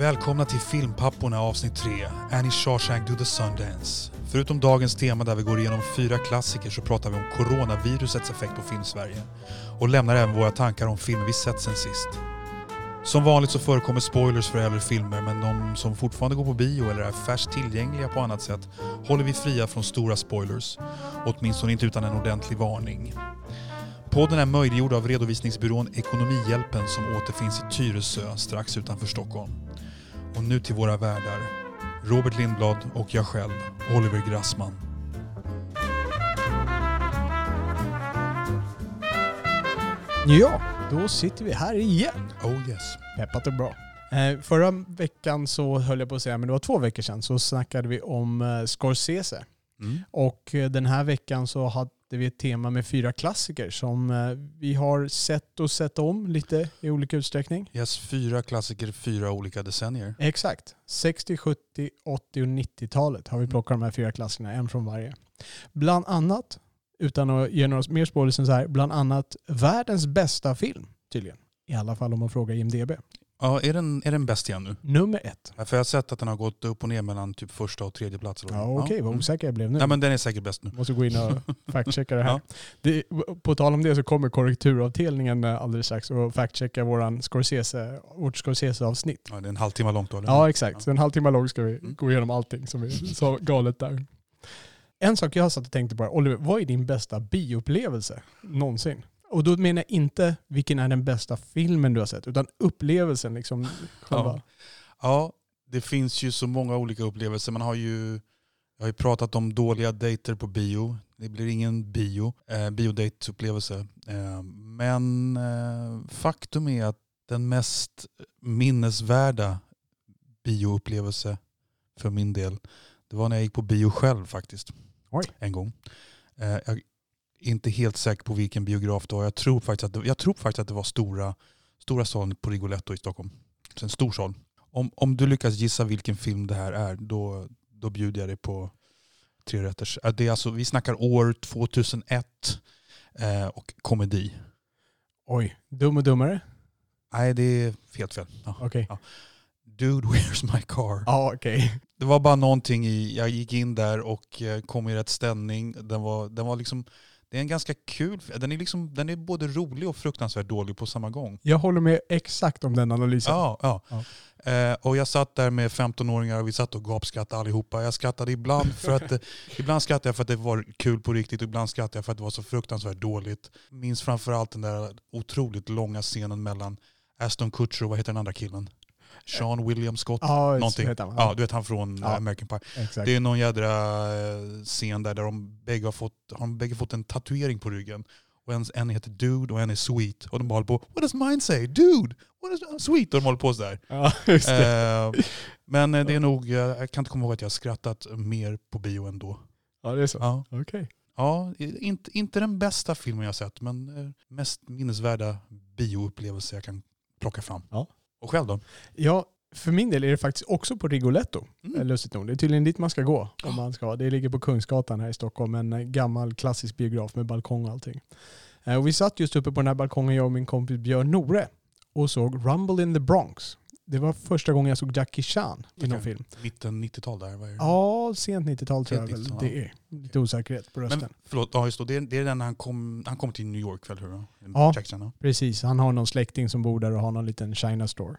Välkomna till Filmpapporna avsnitt 3, Annie Shawshank Do the Sundance. Förutom dagens tema där vi går igenom fyra klassiker så pratar vi om coronavirusets effekt på filmsverige och lämnar även våra tankar om filmer vi sett sen sist. Som vanligt så förekommer spoilers för äldre filmer men de som fortfarande går på bio eller är färskt tillgängliga på annat sätt håller vi fria från stora spoilers. Åtminstone inte utan en ordentlig varning. Podden är möjliggjord av redovisningsbyrån Ekonomihjälpen som återfinns i Tyresö strax utanför Stockholm. Och nu till våra värdar. Robert Lindblad och jag själv, Oliver Grassman. Ja, då sitter vi här igen. Oh yes. Peppat och bra. Eh, förra veckan så höll jag på att säga, men det var två veckor sedan, så snackade vi om eh, Scorsese. Mm. Och eh, den här veckan så hade vi ett tema med fyra klassiker som eh, vi har sett och sett om lite i olika utsträckning. Yes, fyra klassiker, fyra olika decennier. Exakt. 60, 70, 80 och 90-talet har vi Mm. plockat de här fyra klasserna, en från varje. Bland annat, utan att ge några mer än så här, bland annat världens bästa film tydligen. I alla fall om man frågar IMDB. Ja, är den, är den bäst igen nu? Nummer ett. Ja, För jag har sett att den har gått upp och ner mellan typ första och tredje plats. Ja, okej, vad mm. osäker jag blev nu. Nej men den är säkert bäst nu. Måste gå in och fact-checka det här. Ja. Det, på tal om det så kommer korrekturavdelningen alldeles strax och fact-checka våran Scorsese, vårt Scorsese-avsnitt. Ja, det är en halvtimme långt då eller? Ja, exakt. Så en halvtimme lång ska vi Mm. gå igenom allting som är så galet där. En sak jag satt och tänkte på, Oliver, vad är din bästa bioupplevelse någonsin? Och då menar jag inte vilken är den bästa filmen du har sett, utan upplevelsen liksom. Själva. Ja, det finns ju så många olika upplevelser. Man har ju, jag har ju pratat om dåliga dejter på bio. Det blir ingen bio, eh, biodateupplevelse. Eh, men eh, faktum är att den mest minnesvärda bioupplevelse för min del, det var när jag gick på bio själv faktiskt. Oj. En gång. Eh, jag inte helt säker på vilken biograf det var. Jag tror faktiskt att det, jag tror faktiskt att det var stora, stora salen på Rigoletto i Stockholm. Så en stor sal. Om, om du lyckas gissa vilken film det här är, då, då bjuder jag dig på tre rätters. Eh, Det är alltså, vi snackar år 2001 eh, och komedi. Oj, Dum och Dummare? Nej, det är helt fel. Ja. Okej. Dude, where's my car? Ja, okej. Det var bara någonting i, jag gick in där och eh, kom i rätt ställning. Den var, den var liksom, det är en ganska kul, den är, liksom, den är både rolig och fruktansvärt dålig på samma gång. Jag håller med exakt om den analysen. Ja, ja. Ja. Eh, och jag satt där med 15-åringar och vi satt och gapskrattade allihopa. Jag skrattade ibland för att, ibland skrattade jag för att det var kul på riktigt och ibland skrattade jag för att det var så fruktansvärt dåligt. Minns framförallt den där otroligt långa scenen mellan Aston Kutcher och vad heter den andra killen? Sean William Scott? Ja, Någonting. heter han. Ja, du vet han från Ja. American Pie. exakt. Det är någon jädra eh, scen där, där de bägge har fått, har de bägge fått en tatuering på ryggen. Och en, en heter Dude och en är Sweet. Och de bara håller på What does mine say? Dude! What is sweet? Och de håller på sådär. Ja. Eh, men eh, det är nog, eh, jag kan inte komma ihåg att jag har skrattat mer på bio än då. Ja, det är så. Ja, Okej. ja inte, inte den bästa filmen jag har sett, men eh, mest minnesvärda bioupplevelse jag kan plocka fram. Ja. Och själv då? Ja, för min del är det faktiskt också på Rigoletto. Mm. Mm. Lustigt nog. Det är tydligen dit man ska gå. Om man ska. Det ligger på Kungsgatan här i Stockholm. En eh, gammal klassisk biograf med balkong och allting. Eh, Och vi satt just uppe på den här balkongen, jag och min kompis Björn Nore, och såg Rumble in the Bronx. Det var första gången jag såg Jackie Chan i någon film. Mitten 90-tal där? Vad är det? Ja, sent 90-tal tror jag väl 90-tal, det är. Lite osäkerhet på rösten. Men förlåt, ja just då, det, är, det är den han kom, han kom till New York väl? Hur? Ja. Jack Chan, ja. Precis, han har någon släkting som bor där och har någon liten China store.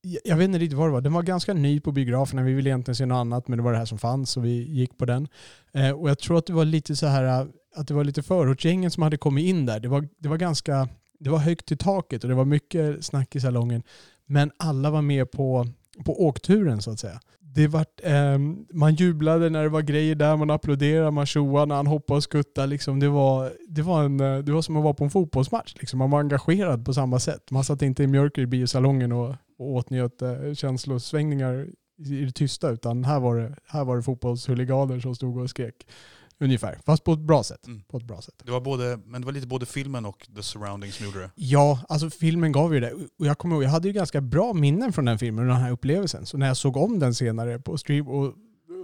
Jag- Jag vet inte riktigt vad det var. Den var ganska ny på biograferna. Vi ville egentligen se något annat men det var det här som fanns så vi gick på den. Eh, och jag tror att det var lite så här att det var lite förortsgängen som hade kommit in där. Det var, det var ganska det var högt i taket och det var mycket snack i salongen. Men alla var med på, på åkturen så att säga. Det var, eh, man jublade när det var grejer där, man applåderade, man tjoade när han hoppade och skuttade. Liksom. Det, var, det, var en, eh, det var som att vara på en fotbollsmatch. Liksom. Man var engagerad på samma sätt. Man satt inte i mjölker i biosalongen och, och åtnjöt eh, känslosvängningar i det tysta, utan här var det, här var det fotbollshuliganer som stod och skrek. Ungefär, fast på ett bra sätt. Mm. På ett bra sätt. Det var både, men det var lite både filmen och the surroundings som gjorde det. Ja, alltså filmen gav ju det. Och jag kommer ihåg, jag hade ju ganska bra minnen från den filmen och den här upplevelsen. Så när jag såg om den senare på stream och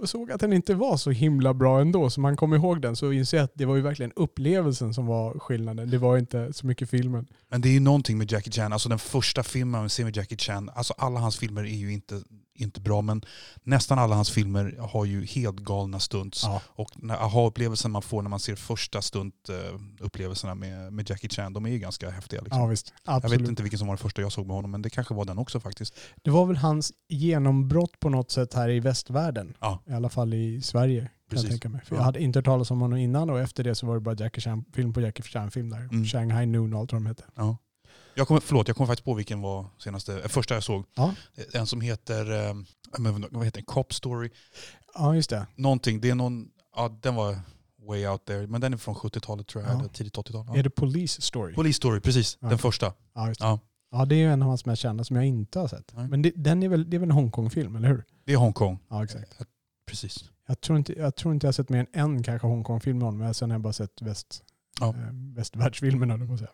och såg att den inte var så himla bra ändå, så man kom ihåg den, så inser jag att det var ju verkligen upplevelsen som var skillnaden. Det var inte så mycket filmen. Men det är ju någonting med Jackie Chan, alltså den första filmen man ser med Jackie Chan, alltså alla hans filmer är ju inte, inte bra men nästan alla hans filmer har ju helt galna stunts. Ja. Och aha-upplevelsen man får när man ser första stunt-upplevelserna med, med Jackie Chan, de är ju ganska häftiga. Liksom. Ja visst, jag vet inte vilken som var den första jag såg med honom, men det kanske var den också faktiskt. Det var väl hans genombrott på något sätt här i västvärlden. Ja. I alla fall i Sverige. Precis. jag tänka mig. För Ja. jag hade inte hört talas om honom innan och efter det så var det bara Jackie Chan, film på Jackie Chan-film där. Mm. Shanghai Noon och allt vad de hette. Ja. Jag kommer, förlåt, jag kommer faktiskt på vilken var senaste, eh, första jag såg. Ja. En som heter, eh, vad heter den? Cop Story. Ja, just det. Någonting, det är någon, ja den var way out there, men den är från 70-talet tror jag, Ja. eller tidigt 80-tal. Är Ja. det Police Story? Police Story, precis. Den första. ja, just det. Ja. ja, det är ju en av hans mest kända som jag inte har sett. Nej. Men det, den är väl, det är väl en Hongkong-film, eller hur? Det är Hongkong. Ja, exakt. Precis. Jag tror inte jag, tror inte jag har sett mer än en kanske Hongkong-film med honom, men sen har jag bara sett väst, Ja. eh, västvärldsfilmerna, jag på att säga.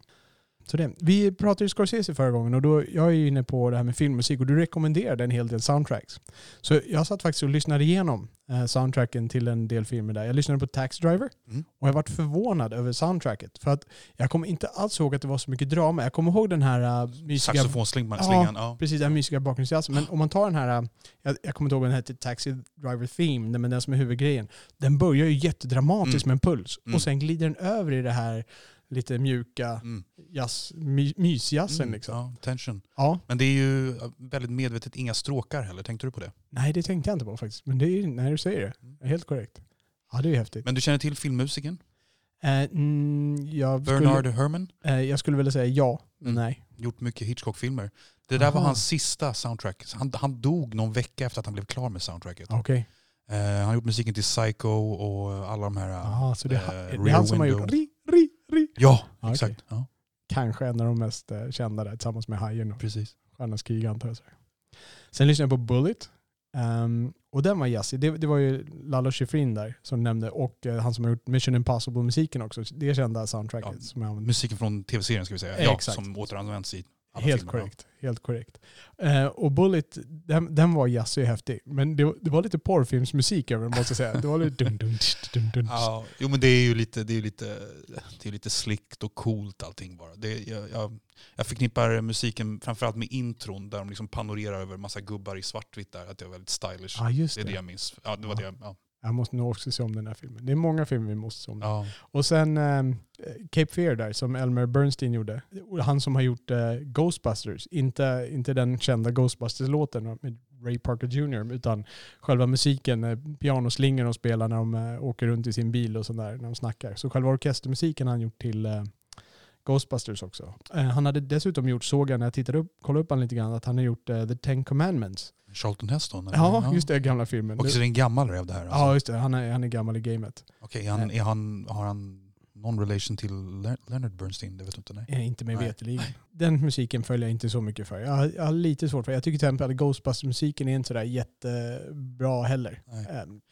Så det. Vi pratade ju Scorsese förra gången och då, jag är ju inne på det här med filmmusik och du rekommenderade en hel del soundtracks. Så jag satt faktiskt och lyssnade igenom eh, soundtracken till en del filmer där. Jag lyssnade på Tax Driver Mm. och jag varit förvånad över soundtracket. För att jag kommer inte alls ihåg att det var så mycket drama. Jag kommer ihåg den här uh, mysiga... Saxofonslingan. Ja. Ja. Precis, den mysiga bakgrundsjazzen. Men om man tar den här, äh, jag, jag kommer inte ihåg vad den hette, Taxi Driver Theme, men den som är huvudgrejen. Den börjar ju jättedramatiskt Mm. med en puls. Mm. Och sen glider den över i det här lite mjuka Mm. jazz, my, mysjazzen Mm. liksom. Ja, tension. Ja. Men det är ju väldigt medvetet inga stråkar heller. Tänkte du på det? Nej, det tänkte jag inte på faktiskt. Men det är när du säger det, är helt korrekt. Ja, det är häftigt. Men du känner till filmmusiken? Eh, mm, jag, Bernard skulle, Herrmann? eh, jag skulle vilja säga ja, Mm. nej. Gjort mycket Hitchcock-filmer. Det där var Aha. hans sista soundtrack. Han, han dog någon vecka efter att han blev klar med soundtracket. Okej. Eh, han har gjort musiken till Psycho och alla de här... Jaha, så det är, eh, det är han som har gjort. Ja, Ja, exakt. Ja, Kanske en av de mest eh, kända där tillsammans med Hajen och precis. Stjärnornas krig antar jag. Sen lyssnade jag på Bullet. Ehm, och den var jazzig. Det, det var ju Lalo Schifrin där som nämnde och eh, han som har gjort Mission Impossible-musiken också. Det kända soundtracket Ja, som jag använde. Musiken från tv-serien ska vi säga. Eh, Ja, exakt. som återanvänds i Helt korrekt. Helt korrekt. Eh, och Bullet, den, den var jazzig och häftig. Men det, var- det var lite porrfilmsmusik över den måste jag säga. Det var lite dun, tsch, dun, dun. Ja, jo men det är ju lite, det är lite, det är lite slickt och coolt allting bara. Det, jag, jag, jag förknippar musiken framförallt med intron där de liksom panorerar över massa gubbar i svartvitt där. Att det är väldigt stylish. Ja, just det är det det. jag minns. Ja, det var Ja. det. Ja. Jag måste nog också se om den här filmen. Det är många filmer vi måste se om. Ja. Och sen eh, Cape Fear där som Elmer Bernstein gjorde. Han som har gjort eh, Ghostbusters. Inte, inte den kända Ghostbusters-låten med Ray Parker Jr. Utan själva musiken, pianoslingan de spelar när de eh, åker runt i sin bil och sådär när de snackar. Så själva orkestermusiken har han gjort till eh, Ghostbusters också. Han hade dessutom gjort, såg jag när jag tittade upp, kollade upp han lite grann, att han har gjort The Ten Commandments. Charlton Heston? eller? Ja, just det, gamla filmen. Och så är det en gammal räv det här? Alltså. Ja, just det. Han är, han är gammal i gamet. Okej, är han, är han, har han någon relation till Le- Leonard Bernstein? Det vet du inte? Nej. Eh, inte mig veterligen. Den musiken följer jag inte så mycket för. Jag har, jag har lite svårt för Jag tycker till exempel att Ghostbusters-musiken är inte sådär jättebra heller. Eh,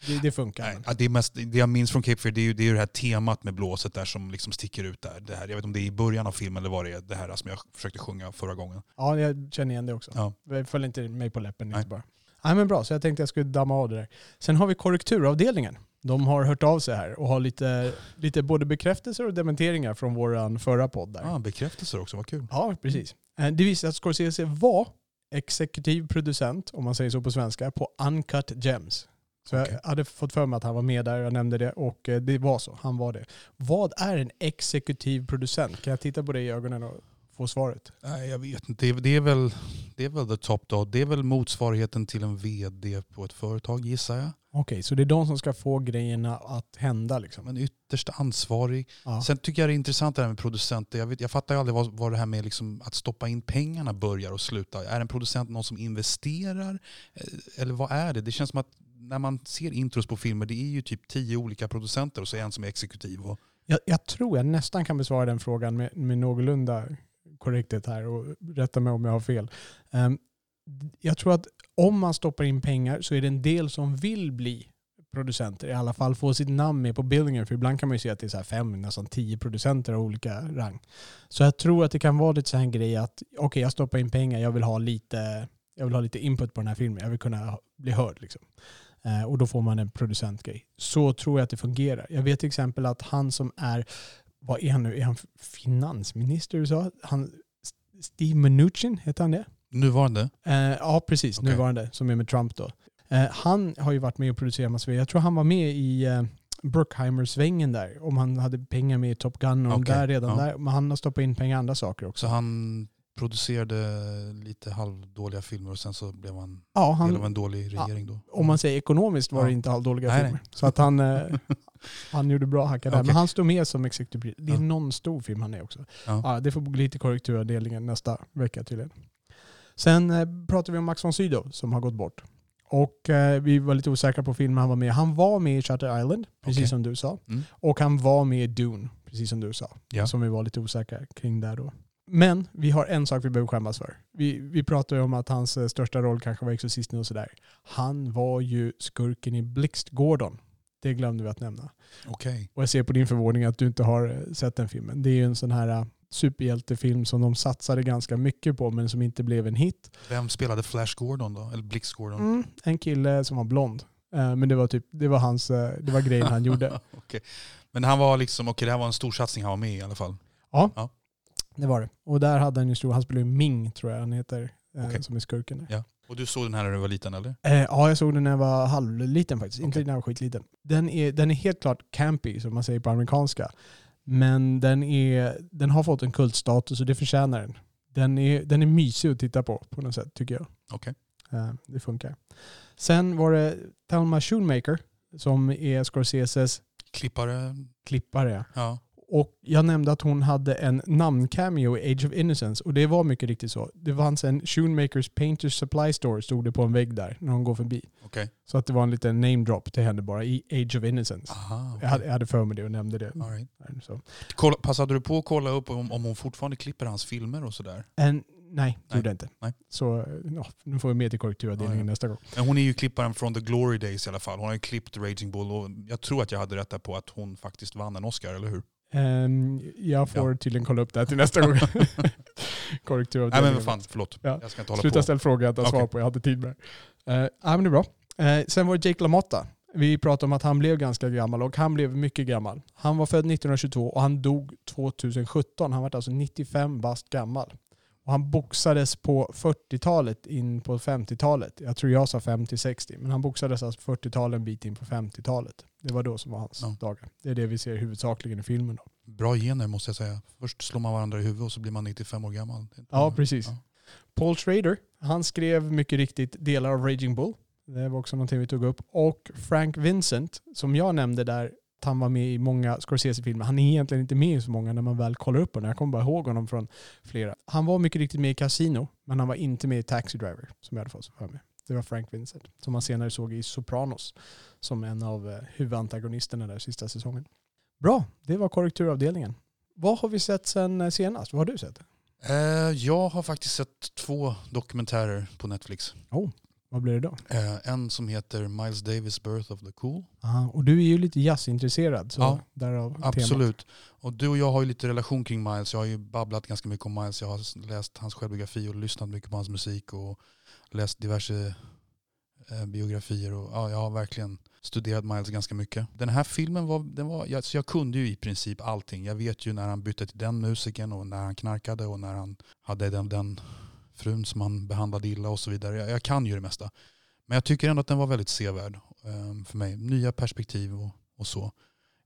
Det, det funkar. Nej, ja, det, är mest, det jag minns från Cape Fear det är ju det, är det här temat med blåset där som liksom sticker ut där. Det här, jag vet inte om det är i början av filmen eller vad det är, det här som jag försökte sjunga förra gången. Ja, jag känner igen det också. Ja. Det följer inte mig på läppen. Nej. Inte bara. Nej, men bra, så jag tänkte jag skulle damma av det där. Sen har vi korrekturavdelningen. De har hört av sig här och har lite, lite både bekräftelser och dementeringar från vår förra podd. Där. Ah, bekräftelser också, vad kul. Ja, precis. Eh, Det visar att Scorsese var exekutiv producent, om man säger så på svenska, på Uncut Gems. Så Okej. jag hade fått för mig att han var med där, jag nämnde det, och eh, det var så. Han var det. Vad är en exekutiv producent? Kan jag titta på det i ögonen och få svaret? Nej, jag vet inte. Det är, det, är väl, det är väl the top dog. Det är väl motsvarigheten till en vd på ett företag gissar jag. Okej, så det är de som ska få grejerna att hända liksom? Men ytterst ansvarig. Ja. Sen tycker jag det är intressant det här med producenter. Jag, vet, jag fattar ju aldrig vad, vad det här med liksom att stoppa in pengarna börjar och slutar. Är en producent någon som investerar? Eh, Eller vad är det? Det känns som att när man ser intros på filmer, det är ju typ tio olika producenter och så är en som är exekutiv. Och, Jag, jag tror jag nästan kan besvara den frågan med, med någorlunda korrekthet här och rätta mig om jag har fel. Ehm, jag tror att om man stoppar in pengar så är det en del som vill bli producenter, i alla fall få sitt namn med på bildningen. För ibland kan man ju se att det är så här fem, nästan tio producenter av olika rang. Så jag tror att det kan vara lite så här en grej att okej, jag stoppar in pengar, jag vill ha lite jag vill ha lite input på den här filmen, jag vill kunna bli hörd. Liksom. Eh, och då får man en producentgrej. Så tror jag att det fungerar. Jag vet till exempel att han som är, vad är han nu, är han finansminister i USA? Han, Steve Mnuchin, heter han det? Nuvarande? Eh, ja, precis. Okej. Nuvarande, som är med Trump då. Eh, han har ju varit med och producerat massor. Jag tror han var med i eh, Bruckheimer-svängen där. Om han hade pengar med i Top Gun och Okej, där redan ja. där. Men han har stoppat in pengar i andra saker också. Så han producerade lite halvdåliga filmer och sen så blev han ja, del av han, en dålig regering då? om man säger ekonomiskt var det inte halvdåliga Nej, filmer. Så att han, eh, han gjorde bra hackar där. Okej. Men han står med som producer. Det är Ja. någon stor film han är också. Ja. Ja, det får bli lite korrekturavdelningen nästa vecka tydligen. Sen eh, pratar vi om Max von Sydow som har gått bort. Och eh, vi var lite osäkra på filmen han var med. Han var med i Shutter Island, precis Okej. som du sa. Mm. Och han var med i Dune, precis som du sa. Ja. Som vi var lite osäkra kring där då. Men vi har en sak vi behöver skämmas för. Vi, vi pratar ju om att hans eh, största roll kanske var Exorcisten och sådär. Han var ju skurken i Blixt Gordon. Det glömde vi att nämna. Okej. Och jag ser på din förvåning att du inte har eh, sett den filmen. Det är ju en sån här eh, superhjältefilm som de satsade ganska mycket på men som inte blev en hit. Vem spelade Flash Gordon då? Eller Blix Gordon? Mm, en kille som var blond. Men det var typ, det var hans, det var grejen han gjorde. Okej. Men han var liksom, okej det här var en stor satsning han var med i i alla fall. Ja, Ja. Det var det. Och där hade han ju stor, han spelade ju Ming tror jag han heter, eh, Okej. som är skurken. Ja. Och du såg den här när du var liten eller? Eh, ja, jag såg den när jag var halvliten faktiskt. Inte Okej. när jag var skitliten. Den är, den är helt klart campy, som man säger på amerikanska. Men den, är, den har fått en kultstatus och det förtjänar den. Den är, den är mysig att titta på, på något sätt, tycker jag. Okej. Eh, det funkar. Sen var det Thelma Schoonmaker, som är Scorseses Klippare? klippare. Ja. Och jag nämnde att hon hade en namncameo i Age of Innocence och det var mycket riktigt så. Det fanns en Schoonmakers Painters Supply Store stod det på en vägg där när hon går förbi. Okej. Så att det var en liten name drop till henne bara i Age of Innocence. Aha, okej. Jag hade, jag hade för mig det och nämnde det. All right. Så. Kolla, passade du på att kolla upp om, om hon fortfarande klipper hans filmer och sådär? En, nej, det gjorde jag inte. Nej. Så ja, nu får vi med till korrekturavdelningen Ja, ja. nästa gång. Men hon är ju klipparen från The Glory Days i alla fall. Hon har ju klippt Raging Bull och jag tror att jag hade rätt där på att hon faktiskt vann en Oscar, eller hur? Ehm, jag får tydligen kolla upp det här till nästa gång. Nej korrekturavdelningen. men vad fan, förlåt. Ja. Jag ska inte hålla Sluta på. ställa frågor jag inte har Okej. svar på. Jag hade tid med det. Uh, ja, men det är bra. Eh, sen var det Jake LaMotta. Vi pratade om att han blev ganska gammal och han blev mycket gammal. Han var född 1922 och han dog 2017. Han var alltså 95 bast gammal. Och han boxades på 40-talet in på 50-talet. Jag tror jag sa 50-60, men han boxades alltså 40-talet en bit in på 50-talet. Det var då som var hans Ja. dagar. Det är det vi ser huvudsakligen i filmen. Då. Bra gener måste jag säga. Först slår man varandra i huvudet och så blir man 95 år gammal. Ja, precis. Ja. Paul Schrader, han skrev mycket riktigt delar av Raging Bull. Det var också någonting vi tog upp. Och Frank Vincent, som jag nämnde där, att han var med i många Scorsese-filmer. Han är egentligen inte med i så många när man väl kollar upp honom. Jag kommer bara ihåg honom från flera. Han var mycket riktigt med i Casino, men han var inte med i Taxi Driver, som jag hade fått för mig. Det var Frank Vincent, som man senare såg i Sopranos, som en av eh, huvudantagonisterna där sista säsongen. Bra, det var korrekturavdelningen. Vad har vi sett sen eh, senast? Vad har du sett? Eh, jag har faktiskt sett två dokumentärer på Netflix. Vad blir det då? Eh, en som heter Miles Davis Birth of the Cool. Aha, och du är ju lite jazzintresserad, så Ja, därav temat. Absolut. Och du och jag har ju lite relation kring Miles. Jag har ju babblat ganska mycket om Miles. Jag har läst hans självbiografi och lyssnat mycket på hans musik och läst diverse eh, biografier. Och, ja, jag har verkligen studerat Miles ganska mycket. Den här filmen var, den var jag, så jag kunde ju i princip allting. Jag vet ju när han bytte till den musiken och när han knarkade och när han hade den, den frun som han behandlade illa och så vidare. Jag, jag kan ju det mesta. Men jag tycker ändå att den var väldigt sevärd eh, för mig. Nya perspektiv och, och så.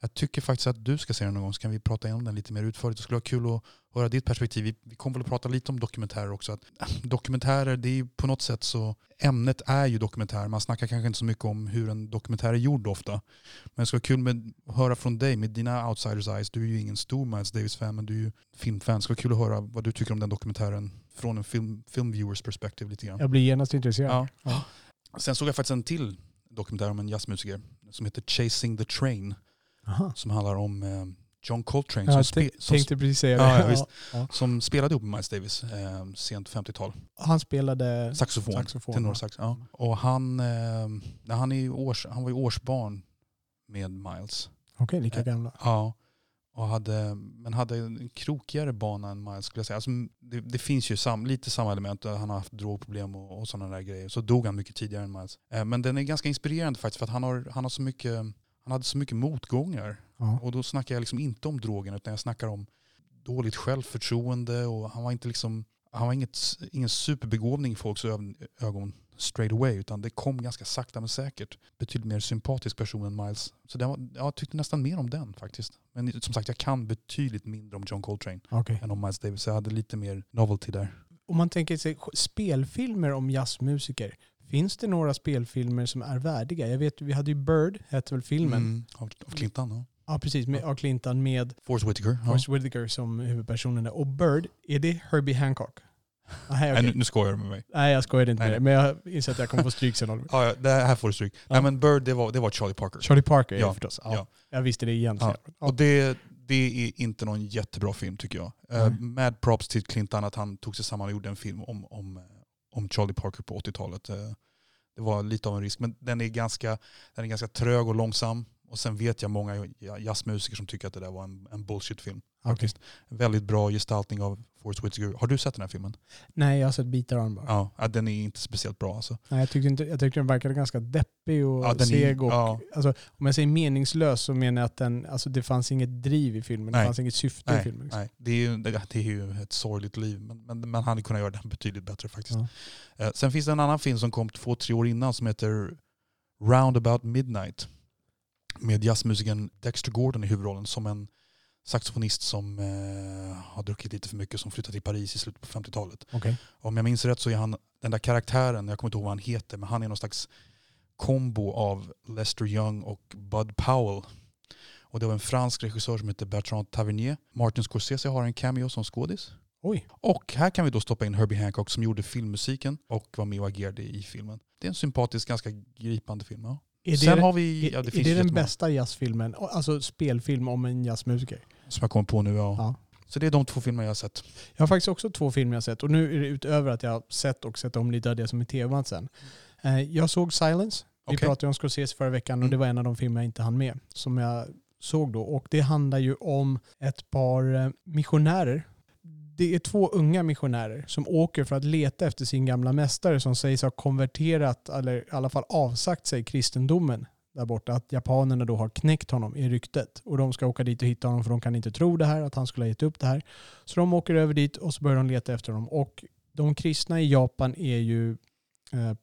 Jag tycker faktiskt att du ska se den någon gång så kan vi prata igenom den lite mer utförligt. Det skulle vara kul att höra ditt perspektiv. Vi, vi kommer väl att prata lite om dokumentärer också. Att, äh, dokumentärer, det är ju på något sätt så, ämnet är ju dokumentär. Man snackar kanske inte så mycket om hur en dokumentär är gjord ofta. Men det skulle vara kul med, att höra från dig med dina outsiders eyes. Du är ju ingen stor Miles Davis-fan men du är ju filmfan. Det skulle vara kul att höra vad du tycker om den dokumentären från en film, filmviewers perspektiv lite grann. Jag blir genast intresserad. Ja. Ja. Sen såg jag faktiskt en till dokumentär om en jazzmusiker som heter Chasing the Train. Aha. Som handlar om eh, John Coltrane som, spe, t- som, tänkte precis säga det. Ja, ja, visst. Ja. som spelade ihop med Miles Davis eh, sent 50-tal. Han spelade Saxofon. saxofon. Tenorsax, ja. Och han, eh, han, är års, han var ju årsbarn med Miles. Okej, lika Eh, gamla. Ja. Och hade, men hade en krokigare bana än Miles skulle jag säga. Alltså, det, det finns ju sam, lite samma element, han har haft drogproblem och, och sådana där grejer. Så dog han mycket tidigare än Miles. Eh, men den är ganska inspirerande faktiskt för att han, har, han, har så mycket, han hade så mycket motgångar. Ja. Och då snackar jag liksom inte om drogen utan jag snackar om dåligt självförtroende och han var inte liksom han var inget, ingen superbegåvning i folks ögon straight away utan det kom ganska sakta men säkert. Betydligt mer sympatisk person än Miles. Så var, jag tyckte nästan mer om den faktiskt. Men som sagt jag kan betydligt mindre om John Coltrane Okay. än om Miles Davis. Så jag hade lite mer novelty där. Om man tänker sig spelfilmer om jazzmusiker. Finns det några spelfilmer som är värdiga? Jag vet, vi hade ju Bird, hette väl filmen? Mm, av, av Clinton. Ja. Ja, precis. Med, av Clinton med Force Whitaker. Ja. Forrest Whitaker som huvudpersonen. där. Och Bird, är det Herbie Hancock? Nej, Nej, okej. nu, nu skojar du med mig. Nej jag skojade inte Nej, med det. Men jag inser att jag kommer få stryk sen. Oliver. Ja, ja, det här får du stryk. Ja. Nej men Bird det var, det var Charlie Parker. Charlie Parker Ja, det förstås. Ja, ja. Jag visste det egentligen. Ja. Och det, det är inte någon jättebra film tycker jag. Eh, Nej. mad props till Clinton att han tog sig samman och gjorde en film om, om, eh, om Charlie Parker på 80-talet. Eh, Det var lite av en risk, men den är ganska, den är ganska trög och långsam. Och sen vet jag många jazzmusiker som tycker att det där var en, en bullshit-film. Faktiskt. Väldigt bra gestaltning av Forrest Whitaker. Har du sett den här filmen? Nej, jag har sett bitar av den bara. Ja, den är inte speciellt bra alltså. Nej, jag, tyckte inte, jag tyckte den verkade ganska deppig och Ja, den är- seg. Och, ja. alltså, om jag säger meningslös så menar jag att den, alltså, det fanns inget driv i filmen. Det Nej. fanns inget syfte i Nej, filmen. Liksom. nej. Det, är ju, det, det är ju ett sorgligt liv, men, men man hade kunnat göra den betydligt bättre faktiskt. Ja. Eh, sen finns det en annan film som kom två, tre år innan som heter Roundabout Midnight. Med jazzmusikern Dexter Gordon i huvudrollen som en saxofonist som eh, har druckit lite för mycket som flyttade till Paris i slutet på 50-talet. Okej. Om jag minns rätt så är han den där karaktären, jag kommer inte ihåg vad han heter, men han är någon slags kombo av Lester Young och Bud Powell. Och det var en fransk regissör som heter Bertrand Tavernier. Martin Scorsese har en cameo som skådis. Oj. Och här kan vi då stoppa in Herbie Hancock som gjorde filmmusiken och var med och agerade i filmen. Det är en sympatisk, ganska gripande film. Ja. Är det, Sen har vi, är, ja, det är det den bästa jazzfilmen? Alltså spelfilm om en jazzmusiker? som jag kommer på nu. Ja. Ja. Så det är de två filmer jag har sett. Jag har faktiskt också två filmer jag sett och nu är det utöver att jag har sett och sett om lite av det som är temat sen. Eh, Jag såg Silence. Vi Okej. pratade om Scorsese förra veckan och Mm. det var en av de filmer jag inte hann med. Som jag såg då. Och det handlar ju om ett par eh, missionärer. Det är två unga missionärer som åker för att leta efter sin gamla mästare som sägs ha konverterat, eller i alla fall avsagt sig kristendomen där borta. Att japanerna då har knäckt honom i ryktet. Och de ska åka dit och hitta honom för de kan inte tro det här, att han skulle ha gett upp det här. Så de åker över dit och så börjar de leta efter honom. Och de kristna i Japan är ju eh,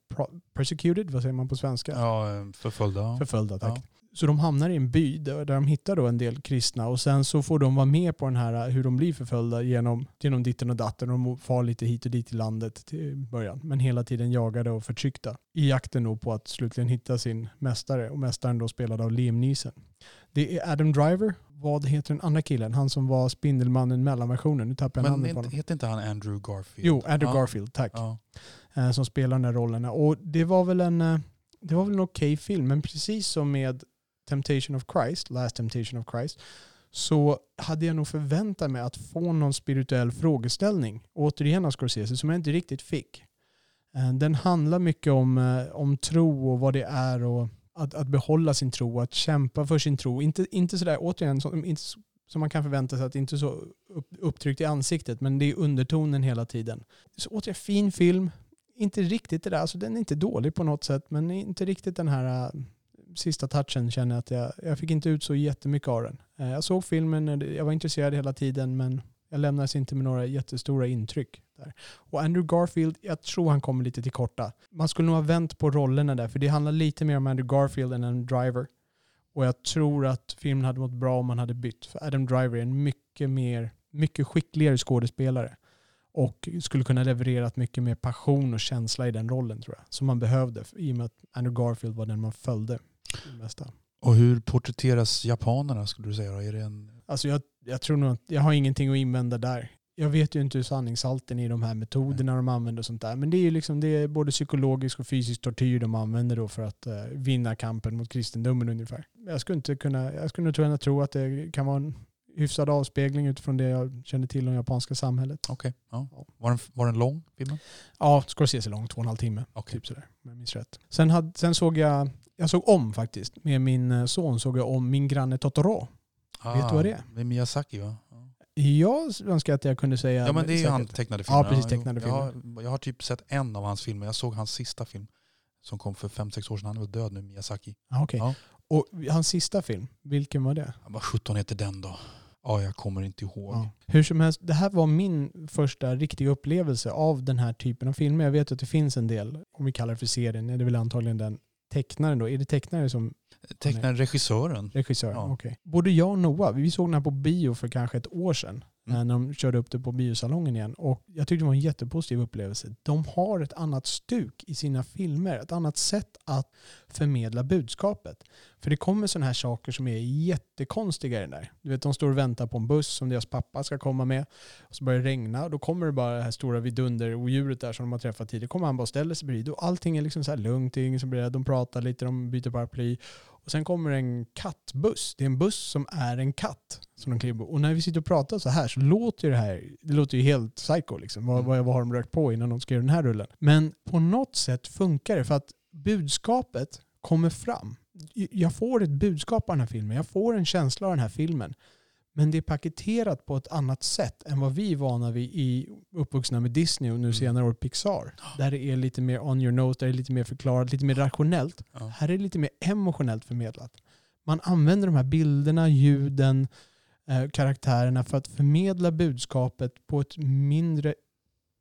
persecuted, vad säger man på svenska? Ja, eh, förföljda. Förföljda, tack. Ja. Så de hamnar i en by där de hittar då en del kristna och sen så får de vara med på den här hur de blir förföljda genom, genom ditten och datten. Och de far lite hit och dit i landet till början. Men hela tiden jagade och förtryckta. I jakten då på att slutligen hitta sin mästare. Och mästaren då spelad av Liam Neeson. Det är Adam Driver. Vad heter den andra killen? Han som var Spindelmannen mellanversionen. Nu tappar jag Men namnet på honom. heter inte han Andrew Garfield? Jo, Andrew ja. Garfield. Tack. Ja. eh, som spelar de här rollerna. Och det var väl en, eh, det var väl en okej film, men precis som med Temptation of Christ, Last Temptation of Christ, så hade jag nog förväntat mig att få någon spirituell frågeställning, återigen av Scorsese, som jag inte riktigt fick. Eh, den handlar mycket om, eh, om tro och vad det är och att, att behålla sin tro, att kämpa för sin tro. Inte, inte sådär, återigen, som, inte, som man kan förvänta sig, att inte så upp, upptryckt i ansiktet, men det är undertonen hela tiden. Så återigen, fin film, inte riktigt det där, alltså den är inte dålig på något sätt, men inte riktigt den här eh, sista touchen känner jag att jag, jag fick inte ut så jättemycket av den. Eh, jag såg filmen, eh, jag var intresserad hela tiden, men jag lämnades inte med några jättestora intryck. Där. Och Andrew Garfield, jag tror han kommer lite till korta. Man skulle nog ha vänt på rollerna där, för det handlar lite mer om Andrew Garfield än en driver. Och jag tror att filmen hade mått bra om man hade bytt. För Adam Driver är en mycket mer, mycket skickligare skådespelare. Och skulle kunna leverera mycket mer passion och känsla i den rollen tror jag. Som man behövde i och med att Andrew Garfield var den man följde. Mesta. Och hur porträtteras japanerna skulle du säga? Då? Är det en... Alltså jag, jag tror nog att jag har ingenting att invända där. Jag vet ju inte hur sanningshalten i de här metoderna de använder och sånt där. Men det är ju liksom, det är både psykologisk och fysisk tortyr de använder då för att eh, vinna kampen mot kristendomen ungefär. Jag skulle inte kunna, jag skulle kunna tro att det kan vara en hyfsad avspegling utifrån det jag känner till om japanska samhället. Okej. Ja. Ja. Var, den, var den lång, filmen? Ja, Scorsese lång, två och en halv timme. Okej. Typ sådär, om jag minns rätt. Sen, hade, sen såg jag, jag såg om faktiskt, med min eh, son såg jag om Min granne Totoro. Vet du vad det är? Med Miyazaki va? Ja. Jag önskar att jag kunde säga... Ja men det är ju han tecknade filmer. Ja, precis, tecknade jag, har, jag har typ sett en av hans filmer. Jag såg hans sista film. Som kom för fem sex år sedan. Han är väl död nu, Miyazaki. Ja, okej. Ja. Och hans sista film, vilken var det? Vad 17 heter den då? Ja, jag kommer inte ihåg. Ja. Hur som helst, det här var min första riktiga upplevelse av den här typen av filmer. Jag vet att det finns en del, om vi kallar det för serien, det är väl antagligen den tecknaren då. Är det tecknare som Tecknaren, regissören. regissör? Ja. Okej. Både jag och Noah, vi såg den här på bio för kanske ett år sedan. Mm. Eh, när de körde upp det på biosalongen igen. Och jag tyckte det var en jättepositiv upplevelse. De har ett annat stuk i sina filmer. Ett annat sätt att förmedla budskapet. För det kommer sådana här saker som är jättekonstiga i den där. Du vet, de står och väntar på en buss som deras pappa ska komma med. Och så börjar det regna och då kommer det bara det här stora vidunderodjuret där som de har träffat tidigare. kommer han bara och ställer sig bredvid och allting är liksom så här lugnt. Det är ingen som blir rädd. De pratar lite, de byter paraply. Sen kommer en kattbuss. Det är en buss som är en katt. Som de kliver. Och när vi sitter och pratar så här så låter det här, det låter ju helt psycho liksom. Vad, Mm. vad, vad har de rökt på innan de skrev den här rullen? Men på något sätt funkar det för att budskapet kommer fram. Jag får ett budskap av den här filmen. Jag får en känsla av den här filmen. Men det är paketerat på ett annat sätt än vad vi är vana vid i uppvuxna med Disney och nu Mm. senare år Pixar. Där det är lite mer on your nose, där det är lite mer förklarat, lite mer rationellt. Ja. Här är det lite mer emotionellt förmedlat. Man använder de här bilderna, ljuden, eh, karaktärerna för att förmedla budskapet på ett mindre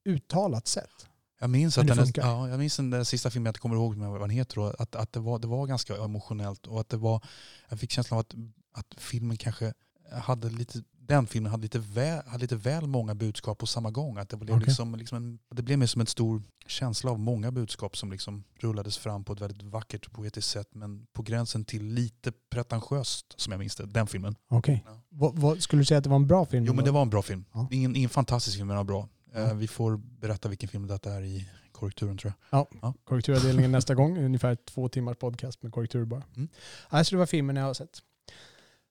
uttalat sätt. Jag minns, att den, ja, jag minns den sista filmen, jag inte kommer ihåg vad den heter, att, att det, var, det var ganska emotionellt och att det var, jag fick känslan av att, att filmen kanske hade lite, den filmen hade lite, väl, hade lite väl många budskap på samma gång. Att det, blev Okej. liksom, liksom en, det blev mer som en stor känsla av många budskap som liksom rullades fram på ett väldigt vackert och poetiskt sätt men på gränsen till lite pretentiöst som jag minns det, den filmen. Okej. Ja. Vad, skulle du säga att det var en bra film? Jo men det var en bra film. Ja. Ingen, ingen fantastisk film men den var bra. Eh, Ja. Vi får berätta vilken film detta är i korrekturen tror jag. Korrekturavdelningen nästa gång. Ungefär två timmars podcast med korrektur bara. Mm. Alltså det var filmen jag har sett.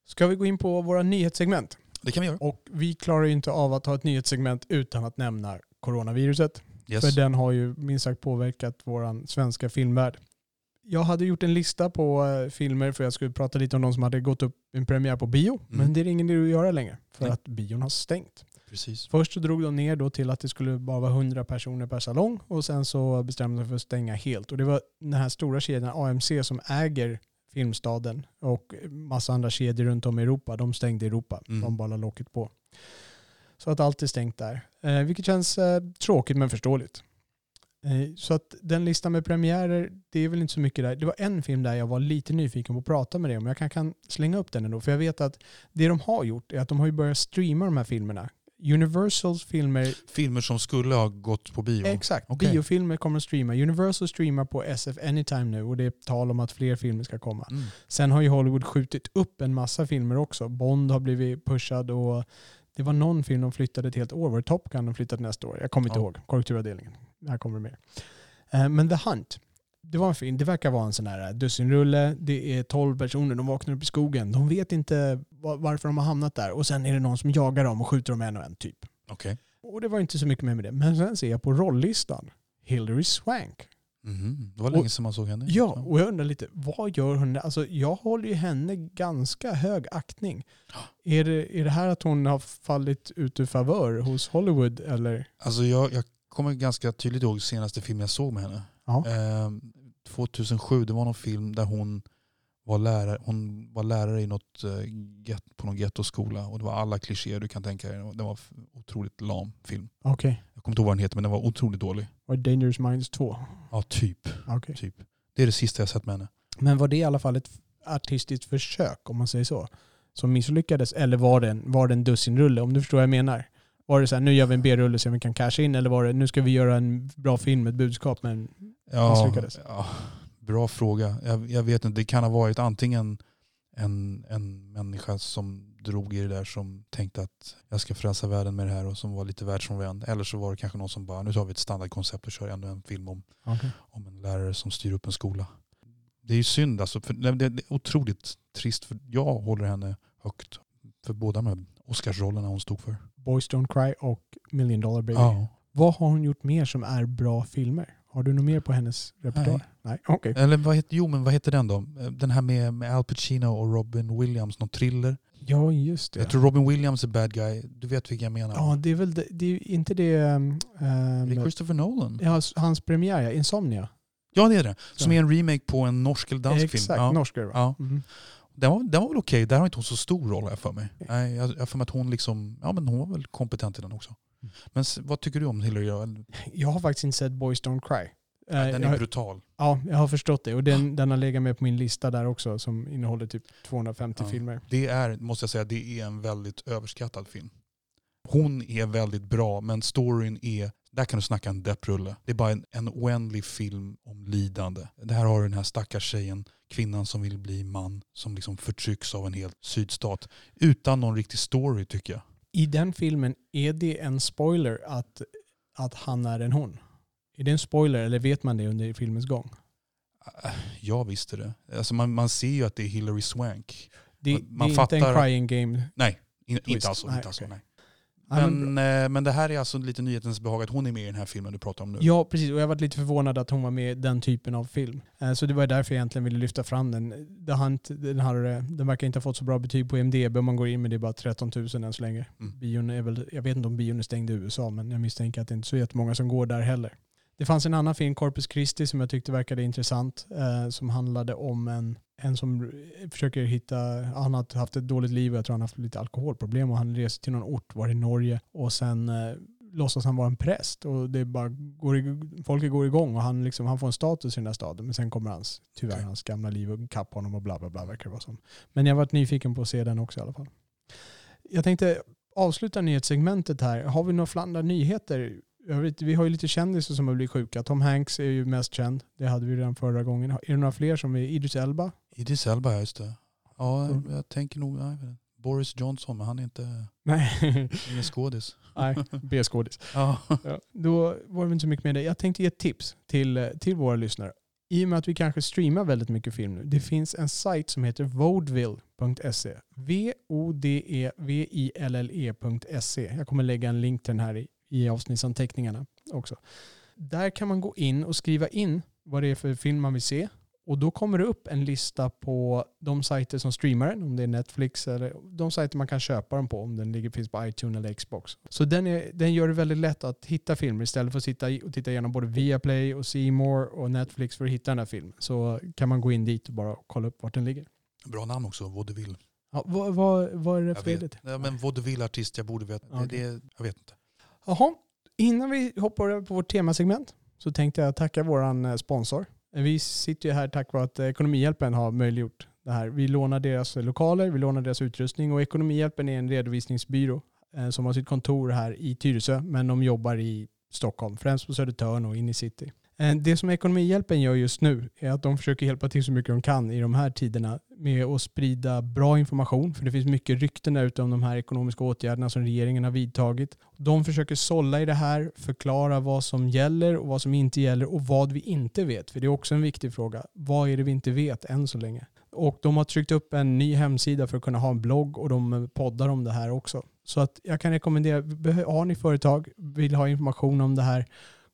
Ska vi gå in på våra nyhetssegment? Det kan vi göra. Och vi klarar ju inte av att ha ett nyhetssegment utan att nämna coronaviruset. Yes. För den har ju minst sagt påverkat vår svenska filmvärld. Jag hade gjort en lista på eh, filmer för jag skulle prata lite om de som hade gått upp en premiär på bio. Men det är ingen idé att göra längre för Nej. att bion har stängt. Precis. Först så drog de ner då till att det skulle bara vara 100 personer per salong och sen så bestämde de för att stänga helt. Och det var den här stora kedjan AMC som äger Filmstaden och massa andra kedjor runt om i Europa. De stängde Europa. Mm. De bara locket på. Så att allt är stängt där. Eh, vilket känns eh, tråkigt men förståeligt. Eh, så att den listan med premiärer, det är väl inte så mycket där. Det var en film där jag var lite nyfiken på att prata med dig om. Jag kan, kan slänga upp den ändå. För jag vet att det de har gjort är att de har ju börjat streama de här filmerna. Universals filmer, Filmer som skulle ha gått på bio. exakt, Okej. biofilmer kommer att streama. Universal streamar på SF Anytime nu och det är tal om att fler filmer ska komma. Mm. Sen har ju Hollywood skjutit upp en massa filmer också. Bond har blivit pushad och det var någon film de flyttade ett helt år. Var det Top Gun de flyttade nästa år? Jag kommer inte Ja. ihåg. Korrekturavdelningen. Här kommer det mer. Eh, Men The Hunt. Det var en film. Det verkar vara en sån här dussinrulle. Det är 12 personer. De vaknar upp i skogen. De vet inte varför de har hamnat där. Och sen är det någon som jagar dem och skjuter dem en och en typ. Okej. Och det var inte så mycket mer med det. Men sen ser jag på rolllistan. Hilary Swank. Mhm. Det var Och- länge sedan man såg henne. Ja, och jag undrar lite, vad gör hon? Alltså, jag håller ju henne ganska hög aktning. Är det, är det här att hon har fallit ut ur favör hos Hollywood eller? Alltså jag, jag kommer ganska tydligt ihåg senaste filmen jag såg med henne. Ja. Ehm, 2007, det var någon film där hon var lärare, hon var lärare i något, eh, get, på någon gettoskola och det var alla klichéer du kan tänka dig. Det var otroligt lam film. Okej. Jag kommer inte ihåg vad den heter men den var otroligt dålig. Var det Dangerous Minds 2? Ja, typ. Okej. typ. Det är det sista jag sett med henne. Men var det i alla fall ett artistiskt försök, om man säger så, som misslyckades? Eller var det en, var det en dussinrulle, om du förstår vad jag menar? Var det så här, nu gör vi en B-rulle så vi kan casha in, eller var det, nu ska vi göra en bra film med ett budskap, men Ja, Misslyckades. ja, bra fråga. Jag, jag vet inte, det kan ha varit antingen en, en människa som drog i det där som tänkte att jag ska frälsa världen med det här och som var lite världsfrånvänd. Eller så var det kanske någon som bara, nu tar vi ett standardkoncept och kör ännu en film om, om en lärare som styr upp en skola. Det är ju synd alltså, för det det är otroligt trist för jag håller henne högt för båda de här Oscarsrollerna hon stod för. Boys Don't Cry och Million Dollar Baby. Ja. Vad har hon gjort mer som är bra filmer? Har du något mer på hennes repertoar? Nej. Nej. Okej. Eller vad heter, jo men vad heter den då? Den här med, med Al Pacino och Robin Williams, någon thriller. Ja, just det. Jag tror Robin Williams är bad guy. Du vet vilka jag menar. Ja, det är väl det, det är inte det... Um, det är Christopher Nolan. ja, hans premiär, ja. Insomnia. Ja det är det. Som är en remake på en norsk eller dansk Exakt, film. Ja. norsk är det va? Ja. Mhm. Den, var, den var väl okej. Där har inte hon så stor roll här för mig. Jag jag har för mig att hon liksom, ja men hon var väl kompetent i den också. Men vad tycker du om Hillary? Jag har faktiskt inte sett Boys Don't Cry. Eh, Den jag, är brutal. ja, jag har förstått det. Och den, den har legat med på min lista där också som innehåller typ 250 Ja. filmer. Det är, måste jag säga, det är en väldigt överskattad film. Hon är väldigt bra, men storyn är, där kan du snacka en depprulle. Det är bara en, en oändlig film om lidande. Det här har du den här stackars tjejen, kvinnan som vill bli man, som liksom förtrycks av en hel sydstat. Utan någon riktig story tycker jag. I den filmen, är det en spoiler att, att han är en hon? Är det en spoiler eller vet man det under filmens gång? Jag visste det. Alltså man, man ser ju att det är Hillary Swank. Det, Man- man det är inte en fattar- crying game. Nej, in, inte alls Inte alls så okej. nej. Ja, Men, eh, men det här är alltså lite nyhetens behag att hon är med i den här filmen du pratar om nu. Ja, precis. Och jag var lite förvånad att hon var med i den typen av film. Eh, Så det var därför jag egentligen ville lyfta fram den. Den, har, eh, den verkar inte ha fått så bra betyg på IMDB om man går in, men det är bara 13 000 än så länge. Mm. Bion är väl, jag vet inte om bion är stängd i USA, men jag misstänker att det inte är så jättemånga som går där heller. Det fanns en annan film, Corpus Christi, som jag tyckte verkade intressant. Eh, som handlade om en, en som försöker hitta, han har haft ett dåligt liv och jag tror han har haft lite alkoholproblem och han reser till någon ort, var i Norge och sen eh, låtsas han vara en präst och det bara går, folket går igång och han, liksom, han får en status i den här staden men sen kommer hans, tyvärr hans gamla liv och kapp honom och bla bla bla verkar det vara som. Men jag har varit nyfiken på att se den också i alla fall. Jag tänkte avsluta nyhetssegmentet här. Har vi några flandra nyheter? Jag vet, vi har ju lite kändisar som har blivit sjuka. Tom Hanks är ju mest känd. Det hade vi redan förra gången. Är det några fler som är Idris Elba? Idris Elba, ja, just det. Ja, Mm. jag tänker nog, nej, jag. Boris Johnson, men han är inte Nej, ingen skådis. Nej B-skådis. Ja. Ja, då var det inte så mycket med det. Jag tänkte ge ett tips till, till våra lyssnare. I och med att vi kanske streamar väldigt mycket film nu. Det finns en sajt som heter vodeville.se. V-O-D-E-V-I-L-L-E.se. E Jag kommer lägga en länk till den här i, i avsnittsanteckningarna också. Där kan man gå in och skriva in vad det är för film man vill se. Och då kommer det upp en lista på de sajter som streamar den, om det är Netflix eller de sajter man kan köpa den på, om den ligger, finns på iTunes eller Xbox. Så den, är, den gör det väldigt lätt att hitta filmer istället för att sitta och titta igenom både Viaplay och C More och Netflix för att hitta den här filmen. Så kan man gå in dit och bara kolla upp vart den ligger. Bra namn också, Vaudeville. Ja, vad, vad, vad är det för det? Ja, men Vaudeville-artist, jag borde veta. Okej. Det, det, jag vet inte. Jaha, innan vi hoppar över på vårt temasegment så tänkte jag tacka vår eh, sponsor. Vi sitter ju här tack vare att eh, Ekonomihjälpen har möjliggjort det här. Vi lånar deras lokaler, vi lånar deras utrustning och Ekonomihjälpen är en redovisningsbyrå eh, som har sitt kontor här i Tyresö men de jobbar i Stockholm, främst på Södertörn och in i city. Eh, det som Ekonomihjälpen gör just nu är att de försöker hjälpa till så mycket de kan i de här tiderna med att sprida bra information. För det finns mycket rykten där ute om de här ekonomiska åtgärderna som regeringen har vidtagit. De försöker sålla i det här, förklara vad som gäller och vad som inte gäller och vad vi inte vet. För det är också en viktig fråga. Vad är det vi inte vet än så länge? Och de har tryckt upp en ny hemsida för att kunna ha en blogg och de eh, poddar om det här också. Så att jag kan rekommendera, har ni företag, vill ha information om det här,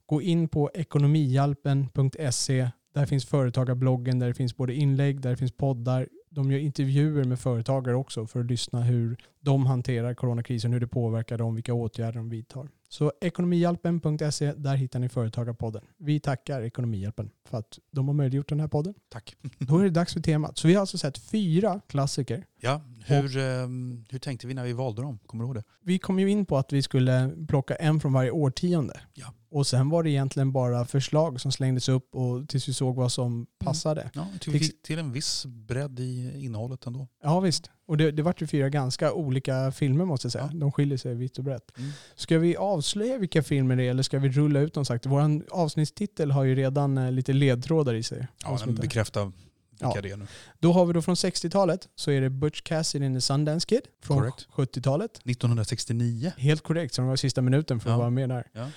gå in på ekonomihjälpen.se. Där finns företagarbloggen, där det finns både inlägg, där det finns poddar. De gör intervjuer med företagare också för att lyssna hur de hanterar coronakrisen, hur det påverkar dem, vilka åtgärder de vidtar. Så ekonomihjälpen.se, där hittar ni Företagarpodden. Vi tackar Ekonomihjälpen för att de har möjliggjort den här podden. Tack. Då är det dags för temat. Så vi har alltså sett fyra klassiker. Ja, hur, ehm, hur tänkte vi när vi valde dem? Kommer du ihåg det? Vi kom ju in på att vi skulle plocka en från varje årtionde. Ja. Och sen var det egentligen bara förslag som slängdes upp och tills vi såg vad som passade. Ja, jag tycker vi fick till en viss bredd i innehållet ändå. Ja visst. Och det, det vart ju fyra ganska olika filmer måste jag säga. Ja. De skiljer sig vitt och brett. Mm. Ska vi avslöja vilka filmer det är eller ska vi rulla ut dem sagt? Vår avsnittstitel har ju redan eh, lite ledtrådar i sig. Ja, den bekräftar vilka Ja. det är nu. Då har vi då från 60-talet så är det Butch Cassidy and the Sundance Kid. Från Correct. 70-talet. 1969, Helt korrekt, så de var sista minuten för att Ja. vara med där. Ja.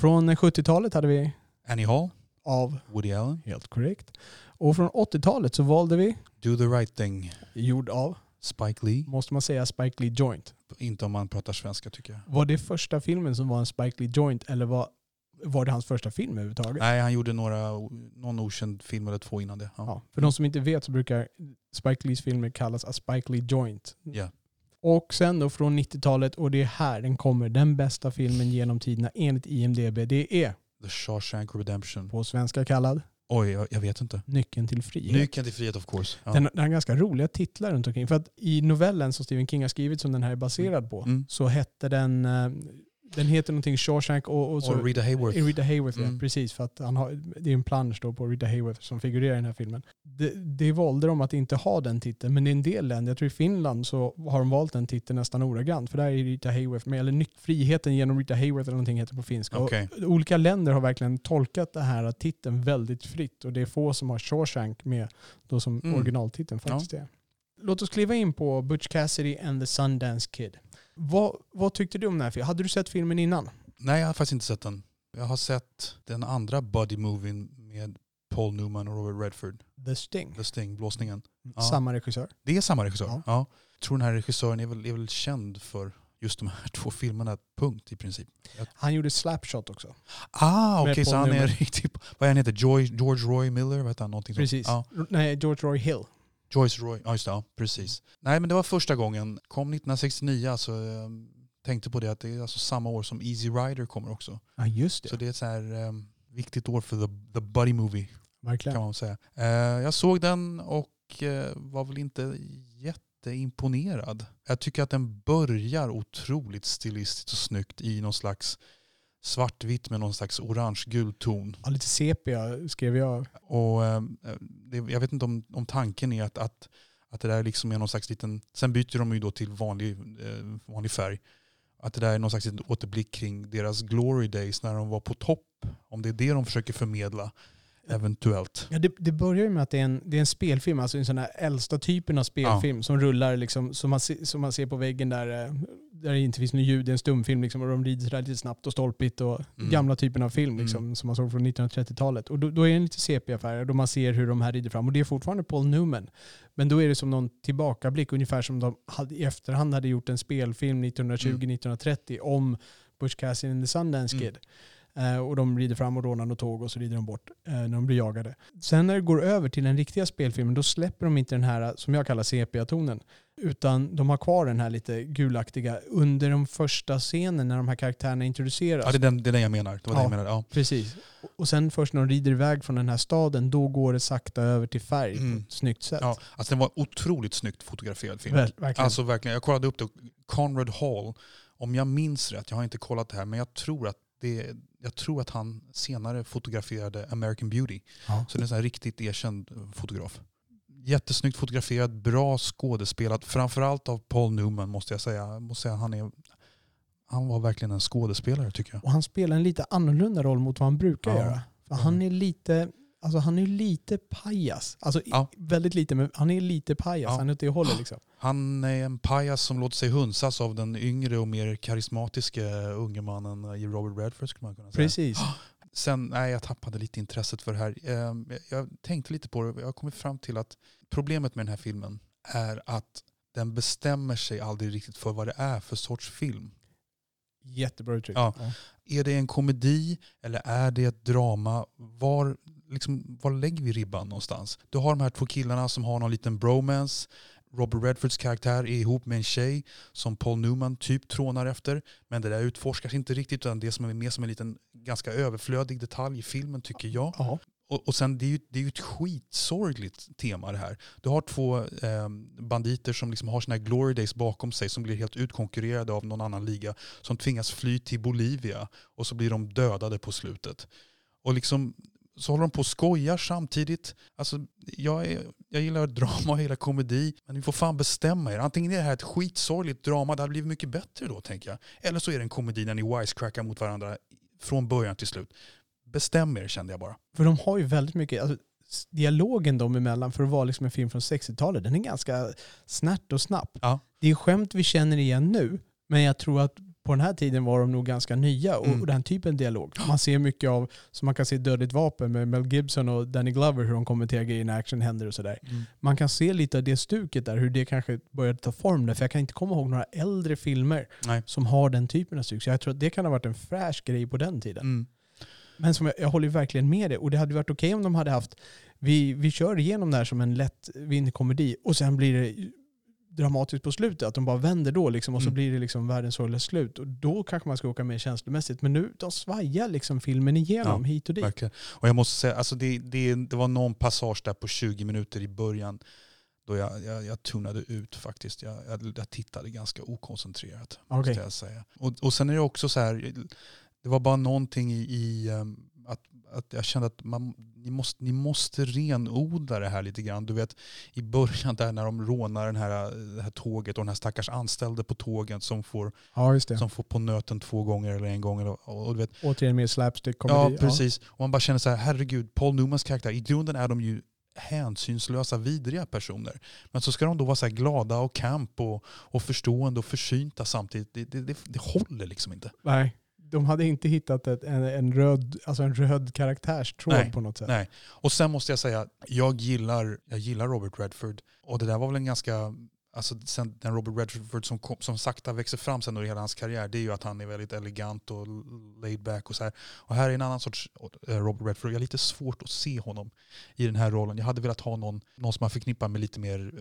Från 70-talet hade vi Annie Hall, av Woody Allen, Helt korrekt. Och från 80-talet så valde vi Do the right thing, gjord av, Spike Lee. måste man säga, Spike Lee Joint. Inte om man pratar svenska tycker jag. Var det första filmen som var en Spike Lee Joint eller var, var det hans första film överhuvudtaget? Nej, han gjorde några, någon okänd film eller två innan det. Ja. Ja. För de som inte vet så brukar Spike Lees filmer kallas a Spike Lee Joint. Ja. Och sen då från 90-talet, och det är här den kommer, den bästa filmen genom tiderna enligt IMDB. Det är The Shawshank Redemption. på svenska kallad Oj, jag, jag vet inte. Nyckeln till frihet. Nyckeln till frihet of course. Ja. Den, den har ganska roliga titlar runt omkring. För att i novellen som Stephen King har skrivit som den här är baserad på Mm. så hette den, eh, den heter någonting Shawshank och, och så Och Rita Hayworth. Rita Hayworth, ja, Mm. precis. För att han har, det är en plansch på Rita Hayworth som figurerar i den här filmen. Det, det valde de att inte ha den titeln, men i en del länder, jag tror i Finland så har de valt den titeln nästan ordagrant. För där är Rita Hayworth med, eller Friheten genom Rita Hayworth eller någonting heter på finska. Okej. olika länder har verkligen tolkat den här titeln väldigt fritt och det är få som har Shawshank med då som Mm. originaltiteln faktiskt är. Låt oss kliva in på Butch Cassidy and the Sundance Kid. Vad, vad tyckte du om den här filmen? Hade du sett filmen innan? Nej, jag har faktiskt inte sett den. Jag har sett den andra buddy movien med Paul Newman och Robert Redford. The Sting. The Sting, blåsningen. Ja. Samma regissör. Det är samma regissör? Ja. Ja. Jag tror den här regissören är väl, är väl känd för just de här två filmerna, punkt i princip. Han gjorde Slapshot också. Ah, okej, Med så han är Newman. riktigt... Vad är han heter? George Roy Miller? Vad heter han? Någonting. Precis. Ja, Nej, George Roy Hill. Joyce Roy, ja just det, ja, precis. Nej men det var första gången, kom 1969 alltså, jag tänkte på det att det är alltså samma år som Easy Rider kommer också. Ja, just det. Så det är ett så här um, viktigt år för the, the buddy movie Verkligen. kan man säga. Eh, jag såg den och eh, var väl inte jätteimponerad. Jag tycker att den börjar otroligt stilistiskt och snyggt i någon slags svartvitt med någon slags orange-gul ton. Ja, lite sepia skrev jag. Och eh, det, jag vet inte om, om tanken är att, att, att det där liksom är någon slags liten, sen byter de ju då till vanlig, eh, vanlig färg. Att det där är någon slags liten återblick kring deras glory days när de var på topp. Om det är det de försöker förmedla, eventuellt. Ja, det, det börjar ju med att det är en, det är en spelfilm, alltså en sån här äldsta typen av spelfilm som rullar liksom, som man, se, som man ser på väggen där, eh, där det inte finns något ljud, det är en stumfilm liksom, och de rider sådär lite snabbt och stolpigt och Mm. gamla typen av film liksom, som man såg från 1930-talet. Och då, då är den lite sepia-färgad och man ser hur de här rider fram och det är fortfarande Paul Newman. Men då är det som någon tillbakablick, ungefär som de hade, i efterhand hade gjort en spelfilm 1920-1930 om Bush Cassidy and the Sundance Mm. Kid. Eh, och de rider fram och rånar något tåg och så rider de bort eh, när de blir jagade. Sen när det går över till den riktiga spelfilmen då släpper de inte den här som jag kallar sepia-tonen. Utan de har kvar den här lite gulaktiga under de första scenen när de här karaktärerna introduceras. Ja, det är den, det är den jag menar. Det var Ja. jag menade. Ja. Precis. Och sen först när de rider iväg från den här staden då går det sakta över till färg på Mm. ett snyggt sätt. Ja, alltså den var otroligt snyggt fotograferad film. Väl, verkligen. Alltså verkligen, jag kollade upp det. Conrad Hall, om jag minns rätt, jag har inte kollat det här, men jag tror att, det, jag tror att han senare fotograferade American Beauty. Ja. Så det är en sån riktigt erkänd fotograf. Jättesnyggt fotograferad, bra skådespelat, framförallt av Paul Newman måste jag säga. Jag måste säga han, är, han var verkligen en skådespelare tycker jag. Och han spelar en lite annorlunda roll mot vad han brukar Ja. göra. För han är lite, alltså han är lite pajas. Alltså Ja. väldigt lite, men han är lite pajas. Ja. Han är åt det hållet liksom. Han är en pajas som låter sig hunsas av den yngre och mer karismatiska unge mannen i Robert Redford skulle man kunna säga. Precis. Sen, nej jag tappade lite intresset för det här. Ehm, jag- tänkte lite på det, jag har kommit fram till att problemet med den här filmen är att den bestämmer sig aldrig riktigt för vad det är för sorts film. Jättebra uttryck. Ja. Är det en komedi eller är det ett drama? Var, liksom, var lägger vi ribban någonstans? Du har de här två killarna som har någon liten bromance. Robert Redfords karaktär är ihop med en tjej som Paul Newman typ trånar efter. Men det där utforskas inte riktigt utan det som är mer som en liten ganska överflödig detalj i filmen tycker jag. Ja. Och, och sen det är, ju, det är ju ett skitsorgligt tema det här. Du har två eh, banditer som liksom har sina glory days bakom sig som blir helt utkonkurrerade av någon annan liga. Som tvingas fly till Bolivia och så blir de dödade på slutet. Och liksom så håller de på och skojar samtidigt. Alltså, jag, är, jag gillar drama och gillar komedi. Men ni får fan bestämma er. Antingen är det här ett skitsorgligt drama, det hade blivit mycket bättre då tänker jag. Eller så är det en komedi när ni wisecrackar mot varandra från början till slut. Bestäm er kände jag bara. För de har ju väldigt mycket, alltså, dialogen dem emellan för att vara liksom en film från 60-talet, den är ganska snärt och snabb. Ja. Det är skämt vi känner igen nu, men jag tror att på den här tiden var de nog ganska nya och, Mm. och den typen av dialog. Man ser mycket av, som man kan se Dödligt vapen med Mel Gibson och Danny Glover, hur de kommenterar grejer när action händer och sådär. Man kan se lite av det stuket där, hur det kanske började ta form där. För jag kan inte komma ihåg några äldre filmer Nej. som har den typen av stuk. Så jag tror att det kan ha varit en fräsch grej på den tiden. Mm. Men som jag, jag håller verkligen med dig. Och det hade varit okej om de hade haft, vi, vi kör igenom det här som en lätt komedi och sen blir det dramatiskt på slutet, att de bara vänder då liksom, och så Mm. blir det liksom världens sorgliga slut. Och då kanske man ska åka mer känslomässigt. Men nu, de svajar liksom filmen igenom hit och dit. Verkligen. Och jag måste säga, alltså det, det, det var någon passage där på 20 minuter i början då jag, jag, jag tunnade ut faktiskt. Jag, jag, jag tittade ganska okoncentrerat. Okej. Måste jag säga. Och, och sen är det också så här, det var bara någonting i, i um, att, jag kände att man, ni, måste, ni måste renodla det här lite grann. Du vet i början där när de rånar den här, det här tåget och den här stackars anställde på tåget som får, Ja, som får på nöten två gånger eller en gång. Och, och, och du vet, Återigen mer slapstick-komedi. Ja, precis. Och man bara känner så här, herregud, Paul Newmans karaktär, i grunden är de ju hänsynslösa, vidriga personer. Men så ska de då vara så här glada och camp och, och förstående och försynta samtidigt. Det, det, det, det håller liksom inte. Nej, de hade inte hittat ett, en, en, röd, alltså en röd karaktärstråd Nej, på något sätt. Nej. Och sen måste jag säga, jag gillar, jag gillar Robert Redford. Och det där var väl en ganska, alltså sen den Robert Redford som, kom, som sakta växer fram sen under hela hans karriär, det är ju att han är väldigt elegant och laid back och så här. Och här är en annan sorts eh, Robert Redford. Jag har lite svårt att se honom i den här rollen. Jag hade velat ha någon, någon som man förknippar med lite mer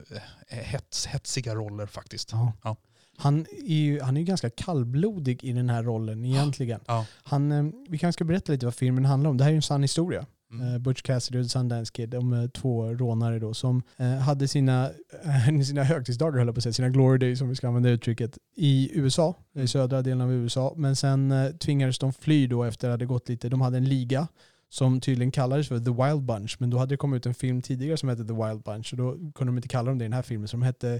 eh, hets, hetsiga roller faktiskt. Ja. Ja. Han är ju han är ju ganska kallblodig i den här rollen egentligen. Ja. Han, eh, vi kanske ska berätta lite vad filmen handlar om. Det här är ju en sann historia. Mm. Eh, Butch Cassidy och The Sundance Kid, de eh, två rånare då som hade sina, sina högtidsdagar, höll jag på att säga, sina glory days om vi ska använda uttrycket, i USA, i södra delen av USA. Men sen tvingades de fly då efter att det hade gått lite, de hade en liga som tydligen kallades för The Wild Bunch, men då hade det kommit ut en film tidigare som hette The Wild Bunch och då kunde de inte kalla dem det i den här filmen, så de hette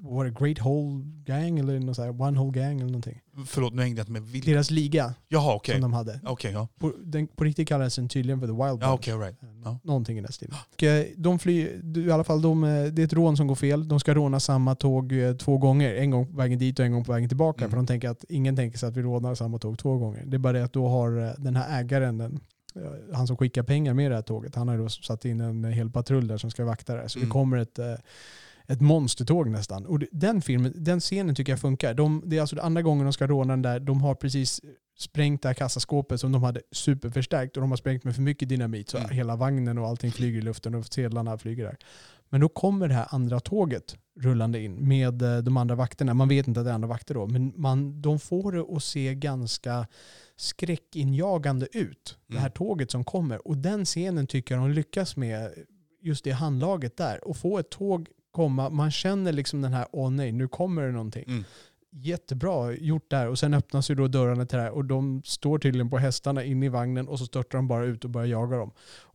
var det Great Whole Gang eller något så här, One Whole Gang eller någonting. Förlåt, nu hängde jag inte med. Vilka? Deras liga Jaha, okej. som de hade. Okej, ja. På, den, på riktigt kallades den tydligen för The Wild Bunch. Ja, all right. Eh, Ja. Någonting i den stilen. Eh, de flyr, i alla fall, de, eh, det är ett rån som går fel. De ska råna samma tåg två gånger. En gång på vägen dit och en gång på vägen tillbaka. Mm. För de tänker att ingen tänker sig att vi rånar samma tåg två gånger. Det är bara det att då har den här ägaren, den, han som skickar pengar med det här tåget, han har då satt in en hel patrull där som ska vakta det. Så Mm. det kommer ett ett monstertåg nästan. Och den filmen, den scenen tycker jag funkar. De, det är alltså andra gången de ska råna den där. De har precis sprängt det här kassaskåpet som de hade superförstärkt och de har sprängt med för mycket dynamit så Mm. hela vagnen och allting flyger i luften och sedlarna flyger där. Men då kommer det här andra tåget rullande in med eh, de andra vakterna. Man vet inte att det är andra vakter då, men man, de får det att se ganska skräckinjagande ut. Det här Mm. tåget som kommer. Och den scenen tycker jag de lyckas med, just det handlaget där. Och få ett tåg komma, man känner liksom den här, åh nej, nu kommer det någonting. Mm. Jättebra gjort där. Och sen öppnas ju då dörrarna till det här och de står tydligen på hästarna inne i vagnen och så störtar de bara ut och börjar jaga dem.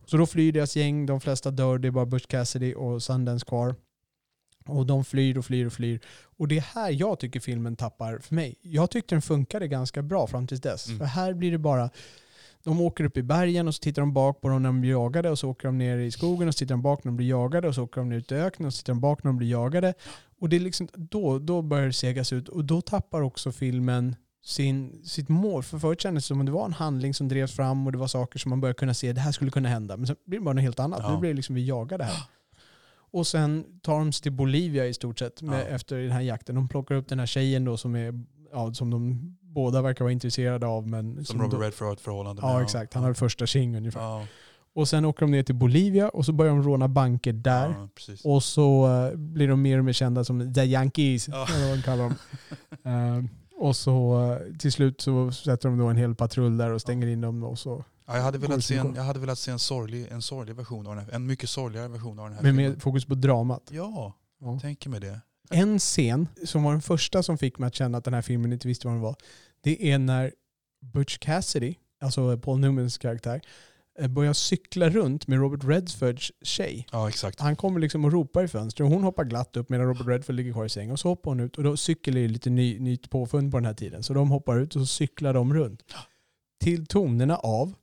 Så då flyr deras gäng, de flesta dör, det är bara Butch Cassidy och Sundance kvar. Och de flyr och flyr och flyr. Och det är här jag tycker filmen tappar för mig. Jag tyckte den funkade ganska bra fram tills dess. Mm. För här blir det bara, de åker upp i bergen och så tittar de bak på dem när de blir jagade och så åker de ner i skogen och så tittar de bak när de blir jagade och så åker de ner ut i öknen och så tittar de bak när de blir jagade. Och det är liksom, då, då börjar det segas ut och då tappar också filmen sin, sitt mål. För förut kändes det som att det var en handling som drevs fram och det var saker som man började kunna se, det här skulle kunna hända. Men sen blir det bara något helt annat. Ja. Nu blir det liksom vi jagar det här. Och sen tar de sig till Bolivia i stort sett med, Ja. efter den här jakten. De plockar upp den här tjejen då som, är, ja, som de båda verkar vara intresserade av. Men Som Robert då, Redford har ett förhållande med. Ja, exakt. Han har första tjing ungefär. Ja, Och sen åker de ner till Bolivia och så börjar de råna banker där. ja. Och så eh, blir de mer och mer kända som The Yankees, Ja. eller vad de kallar dem. Eh, och så eh, till slut så sätter de då en hel patrull där och stänger in dem. Och så, Ja, jag, hade velat se en, jag hade velat se en sorglig, en sorglig version av den här, en mycket sorgligare version av den här med filmen. mer fokus på dramat. Ja, Ja. tänker mig det. En scen som var den första som fick mig att känna att den här filmen inte visste vad den var. Det är när Butch Cassidy, alltså Paul Newmans karaktär, eh, börjar cykla runt med Robert Redfords tjej. Ja, exakt. Han kommer liksom och ropar i fönstret och hon hoppar glatt upp medan Robert Redford ligger kvar i sängen. Och så hoppar hon ut och då cykel är ju lite ny, nytt påfund på den här tiden. Så de hoppar ut och så cyklar de runt. Till tonerna av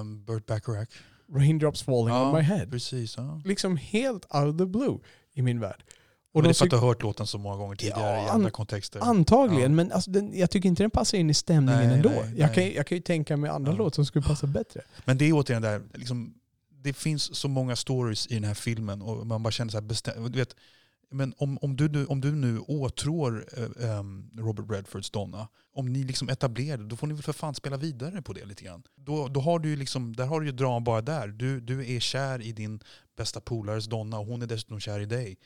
Um, Burt Bacharach. Raindrops falling Ja, on my head. Precis. Ja. Liksom helt out of the blue i min värld. Och det är för att cyk- du har hört låten så många gånger tidigare Ja, i an- andra kontexter. Antagligen, Ja. men alltså den, jag tycker inte den passar in i stämningen Nej, ändå. nej, jag, nej. kan, jag kan ju tänka mig andra Ja. låtar som skulle passa bättre. Men det är återigen där, liksom, det finns så många stories i den här filmen och man bara känner så här, bestäm, du vet, men om, om, du, nu- om du nu åtrår eh, ehm, Robert Redfords Donna, om ni liksom etablerar det, då får ni väl för fan spela vidare på det lite grann. Då, då har du liksom, där har du ju drama bara där. Du, du är kär i din bästa polares Donna och hon är dessutom kär i dig.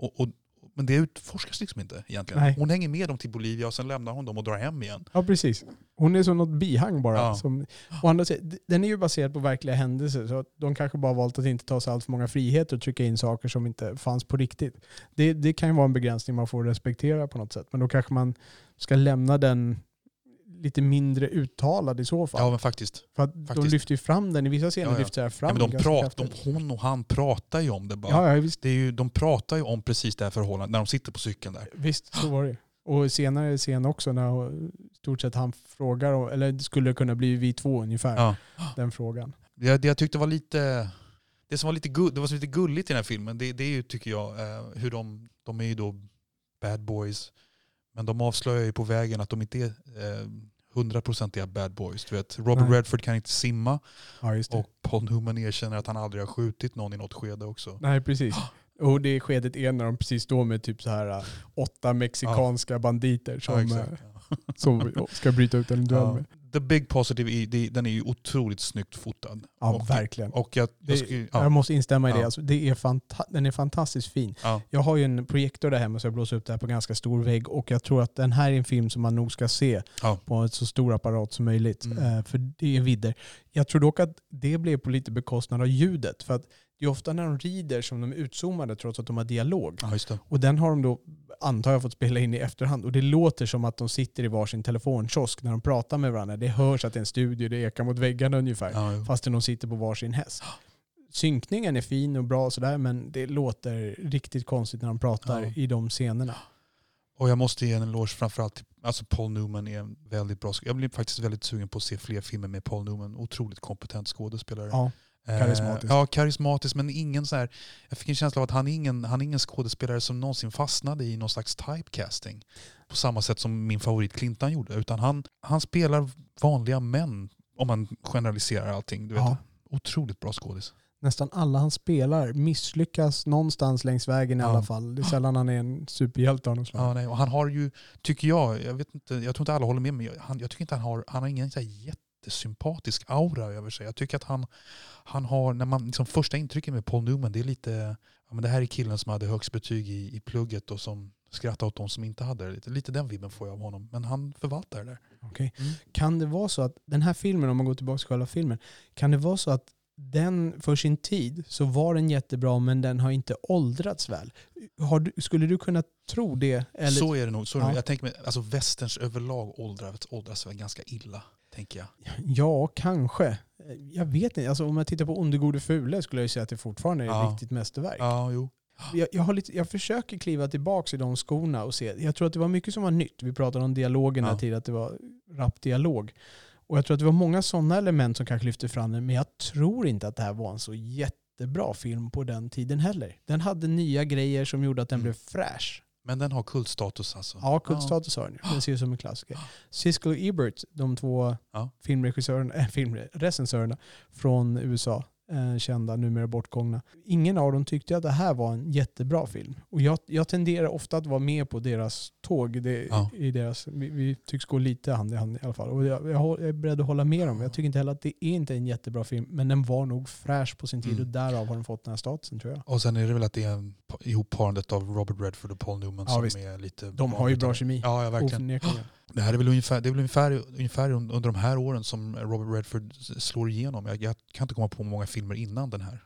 Och, och, men det utforskas liksom inte egentligen. Nej. Hon hänger med dem till Bolivia och sen lämnar hon dem och drar hem igen. Ja, precis. Hon är som något bihang bara. Ja. Som, å andra den är ju baserad på verkliga händelser, så de kanske bara valt att inte ta sig allt för många friheter och trycka in saker som inte fanns på riktigt. Det, det kan ju vara en begränsning man får respektera på något sätt, men då kanske man ska lämna den lite mindre uttalad i så fall. Ja men faktiskt. För att de faktiskt. lyfter ju fram den, i vissa scener Ja, ja. lyfter fram Ja, men de prat, de, hon och han pratar ju om det bara. Ja, ja, visst. Det är ju, de pratar ju om precis det här förhållandet när de sitter på cykeln där. Visst, så var det. Och senare scen också när i stort sett han frågar, eller skulle det kunna bli vi två ungefär, Ja. den frågan. Det, det jag tyckte var lite, det som var lite, gull, det var lite gulligt i den här filmen, det, det är ju tycker jag eh, hur de, de är ju då bad boys, men de avslöjar ju på vägen att de inte är eh, hundraprocentiga bad boys. Du vet, Robert Nej. Redford kan inte simma Ja, och Paul Newman erkänner att han aldrig har skjutit någon i något skede också. Nej, precis. Och det skedet är när de precis står med typ så här äh, åtta mexikanska banditer som, Ja, äh, exakt. Ja. som ska bryta ut en duell Ja. med. The Big Positive, i, det, den är ju otroligt snyggt fotad. Ja, och, verkligen. Och jag, jag skulle, ja, Jag måste instämma i det. Ja. Alltså, det är fanta- den är fantastiskt fin. ja, Jag har ju en projektor där hemma så jag blåser upp det här på ganska stor vägg och jag tror att den här är en film som man nog ska se på en så stor apparat som möjligt. Mm. Eh, för det är vidder. Jag tror dock att det blev på lite bekostnad av ljudet. För att det är ofta när de rider som de är utzoomade trots att de har dialog. ja. Och den har de då, antar jag, fått spela in i efterhand. Och det låter som att de sitter i varsin telefonkiosk när de pratar med varandra. Det hörs att det är en studio, det ekar mot väggarna ungefär. Ja. Fastän de sitter på varsin häst. Synkningen är fin och bra och sådär, men det låter riktigt konstigt när de pratar Ja. i de scenerna. Och jag måste ge en eloge framförallt till alltså Paul Newman är en väldigt bra Jag blir faktiskt väldigt sugen på att se fler filmer med Paul Newman. Otroligt kompetent skådespelare. Ja, karismatisk. ja, karismatisk men ingen så här, jag fick en känsla av att han är ingen, han är ingen skådespelare som någonsin fastnade i någon slags typecasting. På samma sätt som min favorit Clintan gjorde. Utan han, han spelar vanliga män, om man generaliserar allting. Du vet. Ja. Otroligt bra skådis. nästan alla han spelar misslyckas någonstans längs vägen i Ja. alla fall. Det är sällan han är en superhjälte av något slag. Ja, nej, och han har ju, tycker jag, jag, vet inte, jag tror inte alla håller med mig, han, jag tycker inte han har, han har ingen så här jättesympatisk aura över sig. Jag tycker att han, han har, när man, liksom första intrycket med Paul Newman, det är lite, ja, men det här är killen som hade högst betyg i, i plugget och som skrattade åt de som inte hade det. Lite, lite den vibben får jag av honom. Men han förvaltar det där. Okej. Mm. Kan det vara så att den här filmen, om man går tillbaka till själva filmen, kan det vara så att den för sin tid så var den jättebra men den har inte åldrats väl? Du, skulle du kunna tro det? Eller, Så är det nog. Så är det Ja. Jag tänker mig, alltså västerns överlag åldras, åldras väl ganska illa, tänker jag. Ja, kanske. Jag vet inte. Alltså, om jag tittar på Onde gode fule skulle jag säga att det fortfarande är ett Ja. riktigt mästerverk. Ja, jo. Jag, jag, har lite, jag försöker kliva tillbaka i de skorna och se. Jag tror att det var mycket som var nytt. Vi pratade om dialogen Ja. här tidigare, att det var rapp dialog. Och jag tror att det var många sådana element som kanske lyfte fram den, men jag tror inte att det här var en så jättebra film på den tiden heller. Den hade nya grejer som gjorde att den Mm. blev fräsch. Men den har kultstatus alltså. Ja, kultstatus har den. Den ser ut som en klassiker. Siskel och Ebert, de två Ja. filmregissörerna, äh, filmrecensörerna från USA, eh, kända, numera bortgångna. Ingen av dem tyckte att det här var en jättebra film. Och jag, jag tenderar ofta att vara med på deras tåg. Det, Ja. i deras, vi, vi tycks gå lite hand i hand i alla fall. Och jag, jag, är beredd att hålla med dem. Jag tycker inte heller att det är inte en jättebra film, men den var nog fräsch på sin tid Mm. och därav har den fått den här statusen tror jag. Och sen är det väl att det är ihopparandet av Robert Redford och Paul Newman Ja, som visst. är lite... De har ju bra kemi. Ja, ja verkligen. Det här är väl ungefär, det är väl ungefär, ungefär under de här åren som Robert Redford slår igenom. Jag, jag kan inte komma på många filmer innan den här.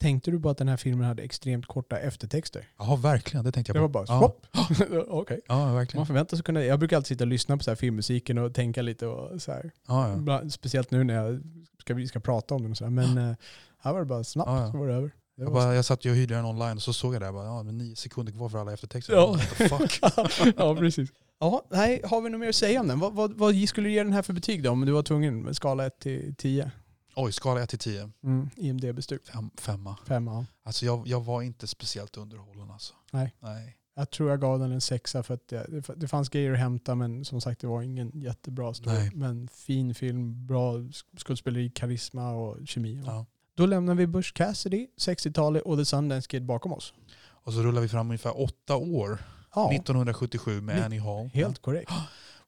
Tänkte du på att den här filmen hade extremt korta eftertexter? Ja, verkligen. Det tänkte jag Det på. var bara ja. stopp. Okej. Ja, Man verkligen. förväntar sig kunna, jag brukar alltid sitta och lyssna på så här filmmusiken och tänka lite och så här. Ja, ja. Speciellt nu när jag ska, vi ska prata om den och så här. Men eh, här var det bara snabbt Ja, ja. så var det över. Jag, bara, jag satt ju och hyrde den online och så såg jag det. Jag bara, ja, men nio sekunder kvar för alla eftertexter. Ja. Fuck? ja, precis. Ja, nej, har vi något mer att säga om den? Vad, vad, vad skulle du ge den här för betyg då? Om du var tvungen med skala 1 till 10? Oj, skala 1 till 10. Mm, IMDB-stuk. Fem, femma. Fem, ja. Alltså jag, jag var inte speciellt underhållen alltså. Nej. Nej. Jag tror jag gav den en sexa för att det, det, fanns grejer att hämta men som sagt det var ingen jättebra story. Nej. Men fin film, bra skådespeleri, karisma och kemi. Ja. Då lämnar vi Bush Cassidy, 60-talet och The Sundance Kid bakom oss. Och så rullar vi fram ungefär åtta år. Ja, 1977 med Ni- Annie Hall. helt korrekt.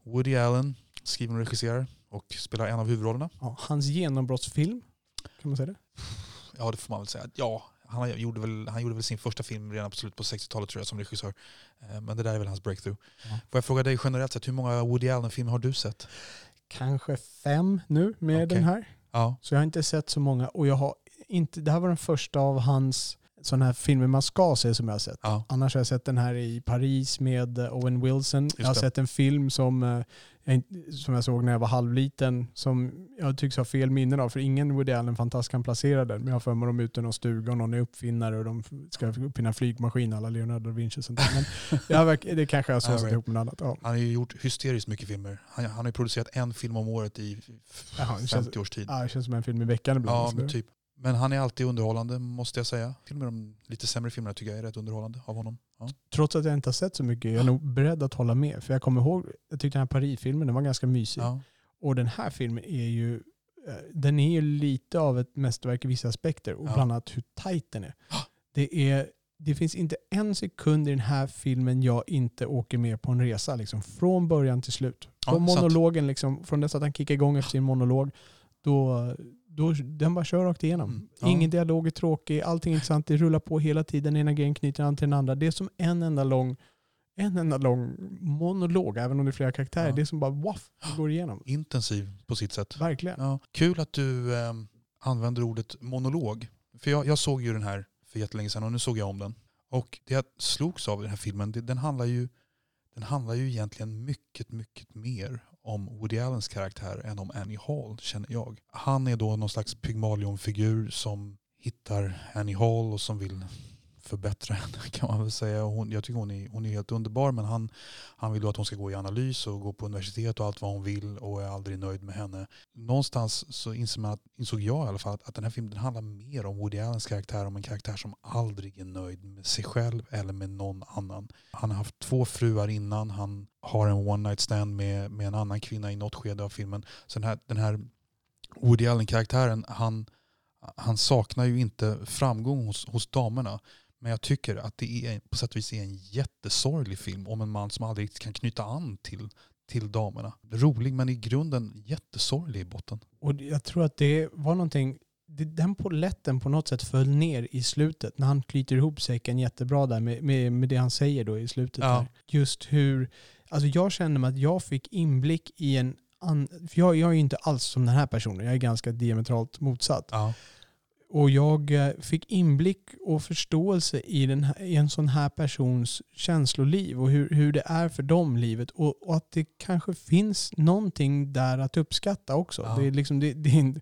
Woody Allen skriver och regisserar och spelar en av huvudrollerna. Ja, hans genombrottsfilm, kan man säga det? Ja, det får man väl säga. Ja, Han gjorde, väl, han gjorde väl sin första film redan på slutet på 60-talet tror jag som regissör. Eh, men det där är väl hans breakthrough. Ja. Får jag fråga dig generellt sett, hur många Woody Allen-filmer har du sett? Kanske fem nu med Okej. den här. Ja. Så jag har inte sett så många. Och jag har inte, det här var den första av hans sådana här filmer man ska se som jag har sett. ja. Annars har jag sett den här i Paris med eh, Owen Wilson. jag har det. sett en film som, eh, jag, som jag såg när jag var halvliten som jag tycks ha fel minnen av. För ingen Woody Allen-fantast kan placera den. Men jag har för mig dem ute i någon stuga och någon är uppfinnare och de ska uppfinna flygmaskin alla Leonardo da Vinci och sånt där. Men jag det kanske jag har right. ihop med något annat. Ja. Han har ju gjort hysteriskt mycket filmer. Han, han har ju producerat en film om året i Jaha, det 50 känns- års tid. Ja, det känns som en film i veckan ibland. Ja, typ. Men han är alltid underhållande måste jag säga. Till och med de lite sämre filmerna tycker jag är rätt underhållande av honom. Ja. Trots att jag inte har sett så mycket, jag är nog beredd att hålla med. För jag kommer ihåg, jag tyckte den här Paris-filmen den var ganska mysig. Ja. Och den här filmen är ju, eh, den är ju lite av ett mästerverk i vissa aspekter. Och Ja. bland annat hur tajt den är. Det, är. det finns inte en sekund i den här filmen jag inte åker med på en resa. Liksom, från början till slut. Ja, Från sant. monologen, liksom, från dess att han kickar igång efter sin monolog, då, då den bara kör rakt igenom. Mm, ja. Ingen dialog är tråkig, allting är intressant, det rullar på hela tiden, ena grejen knyter an till den andra. Det är som en enda lång en enda lång monolog, även om det är flera karaktärer. Ja. Det är som bara waff, det går igenom. Intensiv på sitt sätt. Verkligen. Ja. Kul att du eh, använder ordet monolog. För jag, jag såg ju den här för jättelänge sedan och nu såg jag om den. Och det jag slogs av i den här filmen, det, den, handlar ju, den handlar ju egentligen mycket, mycket mer om Woody Allens karaktär än om Annie Hall, känner jag. Han är då någon slags Pygmalion-figur som hittar Annie Hall och som vill förbättra henne kan man väl säga. Hon, jag tycker hon är, hon är helt underbar men han, han vill då att hon ska gå i analys och gå på universitet och allt vad hon vill och är aldrig nöjd med henne. Någonstans så insåg, man, att- insåg jag i alla fall att, att den här filmen den handlar mer om Woody Allens karaktär, om en karaktär som aldrig är nöjd med sig själv eller med någon annan. Han har haft två fruar innan, han har en one night stand med, med en annan kvinna i något skede av filmen. Så den här, den här Woody Allen-karaktären, han, han saknar ju inte framgång hos, hos damerna. Men jag tycker att det är, på sätt och vis är en jättesorglig film om en man som aldrig riktigt kan knyta an till, till damerna. Rolig men i grunden jättesorglig i botten. Och jag tror att det var någonting, den poletten på något sätt föll ner i slutet när han knyter ihop säcken jättebra där med, med, med det han säger då i slutet. Ja. Där. Just hur, alltså jag kände mig att jag fick inblick i en an, för jag, jag är ju inte alls som den här personen, jag är ganska diametralt motsatt. Ja. Och jag eh, fick inblick och förståelse i, den här, i en sån här persons känsloliv och hur, hur det är för dem livet. Och, och att det kanske finns någonting där att uppskatta också. Ja. Det är liksom, det, det är inte,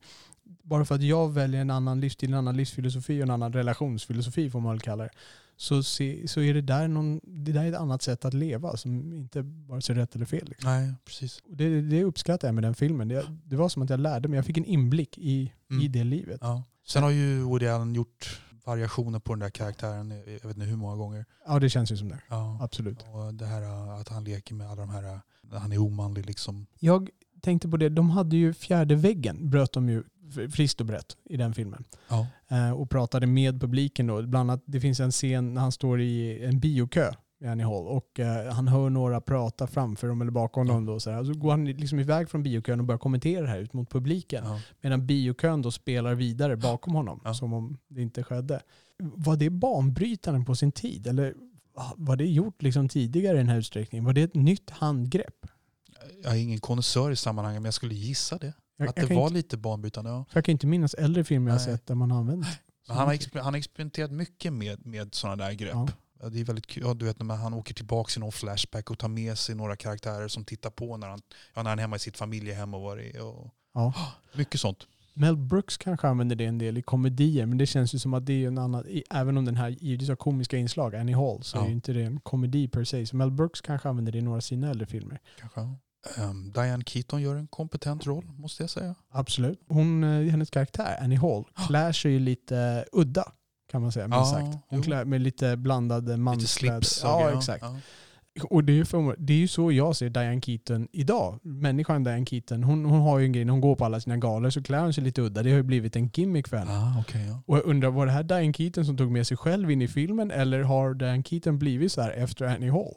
bara för att jag väljer en annan livsstil, en annan livsfilosofi och en annan relationsfilosofi får man väl kalla det. Så, se, så är det där, någon, det där är ett annat sätt att leva som inte vare sig rätt eller fel. Liksom. Nej, precis. Det, det uppskattar jag med den filmen. Det, det var som att jag lärde mig, jag fick en inblick i, Mm. i det livet. Ja. Sen har ju Woody Allen gjort variationer på den där karaktären, jag vet inte hur många gånger. Ja, det känns ju som det. Ja. Absolut. Och det här äh, att han leker med alla de här, äh, han är omanlig liksom. Jag tänkte på det, de hade ju fjärde väggen, bröt de ju friskt och brett i den filmen. Ja. Eh, och pratade med publiken då. Bland annat, det finns en scen när han står i en biokö i Annie Hall och eh, han hör några prata framför dem eller bakom Ja. dem. Då, så, här. så går han liksom iväg från biokön och börjar kommentera det här ut mot publiken. Ja. Medan biokön då spelar vidare bakom honom Ja. som om det inte skedde. Var det banbrytaren på sin tid? Eller var det gjort liksom tidigare i den här utsträckningen? Var det ett nytt handgrepp? Jag är ingen konnässör i sammanhanget men jag skulle gissa det. Jag, att jag, det var inte, lite banbrytande. Ja. jag kan inte minnas äldre filmer jag Nej. sett där man använt Men han, har han har experimenterat mycket med, med sådana där grepp. Det är väldigt kul. Ja, du vet när han åker tillbaka i någon flashback och tar med sig några karaktärer som tittar på när han, ja, när han är hemma i sitt familjehem och vad det är. Och, Ja. mycket sånt. Mel Brooks kanske använder det en del i komedier, men det känns ju som att det är en annan, även om den här givetvis har komiska inslag, Annie Hall, så Ja. är ju inte det en komedi per se. Så Mel Brooks kanske använder det i några av sina äldre filmer. Kanske. Ehm, Diane Keaton gör en kompetent roll måste jag säga. Absolut. Hon, eh, hennes karaktär, Annie Hall, klär sig ju lite udda, kan man säga, Ja, sagt. Hon klär med lite blandade Lite manskläder. slips. och Ja, exakt. Och det är, ju för, det är ju så jag ser Diane Keaton idag. Människan Diane Keaton, hon, hon har ju en grej, när hon går på alla sina galor så klär hon sig lite udda. Det har ju blivit en gimmick för henne. Ah, okay, ja. Och jag undrar, var det här Diane Keaton som tog med sig själv in i filmen eller har Diane Keaton blivit så här efter Annie Hall?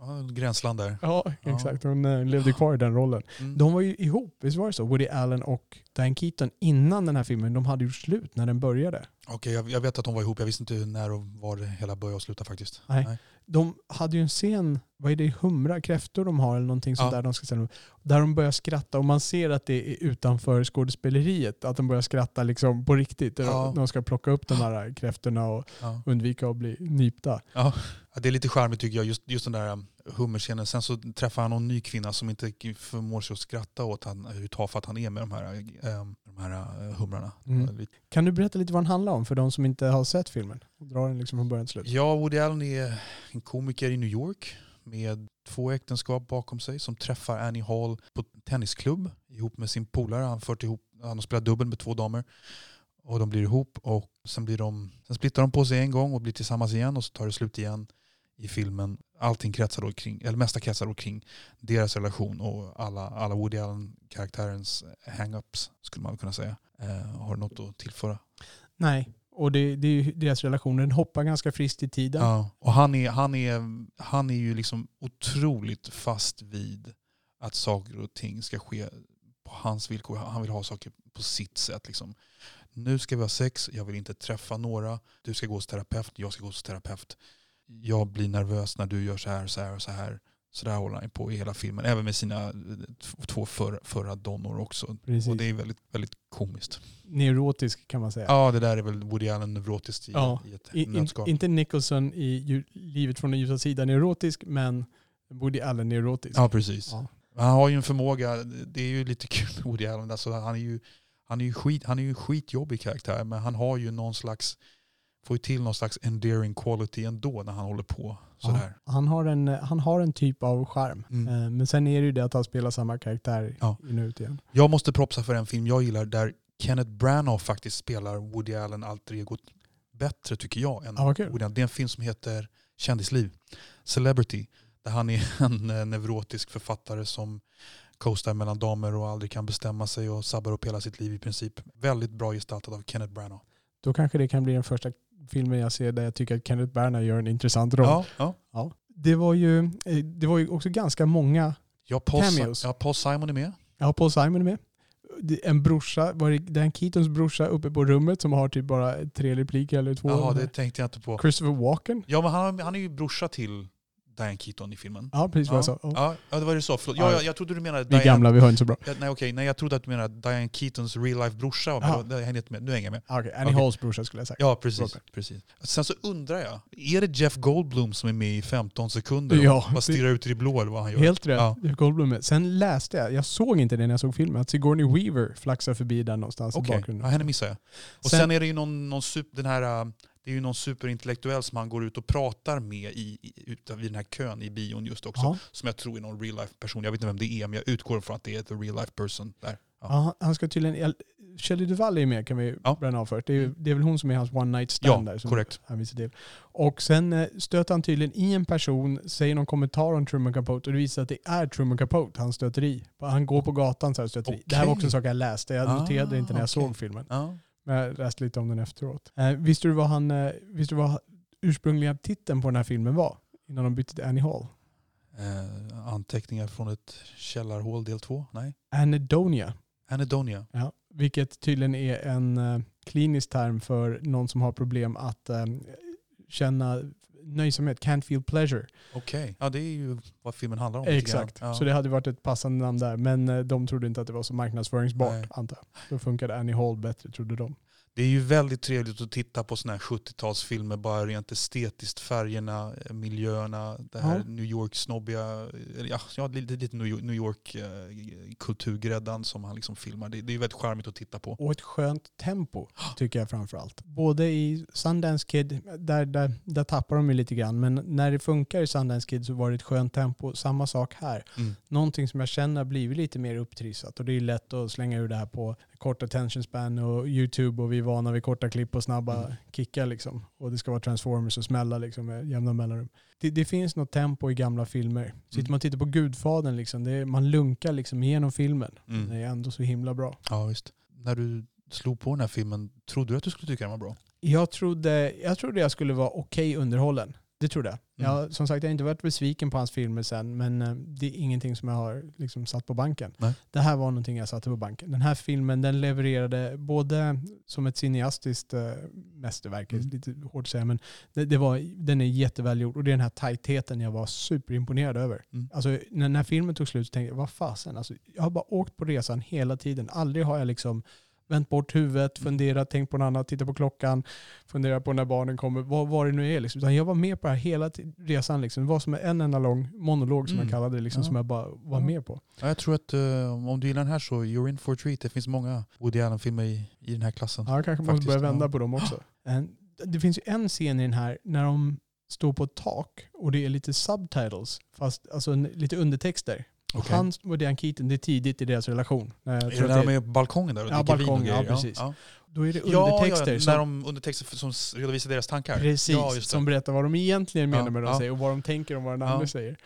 ja, gränsland där. Ja, exakt. Hon eh, levde kvar i den rollen. Mm. De var ju ihop, visst var det så? Woody Allen och Diane Keaton innan den här filmen, de hade gjort slut när den började. Okej, jag, jag vet att de var ihop. Jag visste inte när och var det hela började och slutade faktiskt. Nej. De hade ju en scen, vad är det, humra, kräftor de har eller någonting sånt Ja. där de ska ställa. Där de börjar skratta och man ser att det är utanför skådespeleriet. Att de börjar skratta liksom på riktigt. Ja. de, ska plocka upp de här kräftorna och Ja. undvika att bli nypta. Ja, det är lite charmigt tycker jag, just, just den där um, hummerscenen. Sen så träffar han någon ny kvinna som inte förmår sig att skratta åt han, hur tafatt han är med de här, um, de här uh, humrarna. Mm. Kan du berätta lite vad den handlar om för de som inte har sett filmen? Och dra den liksom från början till slut. Ja, Woody Allen är en komiker i New York med två äktenskap bakom sig som träffar Annie Hall på tennisklubb ihop med sin polare. Han, fört ihop, han har spelat dubbel med två damer. Och de blir ihop och sen, blir de, sen splittar de på sig en gång och blir tillsammans igen och så tar det slut igen i filmen. Allting kretsar då kring, eller mesta kretsar då kring deras relation och alla, alla Woody Allen-karaktärens hang-ups skulle man kunna säga. Eh, har du något att tillföra? Nej, och det, det är ju deras relation. Den hoppar ganska friskt i tiden. Ja, och han är, han, är, han är ju liksom otroligt fast vid att saker och ting ska ske på hans villkor. Han vill ha saker på sitt sätt. Liksom. Nu ska vi ha sex, jag vill inte träffa några. Du ska gå hos terapeut, jag ska gå hos terapeut. Jag blir nervös när du gör så här, så här och så här. Så där håller han på i hela filmen. Även med sina eh, två förra, förra donnor också. Precis. Och det är väldigt, väldigt komiskt. Neurotisk kan man säga. Ja, det där är väl Woody Allen neurotiskt i, Ja, i ett in, nötskal. inte Nicholson i Livet från den ljusa sidan neurotisk, men Woody Allen neurotisk. Ja, precis. Ja. Han har ju en förmåga, det är ju lite kul med Woody Allen, alltså han är ju, han är ju, skit, han är ju en skitjobbig karaktär men han har ju någon slags, får ju till någon slags endearing quality ändå när han håller på sådär. Ja, han, har en, han har en typ av charm. Mm. Eh, Men sen är det ju det att han spelar samma karaktär Ja. in och ut igen. Jag måste propsa för en film jag gillar där Kenneth Branagh faktiskt spelar Woody Allen alter egot bättre tycker jag. Än kul. Woody Allen. Det är en film som heter Kändisliv, Celebrity, där han är en eh, neurotisk författare som coastar mellan damer och aldrig kan bestämma sig och sabbar upp hela sitt liv i princip. Väldigt bra gestaltad av Kenneth Branagh. Då kanske det kan bli den första filmen jag ser där jag tycker att Kenneth Branagh gör en intressant roll. Ja, ja. Ja. Det, var ju, eh, det var ju också ganska många, Ja, Paul, Cameos. ja, Paul Simon är med. ja Paul Simon är med. En brorsa, var det Dan Keatons brorsa uppe på rummet som har typ bara tre repliker eller två. Jaha, det tänkte jag inte på. Christopher Walken. Ja, men han, han är ju brorsa till Diane Keaton i filmen. Ja, precis vad jag sa. ja. Ja. Ja, ja, det var det så. Förlåt. Ja. Ja, jag, jag trodde du menade Vi Diane... gamla, vi hör inte så bra. Ja, nej, okej. Nej, jag trodde att du menade Diane Keatons real life brorsa. var med. Ja. Det hänger inte med. Nu hänger jag med. Okej, Annie Okej. Halls brorsa skulle jag säga. Ja, precis, precis. Sen så undrar jag, är det Jeff Goldblum som är med i 15 sekunder Ja, och bara stirrar ut i det blå eller vad han gör? Helt rätt. Ja. Jeff Goldblum är. Sen läste jag, jag såg inte det när jag såg filmen, att Sigourney Weaver flaxar förbi där någonstans Okej, i ja, bakgrunden. henne missar jag. Och Sen- sen, är det ju någon, någon super, den här, äh, det är ju någon superintellektuell som han går ut och pratar med i, i, vid den här kön i bion just också. Ja. Som jag tror är någon real life person. Jag vet inte vem det är men jag utgår från att det är ett real life person där. Ja. Ja, han ska tydligen... Shelley Duvall är med kan vi Ja. bränna av först. Det är, det är väl hon som är hans one night stand Ja, där. Som korrekt. Han visar till. Och sen eh, stöter han tydligen i en person, säger någon kommentar om Truman Capote och det visar att det är Truman Capote han stöter i. Han går på gatan så här och stöter i. Det här var också en sak jag läste. Jag Ah, noterade det inte när jag okej. såg filmen. Ja. Men jag läste lite om den efteråt. Eh, visste, du vad han, eh, visste du vad ursprungliga titeln på den här filmen var? Innan de bytte till Annie Hall. Eh, anteckningar från ett källarhål del två? Nej. Anedonia. Anedonia. Ja, vilket tydligen är en eh, klinisk term för någon som har problem att eh, känna nöjsamhet, can't feel pleasure. Okej. Ja det är ju vad filmen handlar om. Exakt. Ja. Så det hade varit ett passande namn där. Men eh, de trodde inte att det var så marknadsföringsbart, Nej. antar jag. Då funkade Annie Hall bättre, trodde de. Det är ju väldigt trevligt att titta på sådana här 70-talsfilmer, bara rent estetiskt, färgerna, eh, miljöerna, det här Ja. New York-snobbiga, eller ja, ja lite, lite New York- New York-kulturgräddan som han liksom filmar. Det, det är ju väldigt charmigt att titta på. Och ett skönt tempo, tycker jag framförallt. Både i Sundance Kid, där, där, där tappar de ju lite grann, men när det funkar i Sundance Kid så var det ett skönt tempo. Samma sak här. Mm. Någonting som jag känner har blivit lite mer upptrissat och det är lätt att slänga ur det här på kort attention span och YouTube och vi är vana vid korta klipp och snabba Mm. kickar liksom. Och det ska vara transformers och smälla liksom med jämna mellanrum. Det, det finns något tempo i gamla filmer. Sitter Mm. man och tittar på Gudfadern liksom, är, man lunkar liksom igenom filmen. Mm. Det är ändå så himla bra. Ja visst. När du slog på den här filmen, trodde du att du skulle tycka den var bra? Jag trodde jag, trodde jag skulle vara okej underhållen. Det trodde jag. jag. Som sagt, jag har inte varit besviken på hans filmer sen, men eh, det är ingenting som jag har liksom satt på banken. Nej. Det här var någonting jag satte på banken. Den här filmen den levererade både som ett cineastiskt äh, mästerverk, Mm. lite hårt att säga, men det, det var, den är jättevälgjord och det är den här tajtheten jag var superimponerad över. Mm. Alltså, när, när filmen tog slut så tänkte jag, vad fasen, alltså, jag har bara åkt på resan hela tiden. Aldrig har jag liksom vänt bort huvudet, funderat, tänkt på något annat, tittat på klockan, funderat på när barnen kommer, vad, vad det nu är. Liksom. Utan jag var med på det här hela resan. Liksom. Det var som en enda lång monolog som Mm. jag kallade det, liksom, Ja. som jag bara var Ja. med på. Ja, jag tror att eh, om du gillar den här så you're in for a treat. Det finns många Woody Allen-filmer i, i den här klassen. Ja, jag kanske måste Faktiskt, börja vända på dem också. En- Det finns ju en scen i den här när de står på ett tak och det är lite subtitles, fast alltså lite undertexter. Okej. Han och Diane Keaton, det är tidigt i deras relation. Jag Är det när de är på balkongen där och Ja, dricker vin och ja, precis. Ja, Då är det ja. undertexter. ja, som- när de undertexter som redovisar deras tankar. Precis, Ja, som berättar vad de egentligen menar Ja, med det de ja. säger och vad de tänker om vad den Ja. andra säger.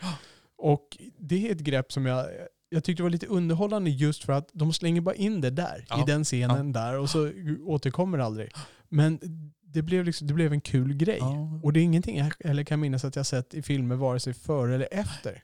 Och det är ett grepp som jag, jag tyckte var lite underhållande just för att de slänger bara in det där, Ja, i den scenen där och så återkommer det aldrig. Men det blev, liksom, det blev en kul grej. Ja. Och det är ingenting jag heller kan minnas att jag sett i filmer vare sig före eller efter.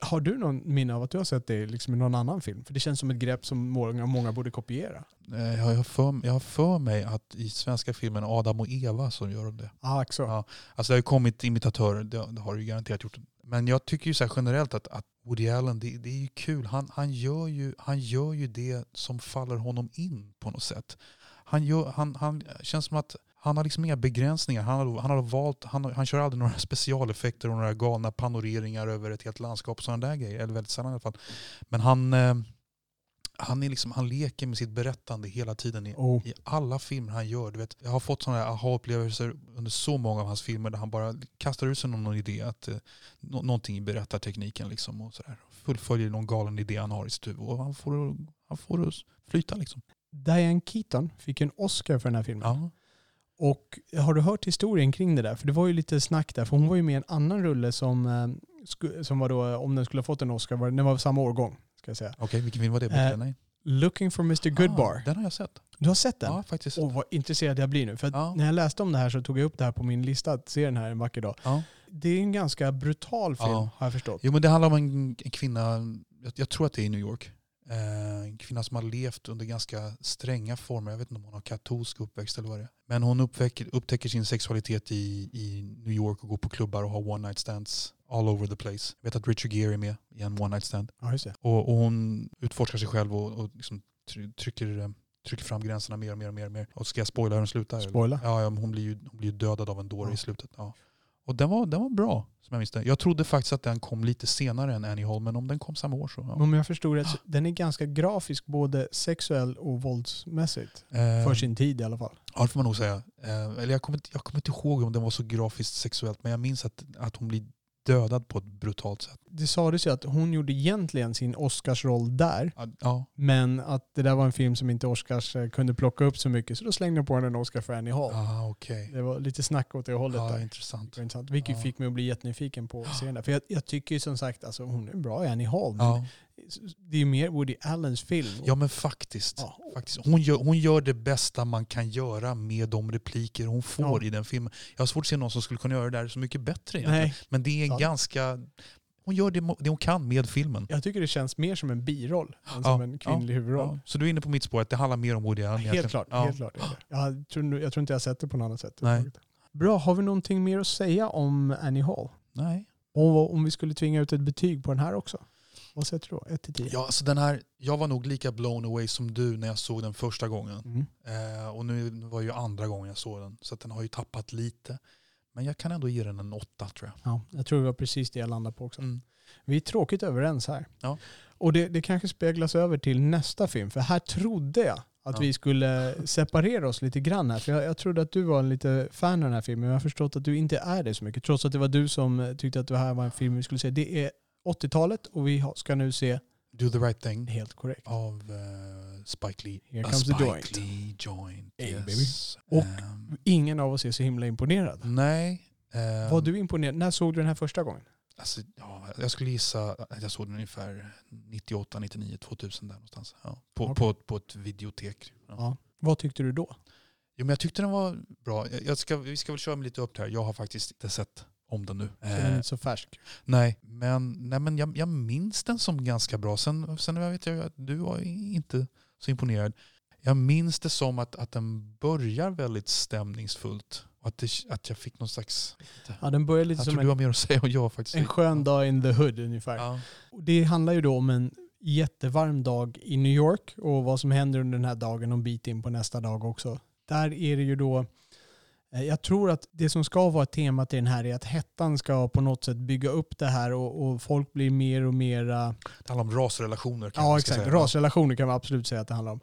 Har du någon minne av att du har sett det liksom i någon annan film? För det känns som ett grepp som många, många borde kopiera. Eh, Jag har, för, jag har för mig att i svenska filmen Adam och Eva så gör de det. Ah, så. Ja. Alltså det har ju kommit imitatörer, det, har det ju garanterat gjort. Men jag tycker ju så generellt att, att Woody Allen, det, det är ju kul. Han, han, gör ju, han gör ju det som faller honom in på något sätt. Han, gör, han, han känns som att han har liksom inga begränsningar. Han har, han har valt, han, han kör aldrig några specialeffekter och några galna panoreringar över ett helt landskap och sådana där grejer. Eller väldigt sällan i alla fall. Men han, eh, han, är liksom, han leker med sitt berättande hela tiden i, Oh. i alla filmer han gör. Du vet, jag har fått sådana aha-upplevelser under så många av hans filmer där han bara kastar ut sig någon idé, att, eh, nå- någonting i berättartekniken liksom och sådär. Fullföljer någon galen idé han har i sitt huvud och han får, han får flyta liksom. Diane Keaton fick en Oscar för den här filmen. Ja. Och har du hört historien kring det där? För det var ju lite snack där, för hon var ju med i en annan rulle som, eh, som var då, om den skulle ha fått en Oscar, var, den var samma årgång. Ska jag säga. Okej, vilken film var det? Eh. Looking for Mr Goodbar. Ah, den har jag sett. Du har sett den? Ja, faktiskt. Åh, vad intresserad jag blir nu. För Ja. när jag läste om det här så tog jag upp det här på min lista att se den här en vacker dag. Ja. Det är en ganska brutal film, Ja. har jag förstått. Jo men det handlar om en, en kvinna, jag, jag tror att det är i New York. Eh, en kvinna som har levt under ganska stränga former. Jag vet inte om hon har katolsk uppväxt eller vad det är. Men hon uppväcker, upptäcker sin sexualitet i, i New York och går på klubbar och har one night stands all over the place. Jag vet att Richard Gere är med i en one night stand. Ja. Och, och hon utforskar sig själv och, och liksom try- trycker, eh, trycker fram gränserna mer och mer och mer. Och, mer. och ska jag spoila hur den slutar? Spoila. Ja, hon blir ju hon blir ju dödad av en dåre Ja. i slutet. Ja. Och den var, den var bra, som jag minns det. Jag trodde faktiskt att den kom lite senare än Annie Hall, men om den kom samma år så... Ja. Om jag förstod rätt, den är ganska grafisk, både sexuell och våldsmässigt. Eh, För sin tid i alla fall. Ja, det får man nog säga. Eh, eller jag, kommer jag kommer inte ihåg om den var så grafiskt sexuellt, men jag minns att, att hon blir dödad på ett brutalt sätt. Det sades ju att hon gjorde egentligen sin Oscarsroll där, Ja, men att det där var en film som inte Oscars eh, kunde plocka upp så mycket, så då slängde de på henne en Oscar för Annie Hall. ah, okej. Det var lite snack åt det hållet Ja, där. intressant. Det intressant. Vilket Ja. fick mig att bli jättenyfiken på serien. där. För jag, jag tycker ju som sagt, alltså, hon är bra i Annie Hall, men Ja. Det är ju mer Woody Allens film. ja, men faktiskt. Ja. faktiskt. Hon, gör, hon gör det bästa man kan göra med de repliker hon får Ja. i den filmen. Jag har svårt att se någon som skulle kunna göra det där så mycket bättre egentligen. Nej, Men det är Sant. ganska... Hon gör det, det hon kan med filmen. jag tycker det känns mer som en biroll än Ja, som en kvinnlig huvudroll. Ja. Så du är inne på mitt spår, att det handlar mer om Woody Allen Helt egentligen. klart. Ja. Helt klart jag, tror, jag tror inte jag har sett det på något annat sätt. Nej. Bra, har vi någonting mer att säga om Annie Hall? Nej. Och om vi skulle tvinga ut ett betyg på den här också? Vad sätter du då? 1 till 10? Ja, alltså den här, jag var nog lika blown away som du när jag såg den första gången. Mm. Eh, och nu var ju andra gången jag såg den, så den har ju tappat lite. Men jag kan ändå ge den en åtta tror jag. Ja, jag tror det var precis det jag landade på också. Mm. Vi är tråkigt överens här. Ja. Och det, det kanske speglas över till nästa film. För här trodde jag att Ja. vi skulle separera oss lite grann här. För jag, jag trodde att du var en lite fan av den här filmen. Men jag har förstått att du inte är det så mycket. Trots att det var du som tyckte att det här var en film vi skulle se. Det är 80-talet och vi ska nu se Do the right thing helt korrekt. av eh, Spike Lee. Here A comes the Spike joint. Lee joint. Hey, yes. Och- Ehm, Ingen av oss är så himla imponerad. nej. ehm, Var du imponerad? När såg du den här första gången? Alltså, ja, jag skulle gissa att jag såg den ungefär 98, 99, 2000 där någonstans. Ja, på, Okej. på, på ett videotek. Ja. Ja. Vad tyckte du då? Jo, men jag tyckte den var bra. Jag ska, vi ska väl köra med lite upp här. Jag har faktiskt inte sett om den nu. Så den är Eh, inte så färsk. nej, men, nej, men jag, jag minns den som ganska bra. Sen, sen vet jag att du var inte så imponerad. Jag minns det som att, att den börjar väldigt stämningsfullt. Och att, det, att jag fick någon slags... Ja, den börjar lite Jag som tror du en, har mer att säga och jag faktiskt. en skön dag in the hood ungefär. Ja. Det handlar ju då om en jättevarm dag i New York och vad som händer under den här dagen och en bit in på nästa dag också. Där är det ju då, jag tror att det som ska vara temat i den här är att hettan ska på något sätt bygga upp det här och, och folk blir mer och mer Det handlar om rasrelationer. kan Ja, exakt. säga. Rasrelationer kan man absolut säga att det handlar om.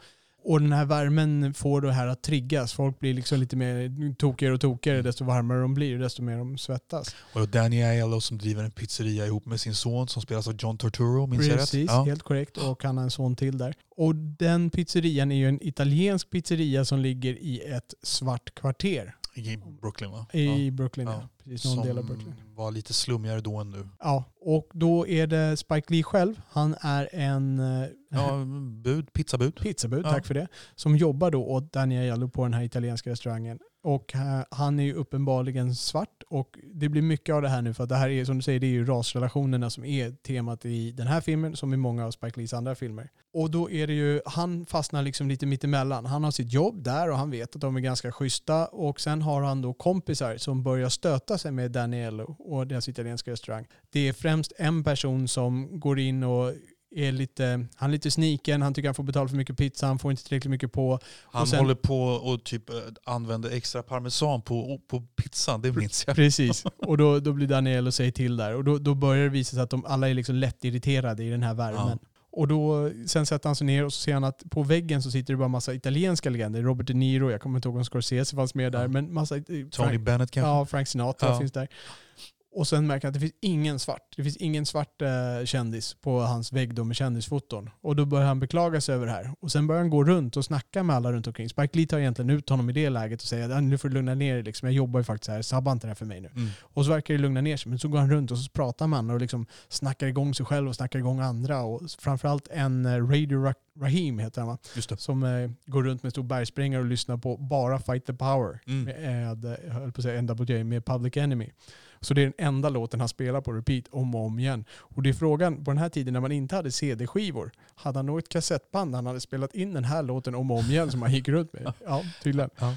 Och den här värmen får det här att triggas. Folk blir liksom lite mer tokigare och tokigare desto varmare de blir, desto mer de svettas. Och Danny Aiello som driver en pizzeria ihop med sin son som spelas av John Torturo, minns jag rätt? Precis, Ja. helt korrekt. Och han har en son till där. Och den pizzerian är ju en italiensk pizzeria som ligger i ett svart kvarter I Brooklyn va? i Brooklyn. Ja. Ja. Precis, någon som del av Brooklyn. var lite slummigare då än nu. Ja, och då är det Spike Lee själv. Han är en eh, Ja, bud, pizzabud. pizzabud, Ja. tack för det, som jobbar då åt Daniello på den här italienska restaurangen. Och eh, han är ju uppenbarligen svart och det blir mycket av det här nu för att det här är som du säger, det är ju rasrelationerna som är temat i den här filmen som i många av Spike Lees andra filmer. Och då är det ju, han fastnar liksom lite mittemellan. Han har sitt jobb där och han vet att de är ganska schyssta och sen har han då kompisar som börjar stöta sig med Daniello och deras italienska restaurang. Det är främst en person som går in och är lite, han är lite sniken, han tycker han får betala för mycket pizza, han får inte tillräckligt mycket på. Han sen- håller på och typ eh, använder extra parmesan på, på pizzan, det minns jag. Precis, och då, då blir Daniel och säger till där. Och då, då börjar det visa sig att de alla är liksom lätt irriterade i den här värmen. Och då, sen sätter han sig ner och så ser han att på väggen så sitter det bara massa italienska legender. Robert De Niro, jag kommer inte ihåg om Scorsese fanns med där, Ja. men massa... Tony Frank, Bennett kanske? ja, Frank Sinatra Ja. finns där. Och sen märker han att det finns ingen svart. Det finns ingen svart eh, kändis på hans vägg då med kändisfoton. Och då börjar han beklaga sig över det här. Och sen börjar han gå runt och snacka med alla runt omkring. Spike Lee tar egentligen ut honom i det läget och säger att nu får du lugna ner dig. Liksom. Jag jobbar ju faktiskt här, sabba inte det här för mig nu. Mm. Och så verkar det lugna ner sig. Men så går han runt och så pratar man och liksom snackar igång sig själv och snackar igång andra. Och framförallt en eh, Radio Ra- Rahim heter han va? Som eh, går runt med stor bergsprängare och lyssnar på bara Fight the Power. Mm. Med, eh, höll på att säga NWA, med Public Enemy. Så det är den enda låten han spelar på repeat om och om igen. Och det är frågan, på den här tiden när man inte hade CD-skivor, hade han något kassettband han hade spelat in den här låten om och om igen som han gick runt med? Ja, tydligen. Ja.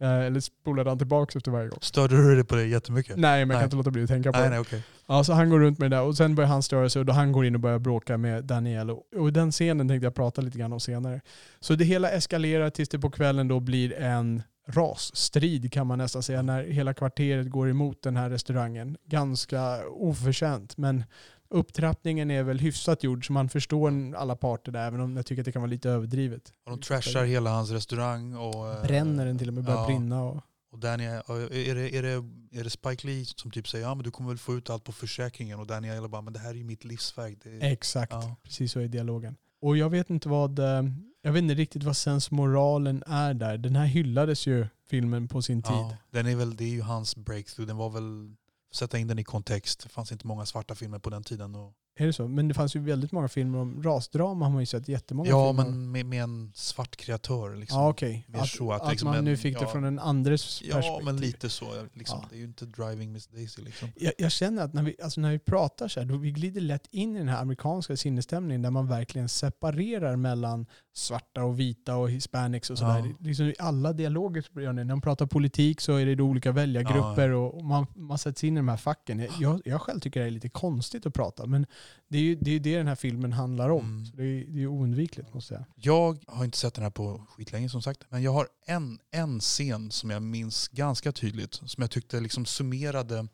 Eh, Eller spolade han tillbaka efter varje gång? Störde du dig på det jättemycket? Nej, men jag Nej. kan inte låta bli att tänka på nej, det. nej okej. Ja, så han går runt med det där och sen börjar han störa sig och då han går in och börjar bråka med Daniel. Och den scenen tänkte jag prata lite grann om senare. Så det hela eskalerar tills det på kvällen då blir en rasstrid kan man nästan säga när hela kvarteret går emot den här restaurangen. Ganska oförtjänt men upptrappningen är väl hyfsat gjord så man förstår alla parter där även om jag tycker att det kan vara lite överdrivet. Och de trashar hela hans restaurang och... eh, Bränner den till och med, börjar ja. brinna. Och, Och Danny, är, det, är, det, är det Spike Lee som typ säger ja men du kommer väl få ut allt på försäkringen och Danny Aiello bara men det här är ju mitt livsverk. Är, Exakt, ja. precis så är dialogen. Och jag vet inte vad, eh, jag vet inte riktigt vad sensmoralen är där. Den här hyllades ju filmen på sin tid. Ja, den är väl, det är ju hans breakthrough. Den var väl, sätta in den i kontext. Det fanns inte många svarta filmer på den tiden. Och, Är det så? Men det fanns ju väldigt många filmer om rasdrama har man ju sett jättemånga ja filmer om. men med, med en svart kreatör. Liksom. Ja okej. mer Att, så att att, liksom man en- nu fick det ja. från en andres perspektiv. Ja men lite så. Liksom. Ja. Det är ju inte Driving Miss Daisy. Liksom. Jag, jag känner att när vi, alltså när vi pratar så här, då vi glider lätt in i den här amerikanska sinnesstämningen där man verkligen separerar mellan svarta och vita och hispanics och sådär. Ja. Liksom I alla dialoger så gör det. När man pratar politik så är det olika väljargrupper och och man, man sätts in i de här facken. Jag, jag, själv tycker det är lite konstigt att prata men det är ju det, är det den här filmen handlar om. Mm. Det, är, det är oundvikligt måste jag säga. Jag har inte sett den här på skitlänge som sagt. Men jag har en, en scen som jag minns ganska tydligt. Som jag tyckte liksom summerade,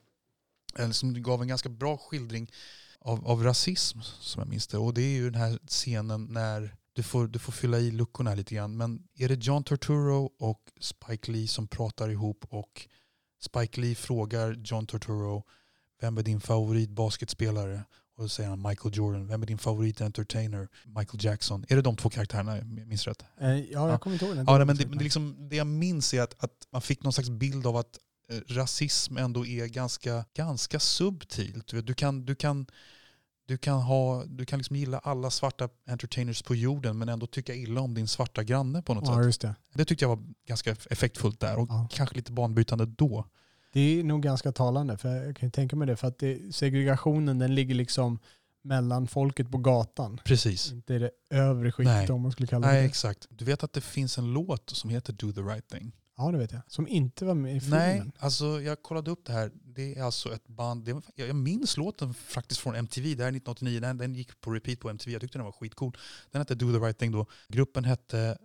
eller som gav en ganska bra skildring av, av rasism som jag minns det. Och det är ju den här scenen när du får, du får fylla i luckorna lite grann. Men är det John Turturro och Spike Lee som pratar ihop och Spike Lee frågar John Turturro vem är din favorit basketspelare? Och då säger han Michael Jordan. Vem är din favorit entertainer? Michael Jackson. Är det de två karaktärerna? Minns rätt. Eh, ja, jag Ja. kommer inte ihåg den. Ja, men det, men det, liksom, det jag minns är att, att man fick någon slags bild av att eh, rasism ändå är ganska, ganska subtilt. Du kan, du kan, du kan, ha, du kan liksom gilla alla svarta entertainers på jorden men ändå tycka illa om din svarta granne på något Ja, sätt. just det. Det tyckte jag var ganska effektfullt där och Ja. kanske lite banbrytande då. Det är nog ganska talande, för jag kan tänka mig det, för att det, segregationen den ligger liksom mellan folket på gatan. Precis. Inte det övre skiktet Nej. om man skulle kalla Nej, det exakt. Du vet att det finns en låt som heter Do the right thing? Ja, det vet jag. Som inte var med i filmen. Nej, alltså jag kollade upp det här. Det är alltså ett band, det, jag minns låten faktiskt från MTV, det här är 1989, den, den gick på repeat på MTV, jag tyckte den var skitcool. Den hette Do the right thing då. Gruppen hette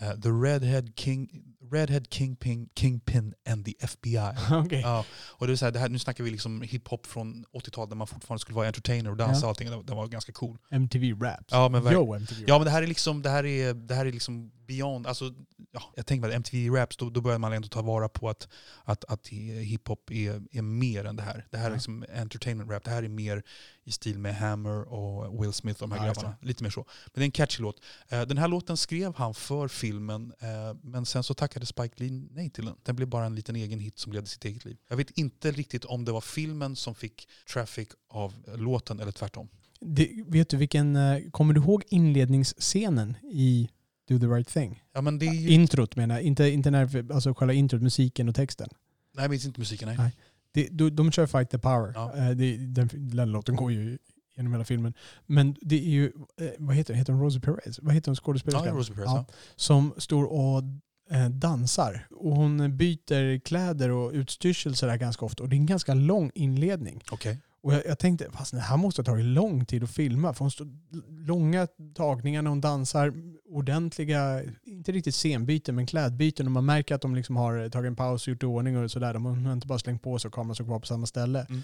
eh, The Redhead, King, Redhead Kingpin, Kingpin and the FBI. Okej. Ja, och det är så här, det här, nu snackar vi liksom hiphop från 80-talet där man fortfarande skulle vara entertainer och dansa Ja. och allting. Det, det var ganska cool. MTV Raps. Ja, men Yo, MTV Ja men det här är liksom, det här är, det här är liksom beyond, alltså, ja, jag tänker att MTV Raps, då, då börjar man ändå ta vara på att, att, att hiphop är, är mer än det här. Det här är Ja. liksom entertainment rap, det här är mer i stil med Hammer och Will Smith och de här Ja, grabbarna. Lite mer så. Men det är en catchy låt. Eh, Den här låten skrev han för filmen, eh, men sen så tackade Spike Lee nej till den. Den blev bara en liten egen hit som levde sitt eget liv. Jag vet inte riktigt om det var filmen som fick traffic av låten eller tvärtom. Det, vet du vilken, eh, kommer du ihåg inledningsscenen i Do the right thing? Ja men det är ju... Introt menar jag, inte, inte när, alltså själva introt, musiken och texten. Nej jag minns inte musiken, nej. Nej. Det, de, de kör Fight the Power. Ja. Eh, Det, den, den låten går ju genom hela filmen. Men det är ju, eh, vad heter? Heter hon Rosie Perez? Vad heter hon Ja, skådespelerskan? Rosie Perez, Ja. ja. Som står och eh, dansar. Och hon byter kläder och utstyrsel sådär ganska ofta. Och det är en ganska lång inledning. Okej. Och jag, jag tänkte, fast det här måste ha tagit lång tid att filma. För hon stod långa tagningar när hon dansar, ordentliga, inte riktigt scenbyten, men klädbyten. Och man märker att de liksom har tagit en paus och gjort i ordning och sådär. De har inte bara slängt på sig och kameran står kvar på samma ställe. Mm.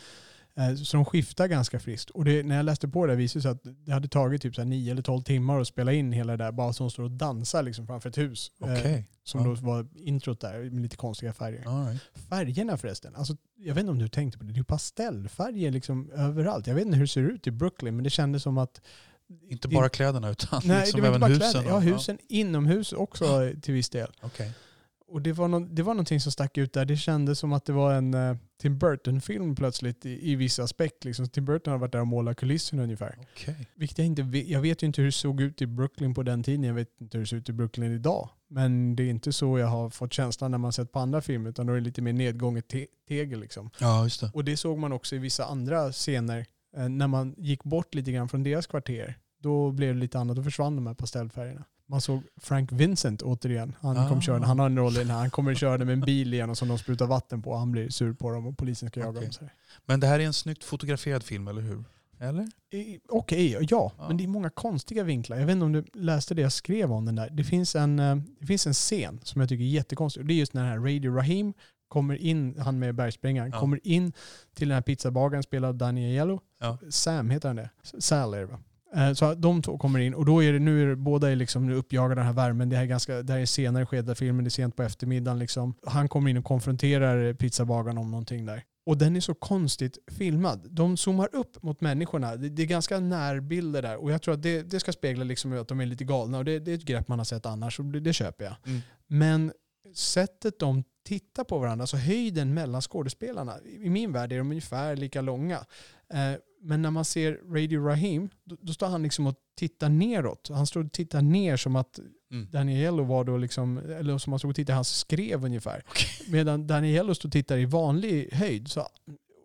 Eh, Så de skiftar ganska friskt. Och det, när jag läste på det visade det sig att det hade tagit typ så här 9 eller 12 timmar att spela in hela det där. Bara så hon står och dansar liksom framför ett hus. Eh, Okej. Som Ja. då var introt där med lite konstiga färger. Right. Färgerna förresten. Alltså, jag vet inte om du tänkte på det. Det är pastellfärger liksom överallt. Jag vet inte hur det ser ut i Brooklyn men det kändes som att... Inte bara kläderna utan Nej, liksom även husen. kläder. Ja, husen inomhus också till viss del. Okej. Och det var, nå- det var någonting som stack ut där. Det kändes som att det var en uh, Tim Burton-film plötsligt i, i viss aspekt. Liksom. Tim Burton har varit där och målat kulisserna ungefär. Vilket jag, inte vet, jag vet ju inte hur det såg ut i Brooklyn på den tiden. Jag vet inte hur det ser ut i Brooklyn idag. Men det är inte så jag har fått känslan när man sett på andra filmer. Utan då är det lite mer nedgånget te- tegel. Liksom. Ja, just det. Och det såg man också i vissa andra scener. Eh, när man gick bort lite grann från deras kvarter. Då blev det lite annat. Då försvann de här pastellfärgerna. Man såg Frank Vincent återigen. Han, Ah. kom körande. han har en roll i den här. Han kommer körande med en bil igenom som de sprutar vatten på. Han blir sur på dem och polisen ska jaga Okej. dem. Men det här är en snyggt fotograferad film, eller hur? Eller? Okej, ja. Ja. Men det är många konstiga vinklar. Jag vet inte om du läste det jag skrev om den där. Det finns en, eh, det finns en scen som jag tycker är jättekonstig. Och Det är just när den här Radio Rahim kommer in, han med bergsprängaren, Ja. kommer in till den här pizzabagaren spelad av Danny Aiello. Ja. Sam heter han det? Sal är det va? Eh, Så de två kommer in och då är det, nu är det, båda är liksom nu uppjagade den här värmen. Det här är ganska, det här är senare skede filmen, det är sent på eftermiddagen liksom. Han kommer in och konfronterar pizzabagaren om någonting där. Och den är så konstigt filmad. De zoomar upp mot människorna. Det, det är ganska närbilder där. Och jag tror att det, det ska spegla liksom att de är lite galna. Och det, det är ett grepp man har sett annars, och det, det köper jag. Mm. Men sättet de tittar på varandra, alltså höjden mellan skådespelarna, i min värld är de ungefär lika långa. Eh, men när man ser Radio Rahim, då, då står han liksom och tittar neråt. Han står och tittar ner som att Mm. Daniello var då liksom, eller som man stod och tittade i hans skrev ungefär. Okej. Medan Daniello stod och tittar i vanlig höjd. Så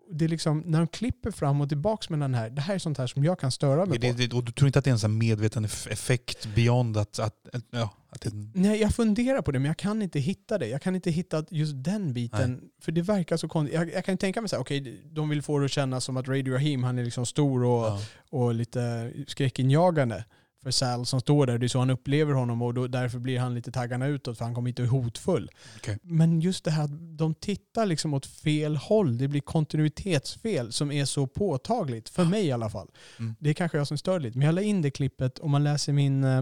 det är liksom, när de klipper fram och tillbaka med den här, det här är sånt här som jag kan störa mig Det, på. det, och du tror inte att det är en sån medveten eff- effekt beyond att... att, ja, att det, Nej, jag funderar på det, men jag kan inte hitta det. Jag kan inte hitta just den biten. För det verkar så konstigt. Jag, jag kan tänka mig så här, okej, de vill få det att kännas som att Radio Rahim, han är liksom stor och, ja. och lite skräckinjagande för Sal som står där. Det är så han upplever honom och då, därför blir han lite taggarna utåt för han kommer inte hotfull. Okej. Men just det här att de tittar liksom åt fel håll. Det blir kontinuitetsfel som är så påtagligt. För mig i alla fall. Mm. Det är kanske jag som stör lite. Men jag la in det klippet. Om man läser min eh,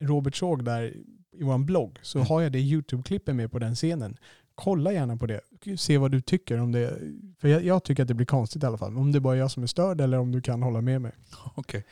Robert Såg där i vår blogg så Mm. har jag det YouTube-klippet med på den scenen. Kolla gärna på det. Se vad du tycker om det. För jag, jag tycker att det blir konstigt i alla fall. Om det är bara jag som är störd eller om du kan hålla med mig. Okej.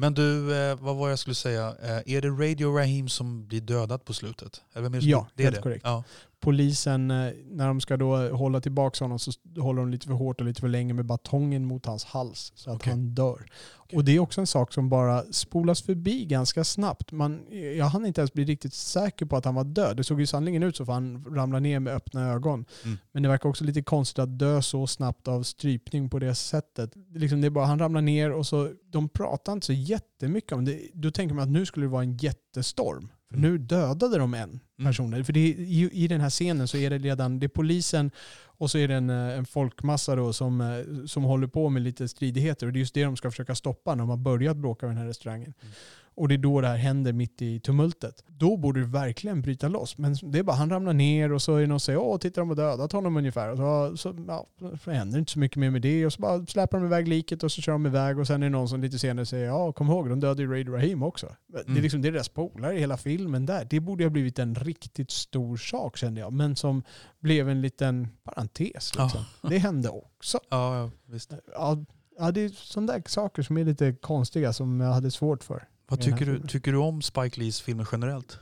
Men du, eh, vad var jag skulle säga? Eh, är det Radio Rahim som blir dödad på slutet? Eller vem är det som Ja, det är helt det? korrekt. Ja. Polisen, eh, när de ska då hålla tillbaka honom så håller de lite för hårt och lite för länge med batongen mot hans hals så att Okej. han dör. Och det är också en sak som bara spolas förbi ganska snabbt. Man, jag hann inte ens bli riktigt säker på att han var död. Det såg ju sannoliken ut så för han ramlade ner med öppna ögon. Mm. Men det verkar också lite konstigt att dö så snabbt av strypning på det sättet. Liksom det är bara, han ramlar ner och så, de pratar inte så jättemycket om det. Då tänker man att nu skulle det vara en jättestorm. För Mm. nu dödade de en person. För det i, i den här scenen så är det redan, det är polisen och så är det en, eh, en folkmassa då som, eh, som håller på med lite stridigheter. Och det är just det de ska försöka stoppa när de har börjat bråka med den här restaurangen. Mm. Och det är då det här händer mitt i tumultet. Då borde det verkligen bryta loss. Men det är bara, han ramlar ner och så är det någon som säger åh, titta de har dödat honom ungefär. Och så, ja, så händer inte så mycket mer med det. Och så bara släpar de iväg liket och så kör de iväg. Och sen är det någon som lite senare säger ja, kom ihåg, de dödade ju Raid Rahim också. Det är Mm. liksom det är deras polare i hela filmen där. Det borde ha blivit en riktigt stor sak kände jag. Men som blev en liten parentes. Liksom. Det hände också. Ja, visst. Ja, det är sådana där saker som är lite konstiga som jag hade svårt för. Vad tycker du, tycker du om Spike Lees filmer generellt?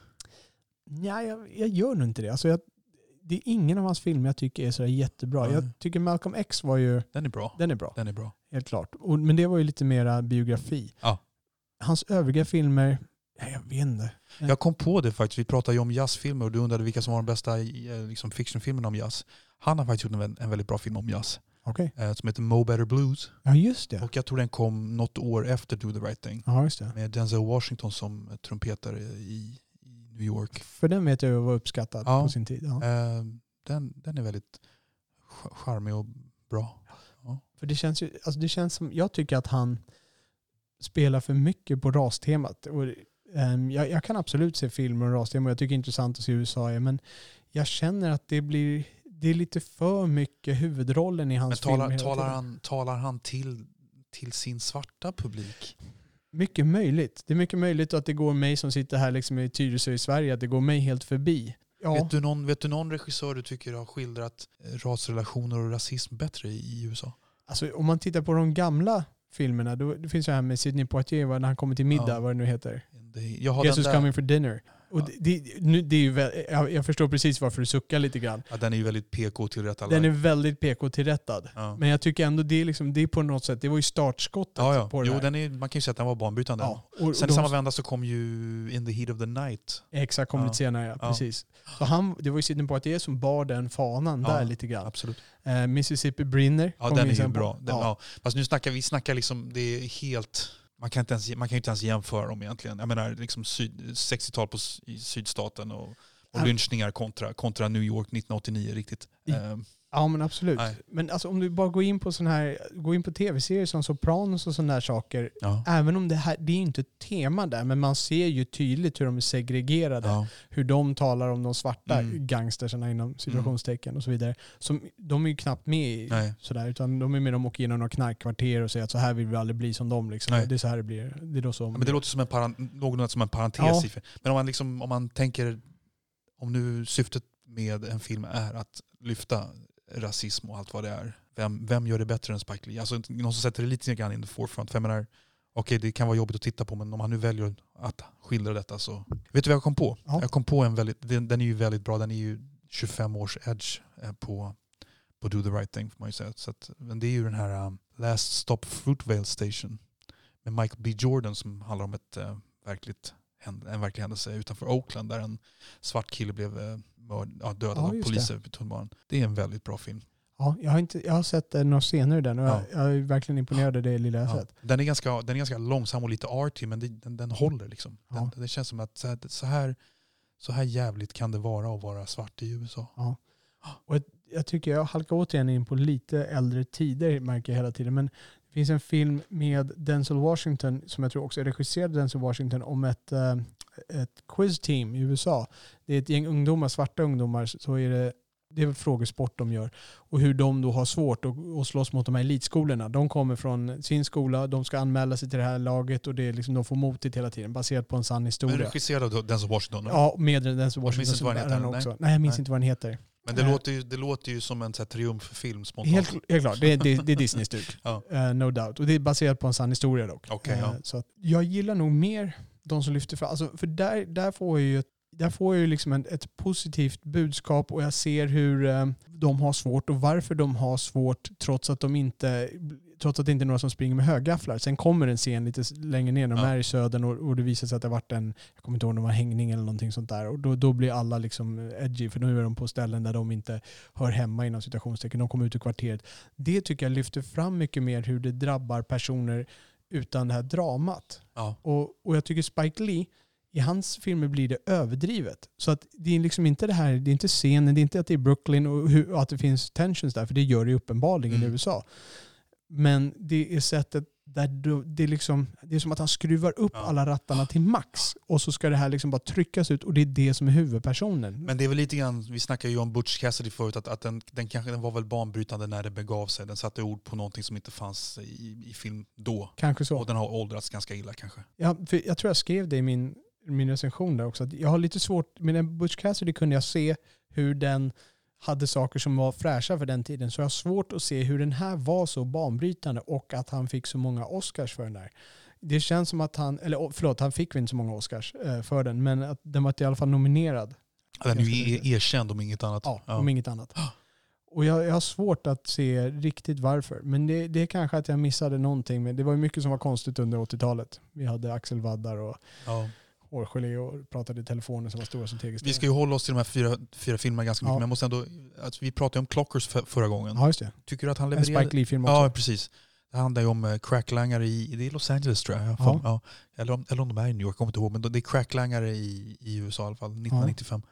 Ja, jag, jag gör nog inte det. Alltså jag, det är ingen av hans filmer jag tycker är så jättebra. Nej. Jag tycker Malcolm X var ju, Den är bra. den är bra, Den är bra. helt klart. Och, men det var ju lite mera biografi. Ja. Hans övriga filmer, ja, jag vet inte. Jag kom på det faktiskt. Vi pratade ju om jazzfilmer och du undrade vilka som var de bästa eh, liksom, fictionfilmerna om jazz. Han har faktiskt gjort en, en väldigt bra film om jazz. Okej. Eh, som heter Mo Better Blues. Ja, just det. Och jag tror den kom något år efter Do the Right Thing. Ja, just det. Med Denzel Washington som trumpetare i, New York. För den vet jag var uppskattad Ja. på sin tid. Ja. Eh, den, den är väldigt ch- charmig och bra. För det känns ju, alltså det känns som, jag tycker att han spelar för mycket på rastemat. Och, ehm, jag, jag kan absolut se filmer och rastema och jag tycker det är intressant att se hur USA är, men jag känner att det blir, det är lite för mycket huvudrollen i Men hans film talar, hela talar, han, talar han till, till sin svarta publik? Mycket möjligt. Det är mycket möjligt att det går mig som sitter här liksom i Tyresö i Sverige, att det går mig helt förbi. Ja, Vet, du någon, vet du någon regissör du tycker har skildrat eh, rasrelationer och rasism bättre i, USA? alltså, om man tittar på de gamla filmerna, då, det finns ju här med Sidney Poitier, när han kommer till middag, Ja. vad det nu heter. Det, jag har den där. coming for dinner. Och Ja. det, nu, det är ju jag, förstår precis varför du suckar lite grann. Ja, den är ju väldigt PK tillrättalagd. Den är väldigt PK-tillrättad. ja. Men jag tycker ändå det är, liksom, det är på något sätt, det var ju startskottet ja, på det Jo, den är, man kan ju säga att den var banbrytande. ja. och, och Sen i de- samma vända så kom ju In the heat of the night. Exakt, kom lite senare, ja, precis. Så han, det var ju Sidney Poitier som bar den fanan där lite grann. Absolut. Eh, Mississippi Brinner Ja, den är ju bra. Den, ja. ja. Fast nu snackar vi snackar liksom, det är helt... Man kan, inte ens, man kan inte ens jämföra dem egentligen. Jag menar liksom syd, 60-tal på, s- i sydstaten och, och lynchningar kontra, kontra New York 1989 riktigt. I- Ehm, Ja men absolut. Nej. Men alltså, om du bara går in på sån här, går in på tv-serier som Sopranos och sådana där saker. ja. Även om det här, det är inte ett tema där, men man ser ju tydligt hur de är segregerade. Ja. Hur de talar om de svarta Mm. gangstersarna inom situationstecken och så vidare. Som, de är ju knappt med i Nej. sådär, utan de är med de åker igenom några knarkkvarter och säger att så här vill vi aldrig bli som dem. Liksom. Det är så här det blir. Det är då så. Ja, men det låter som en, paran, som en parentes. Ja. Men om man, liksom, om man tänker, om nu syftet med en film är att lyfta rasism och allt vad det är. Vem, vem gör det bättre än Spike Lee? Alltså någon som sätter det lite grann in the forefront. För jag menar, okej det kan vara jobbigt att titta på men om han nu väljer att skildra detta så... Vet du vad jag kom på? Ja. Jag kom på en väldigt, den, den är ju väldigt bra, den är ju 25 års edge eh, på, på Do the right thing får man ju säga. Så att, men det är ju den här um, Last Stop Fruitvale Station med Michael B Jordan som handlar om ett uh, verkligt en verklig händelse utanför Oakland där en svart kille blev uh, mörd, ja, dödad Ja, av poliser på tunnelbanan. Det är en väldigt bra film. Ja, jag, har inte, jag har sett eh, några scener i den och Ja. jag, jag är verkligen imponerad av det lilla jag Ja. sett. Den, är ganska, den är ganska långsam och lite arty men det, den, den håller liksom. Den, Ja. Det känns som att så här, så, här, så här jävligt kan det vara att vara svart i USA. Och ett- jag tycker jag halkar återigen in på lite äldre tider märker jag hela tiden. Men finns en film med Denzel Washington som jag tror också är regisserad av Denzel Washington om ett, eh, ett quiz-team i USA. Det är ett gäng ungdomar, svarta ungdomar, så är det det är frågesport de gör. Och hur de då har svårt att, att slåss mot de här elitskolorna. De kommer från sin skola, de ska anmäla sig till det här laget och det är liksom, de får motigt hela tiden baserat på en sann Men historia. regisserad av Denzel Washington. då? Ja, med Denzel minns Washington inte som vad den heter, nej. jag minns Nej. inte vad den heter. Men det, låter ju, det låter ju som en så här, triumffilm spontant. Helt, helt klart, det är, det, det är Disney-styrt. Ja. Eh, no doubt. Och det är baserat på en sann historia dock. Okej, ja. Eh, så jag gillar nog mer de som lyfter fram, alltså, för där, där får jag ju ett där får jag ju liksom en, ett positivt budskap och jag ser hur eh, de har svårt och varför de har svårt trots att de inte trots att det inte är några som springer med högafflar. Sen kommer en scen lite längre ner när de Ja. är i södern och, och det visar sig att det har varit en, jag kommer inte ihåg om det var hängning eller någonting sånt där. Och då, då blir alla liksom edgy för nu är de på ställen där de inte hör hemma inom citationstecken. De kommer ut ur kvarteret. Det tycker jag lyfter fram mycket mer hur det drabbar personer utan det här dramat. Ja. Och, och jag tycker Spike Lee, i hans filmer blir det överdrivet. Så att det är liksom inte det här, det är inte scenen, det är inte att det är Brooklyn och, hur, och att det finns tensions där, för det gör det uppenbarligen i Mm. USA. Men det är sättet där du, det, är liksom, det är som att han skruvar upp Ja. alla rattarna till max. Och så ska det här liksom bara tryckas ut och det är det som är huvudpersonen. Men det är väl lite grann, vi snackade ju om Butch Cassidy förut, att, att den, den, kanske, den var väl banbrytande när det begav sig. Den satte ord på någonting som inte fanns i, i film då. Kanske så. Och den har åldrats ganska illa kanske. Ja, för jag tror jag skrev det i min, min recension där också. Att jag har lite svårt, med den Butch Cassidy kunde jag se hur den hade saker som var fräscha för den tiden. Så jag har svårt att se hur den här var så banbrytande och att han fick så många Oscars för den där. Det känns som att han, eller oh, förlåt, han fick väl inte så många Oscars eh, för den, men att den var i alla fall nominerad. Den är ju erkänd om inget annat. Ja, om inget annat. Och jag, jag har svårt att se riktigt varför. Men det, det är kanske att jag missade någonting. Men det var ju mycket som var konstigt under 80-talet. Vi hade Axel Waddar och Ja. Hårgelé och pratade i telefoner som var stora som tegelstenar. Vi ska ju hålla oss till de här fyra, fyra filmerna ganska mycket, Ja. men jag måste ändå, alltså, vi pratade om Clockers för, förra gången. Ja, just det. Tycker du att han En levererade? Spike Lee-film också. Ja, precis. Det handlar ju om eh, cracklangare i, det är Los Angeles tror jag. Ja. ja. Eller, om, eller om de är i New York, jag kommer inte ihåg. Men det är cracklangare i, i USA i alla fall, 1995.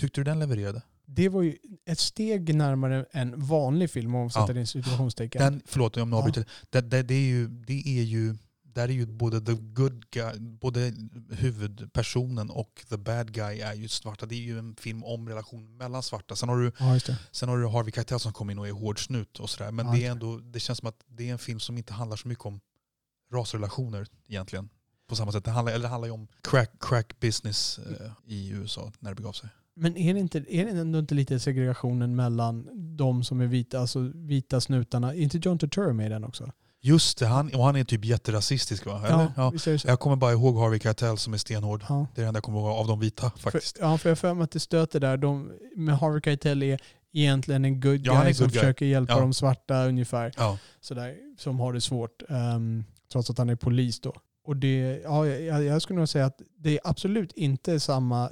Tyckte du den levererade? Det var ju ett steg närmare en vanlig film om man Ja. sätter det i situationstecken. Den, förlåt om jag Ja. avbryter. Det, det, det, är ju, det är ju där är ju både the good guy, både huvudpersonen och the bad guy är ju svarta. Det är ju en film om relation mellan svarta. Sen har du, ja, sen har du Harvey Keitel som kommer in och är hård snut och sådär. Men Ja, det, är ändå, det känns som att det är en film som inte handlar så mycket om rasrelationer egentligen. På samma sätt. Det handlar, eller det handlar ju om crack, crack business eh, i USA när det begav sig. Men är det, inte, är det ändå inte lite segregationen mellan de som är vita, alltså vita snutarna? Är inte John Turturro med i den också? Just det, han, och han är typ jätterasistisk va? Eller? Ja. så? Jag kommer bara ihåg Harvey Keitel som är stenhård. Ja. Det är det enda jag kommer ihåg av de vita faktiskt. För, ja, för jag för mig att det stöter där. De, med Harvey Keitel är egentligen en good Ja, guy han är som good guy. försöker hjälpa Ja. de svarta ungefär. Ja. Sådär, som har det svårt. ehm, trots att han är polis då. Och det, ja, jag, jag skulle nog säga att det är absolut inte samma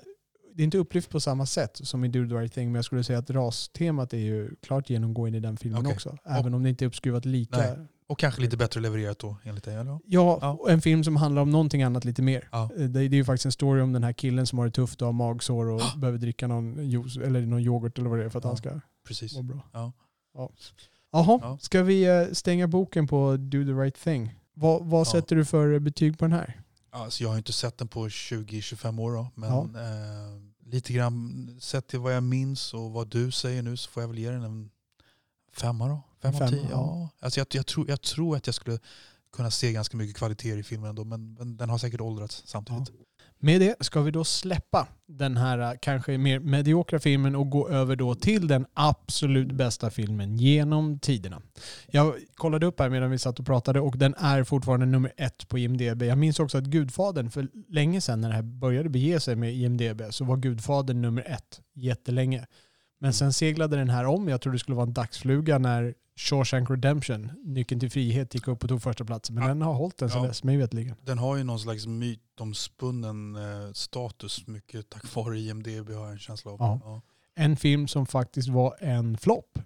det är inte upplyft på samma sätt som i Do the right thing, men jag skulle säga att rastemat är ju klart genomgående i den filmen Okej. också. Även om det inte är uppskruvat lika. Nej. Och kanske lite bättre levererat då enligt dig? Eller? Ja, Ja. och en film som handlar om någonting annat lite mer. Ja. Eh, Det, det är ju faktiskt en story om den här killen som har det tufft och har magsår och behöver dricka någon juice eller någon yoghurt eller vad det är för att Ja. han ska Precis. må bra. Ja. Ja. Jaha, Ja. ska vi eh, stänga boken på Do the right thing? Vad, vad sätter du för betyg på den här? Alltså, jag har inte sett den på 20-25 år då, men eh, lite grann sett till vad jag minns och vad du säger nu så får jag väl ge den en femma då. Fem av tio. ja. Ja. Alltså, jag, jag, tror, jag tror att jag skulle kunna se ganska mycket kvaliteter i filmen ändå, men, men den har säkert åldrats samtidigt. Med det ska vi då släppa den här eh, kanske mer mediokra filmen och gå över då till den absolut bästa filmen genom tiderna. Jag kollade upp här medan vi satt och pratade och den är fortfarande nummer ett på IMDB. Jag minns också att Gudfadern, för länge sedan när det här började bege sig med IMDB, så var Gudfadern nummer ett jättelänge. Men sen seglade den här om. Jag tror det skulle vara en dagsfluga när Shawshank Redemption, Nyckeln till frihet, gick upp och tog första platsen. Men Ja. den har hållit den sedan Ja. dess, mig veterligen. Den har ju någon slags mytomspunnen eh, status mycket tack vare IMDB har jag en känsla av. Ja. Ja. En film som faktiskt var en flopp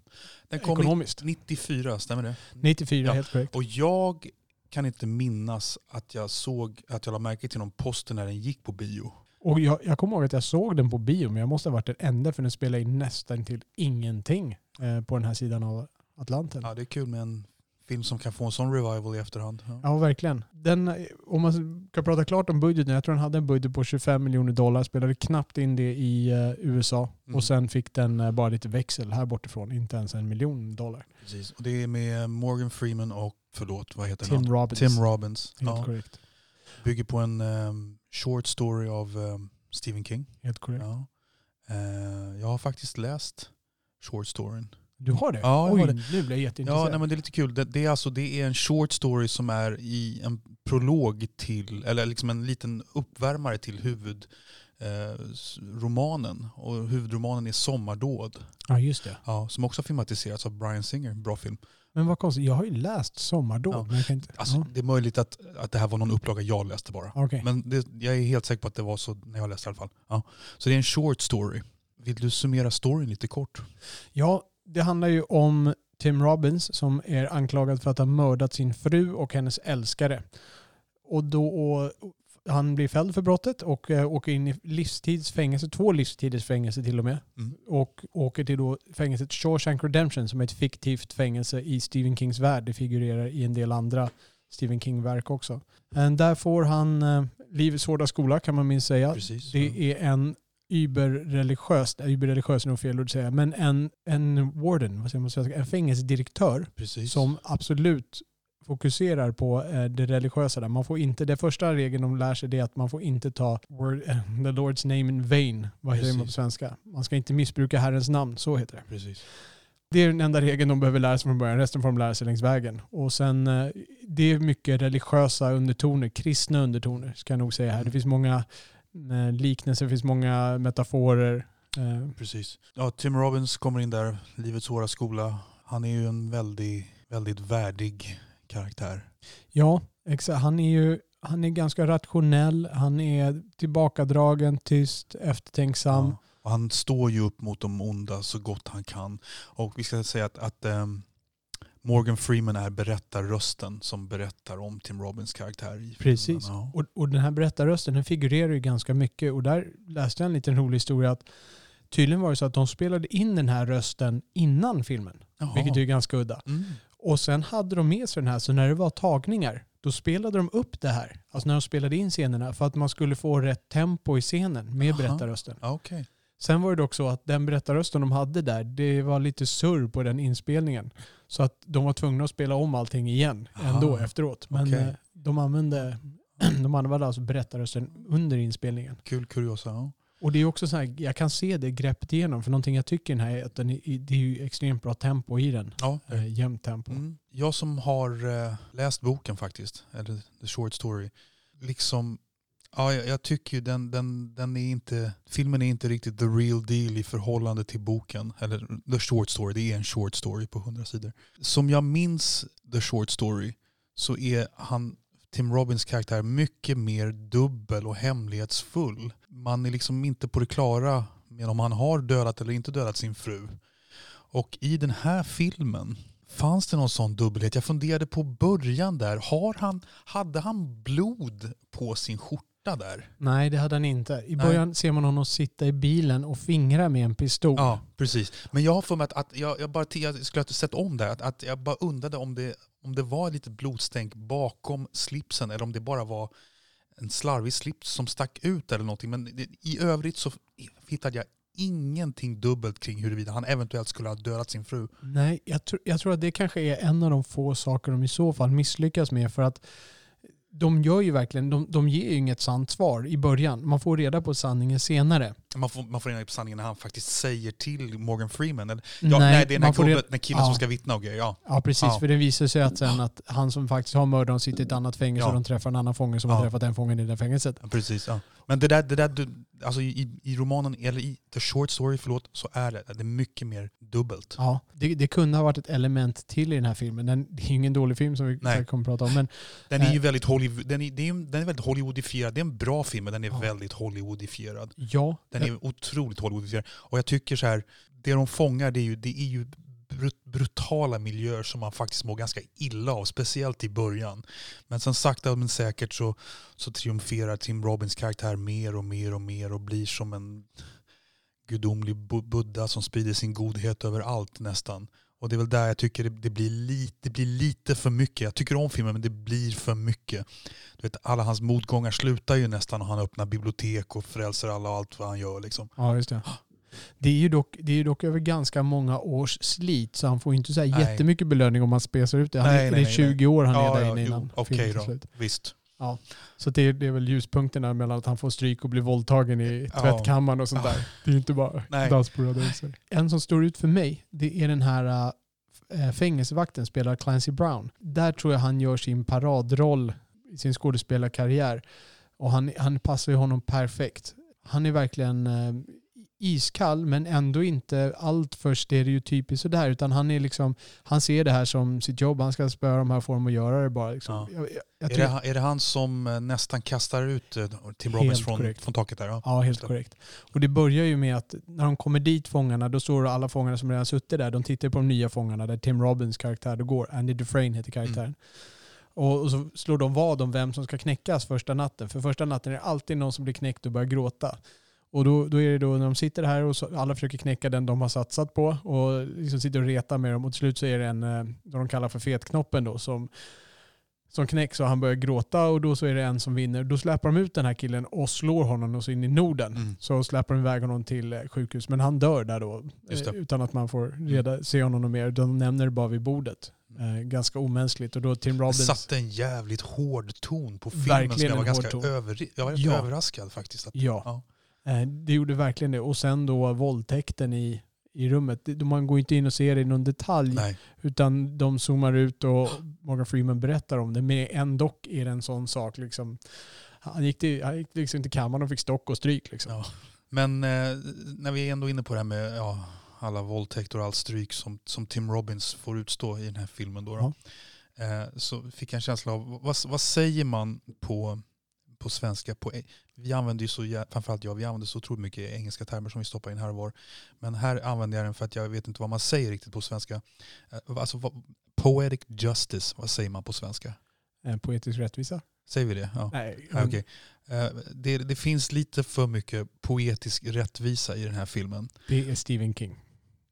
Den kom ekonomiskt. 94, stämmer det? 94, Ja. helt korrekt. Och jag kan inte minnas att jag såg att jag la märke till någon poster när den gick på bio. Och jag, jag kommer ihåg att jag såg den på bio, men jag måste ha varit den enda för den spelar in nästan till ingenting eh, på den här sidan av Atlanten. Ja. Ja, det är kul med en film som kan få en sån revival i efterhand. Ja. verkligen. Den, eh, om man ska prata klart om budgeten, jag tror den hade en budget på 25 miljoner dollar, spelade knappt in det i eh, USA Mm. och sen fick den eh, bara lite växel här bortifrån, inte ens en miljon dollar. Precis. Och det är med Morgan Freeman och, förlåt, vad heter Tim han? Robbins. Tim Robbins. Helt Ja. korrekt. Bygger på en ehm, short story av ehm, Stephen King. Helt korrekt. Ja. Eh, jag har faktiskt läst short storyn. Du har det? Ja, Oj, har det. nu blir jag jätteintresserad. Ja, nej, men det är lite kul. Det, det, är alltså, det är en short story som är i en prolog till, eller liksom en liten uppvärmare till eh, s- romanen. Och huvudromanen är Sommardåd. Ja, just det. Ja, som också har filmatiserats av Brian Singer. Bra film. Men vad konstigt, jag har ju läst Sommardåd. Ja. Men jag kan inte... Alltså, ja. Det är möjligt att, att det här var någon upplaga jag läste bara. Okej. Men det, jag är helt säker på att det var så när jag läste i alla fall. Ja. Så det är en short story. Vill du summera storyn lite kort? Ja, det handlar ju om Tim Robbins som är anklagad för att ha mördat sin fru och hennes älskare. Och då, han blir fälld för brottet och äh, åker in i livstidsfängelse, två livstiders fängelse till och med. Mm. Och åker till då fängelset Shawshank Redemption som är ett fiktivt fängelse i Stephen Kings värld. Det figurerar i en del andra Stephen King-verk också. Men där får han äh, livets hårda skola kan man minst säga. Precis. Det är en überreligiös, nej, überreligiös är nog fel ord att säga, men en, en warden, vad säger man, svenska? en fängelsedirektör Precis. som absolut fokuserar på eh, det religiösa där. Man får inte, det första regeln de lär sig är att man får inte ta word, eh, the Lord's name in vain. Vad säger man på Precis. svenska? Man ska inte missbruka Herrens namn, så heter det. Precis. Det är den enda regeln de behöver lära sig från början. Resten får de lära sig längs vägen. Och sen, eh, det är mycket religiösa undertoner, kristna undertoner ska jag nog säga här. Det finns många eh, liknelser, det finns många metaforer. Eh, Precis. Ja, Tim Robbins kommer in där, livets svåra skola. Han är ju en väldigt, väldigt värdig karaktär. Ja, exakt. Han är ju han är ganska rationell, han är tillbakadragen, tyst, eftertänksam. Ja. Han står ju upp mot de onda så gott han kan. Och vi ska säga att, att ehm, Morgan Freeman är berättarrösten som berättar om Tim Robbins karaktär. I filmen. Precis. Ja. Och, och den här berättarrösten den figurerar ju ganska mycket och där läste jag en liten rolig historia att tydligen var det så att de spelade in den här rösten innan filmen, Jaha. vilket är ganska udda. Mm. Och sen hade de med sig den här, så när det var tagningar, då spelade de upp det här. Alltså när de spelade in scenerna för att man skulle få rätt tempo i scenen med Jaha. berättarrösten. Okej. Sen var det dock så att den berättarrösten de hade där, det var lite surr på den inspelningen. Så att de var tvungna att spela om allting igen ändå Aha. efteråt. Men Okej. eh, de använde de använde alltså berättarrösten under inspelningen. Kul kuriosa. Ja. Och det är också så här, jag kan se det greppet igenom. För någonting jag tycker den här är att den är, det är ju extremt bra tempo i den. Ja. Eh, jämnt tempo. Mm. Jag som har eh, läst boken faktiskt, eller The Short Story, liksom, ja, jag, jag tycker ju den, den, den är inte, filmen är inte riktigt the real deal i förhållande till boken, eller The Short Story, det är en short story på 100 sidor. Som jag minns The Short Story så är han, Tim Robbins karaktär mycket mer dubbel och hemlighetsfull. Man är liksom inte på det klara med om han har dödat eller inte dödat sin fru. Och i den här filmen fanns det någon sån dubbelhet. Jag funderade på början där. Har han, hade han blod på sin skjorta där? Nej, det hade han inte. I Nej. början ser man honom sitta i bilen och fingra med en pistol. Ja, precis. Men jag har för mig att, att jag, jag, bara, jag skulle ha sett om det. Att, att jag bara undrade om det, om det var lite blodstänk bakom slipsen eller om det bara var en slarvig slips som stack ut eller någonting. Men i övrigt så hittade jag ingenting dubbelt kring huruvida han eventuellt skulle ha dödat sin fru. Nej, jag, tr- jag tror att det kanske är en av de få saker de i så fall misslyckas med. För att de gör ju verkligen, de, de ger ju inget sant svar i början. Man får reda på sanningen senare. Man får, man får reda på sanningen när han faktiskt säger till Morgan Freeman. Eller, ja, nej, det är får gubben, reda- killen ja. som ska vittna och grejer. Ja. Ja, precis. Ja. För det visar sig att sen att han som faktiskt har mördat honom sitter i ett annat fängelse och de träffar en annan fånge som har träffat den fången i det fängelset. Precis, ja. Men det där, det där du, alltså i, i romanen, eller i The Short Story, förlåt, så är det, det är mycket mer dubbelt. Ja, det, det kunde ha varit ett element till i den här filmen. Den, det är ingen dålig film som vi Nej. kommer att prata om. Men Den är ju Nej. väldigt, Hollywood, den är, det är, den är väldigt Hollywoodifierad. Det är en bra film, men den är Ja. väldigt Hollywoodifierad. ja, Den är otroligt Hollywoodifierad. Och jag tycker så här, det de fångar det är ju, det är ju brut- brutala miljöer som man faktiskt mår ganska illa av, speciellt i början. Men sen sakta men säkert så, så triumferar Tim Robbins karaktär mer och mer och mer och blir som en gudomlig buddha som sprider sin godhet över allt nästan. Och det är väl där jag tycker det, det, blir lite, det blir lite för mycket. Jag tycker om filmen men det blir för mycket. Du vet, alla hans motgångar slutar ju nästan och han öppnar bibliotek och frälser alla och allt vad han gör. Liksom. ja, just det. Det är, ju dock, det är dock över ganska många års slit så han får inte så här Nej. jättemycket belöning om man spesar ut det. Han, Nej, är- nej, det är nej, 20 år han Ja, är där ja, inne jo, innan filmen tar då. slut. Visst. Så det är, det är väl ljuspunkterna mellan att han får stryk och blir våldtagen i Ja. tvättkammaren och sånt Ja. där. Det är inte bara Nej. dans på röda rosor. En som står ut för mig, det är den här äh, fängelsevakten, spelar Clancy Brown. Där tror jag han gör sin paradroll i sin skådespelarkarriär. Och han, han passar ju honom perfekt. Han är verkligen eh, iskall men ändå inte allt för stereotypiskt sådär utan han är liksom, han ser det här som sitt jobb, han ska spöa de här får dem att göra det bara. Liksom. Ja. Jag, jag, jag Är tror- det, är det han som eh, nästan kastar ut eh, Tim Robbins från, korrekt. från taket där? Ja, Ja, helt korrekt. Och det börjar ju med att när de kommer dit, fångarna, då står alla fångarna som redan suttit där, de tittar på de nya fångarna där Tim Robbins karaktär då går. Andy Dufresne heter karaktären. Mm. Och, och så slår de vad om vem som ska knäckas första natten. För första natten är det alltid någon som blir knäckt och börjar gråta. Och då, då är det då när de sitter här och så, alla försöker knäcka den de har satsat på och liksom sitter och retar med dem. Och till slut så är det en, eh, vad de kallar för fetknoppen då, som, som knäcks och han börjar gråta och då så är det en som vinner. Då släpar de ut den här killen och slår honom och så in i Norden. Mm. Så släpar de iväg honom till eh, sjukhus. Men han dör där då. Eh, Utan att man får reda, se honom mer. De nämner det bara vid bordet. Eh, ganska omänskligt. Och då Tim Det Robbins... satte en jävligt hård ton på filmen Verkligen som jag var ganska över, jag var Ja. överraskad faktiskt. Att, Ja. Ja. Eh, Det gjorde verkligen det. Och sen då våldtäkten i, i rummet. Man går inte in och ser det i någon detalj. Nej. Utan de zoomar ut och Morgan Freeman berättar om det. Men ändå är det en sån sak. Liksom. Han, gick till, han gick liksom till kammaren och fick stock och stryk. Liksom. Ja. Men eh, när vi är ändå inne på det här med ja, alla våldtäkter och allt stryk som, som Tim Robbins får utstå i den här filmen. Då, då, eh, så fick jag en känsla av, vad, vad säger man på, på svenska? På, vi använder ju så, framförallt jag, vi använder så otroligt mycket engelska termer som vi stoppar in här och var. Men här använder jag den för att jag vet inte vad man säger riktigt på svenska. Eh, alltså, poetic justice, vad säger man på svenska? Eh, Poetisk rättvisa. Säger vi det? Ja. Nej, okej. Eh, det, det finns lite för mycket poetisk rättvisa i den här filmen. det är Stephen King.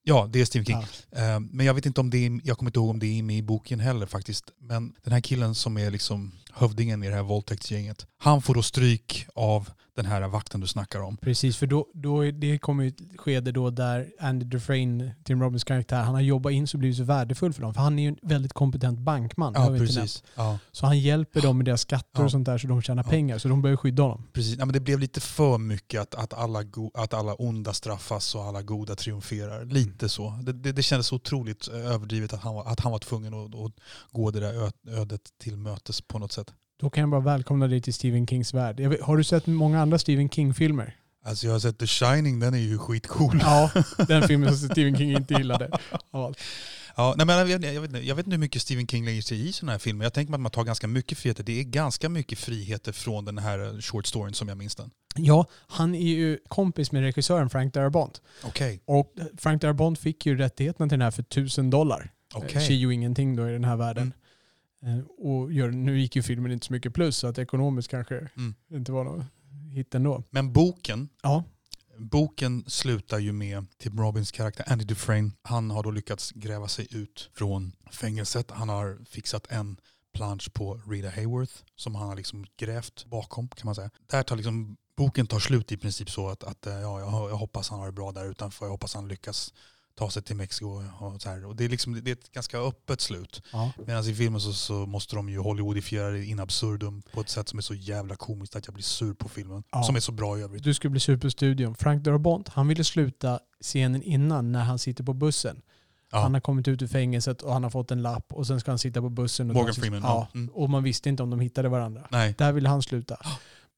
Ja, det är Stephen King. Ja. Men jag vet inte om det är, jag kommer inte ihåg om det är med i boken heller faktiskt. Men den här killen som är liksom hövdingen i det här våldtäktsgänget. Han får då stryk av den här vakten du snackar om. Precis, för då, då det kommer ju ett skede då där Andy Dufresne, Tim Robbins karaktär, han har jobbat in så blivit så värdefull för dem. För han är ju en väldigt kompetent bankman. Ja, precis. Ja, Så han hjälper dem med deras skatter Ja. och sånt där så de tjänar Ja. pengar. Så de börjar skydda honom. precis. Ja, men det blev lite för mycket att, att, alla go, att alla onda straffas och alla goda triumferar. Lite så. Det, det, det kändes otroligt överdrivet att han var, att han var tvungen att, att gå det där ödet till mötes på något sätt. Då kan jag bara välkomna dig till Stephen Kings värld. Vet, har du sett många andra Stephen King-filmer? Alltså jag har sett The Shining, den är ju skitcool. Ja, den filmen som Stephen King inte gillade. Ja, nej, men jag, vet, jag, vet, inte- jag vet inte hur mycket Stephen King lägger sig i sådana här filmer. Jag tänker mig att man tar ganska mycket friheter. Det är ganska mycket friheter från den här eh, short storyn som jag minns den. Ja, han är ju kompis med regissören Frank Darabont. Okej. Och Frank Darabont fick ju rättigheterna till den här för tusen dollar. Okay. ju ingenting då i den här världen. Mm. Eh, Och gör, nu gick ju filmen inte så mycket plus så att ekonomiskt kanske Mm. inte var något hit ändå. Men boken, Ja, boken slutar ju med Tim Robbins karaktär Andy Dufresne. Han har då lyckats gräva sig ut från fängelset. Han har fixat en plansch på Rita Hayworth som han har liksom grävt bakom kan man säga. Där tar liksom, boken tar slut i princip så att, att eh, ja, jag, jag hoppas han har det bra där utanför. Jag hoppas han lyckas ta sig till Mexiko. Och så här. Och det, är liksom, det är ett ganska öppet slut. ja. Medan i filmen så, så måste de ju Hollywoodifiera det in absurdum på ett sätt som är så jävla komiskt att jag blir sur på filmen. Ja. Som är så bra i övrigt. Du skulle bli superstudion. Frank Darabont, han ville sluta scenen innan när han sitter på bussen. Ja. Han har kommit ut ur fängelset och han har fått en lapp och sen ska han sitta på bussen. Och Morgan Freeman, ja. Mm. och man visste inte om de hittade varandra. Nej. Där ville han sluta.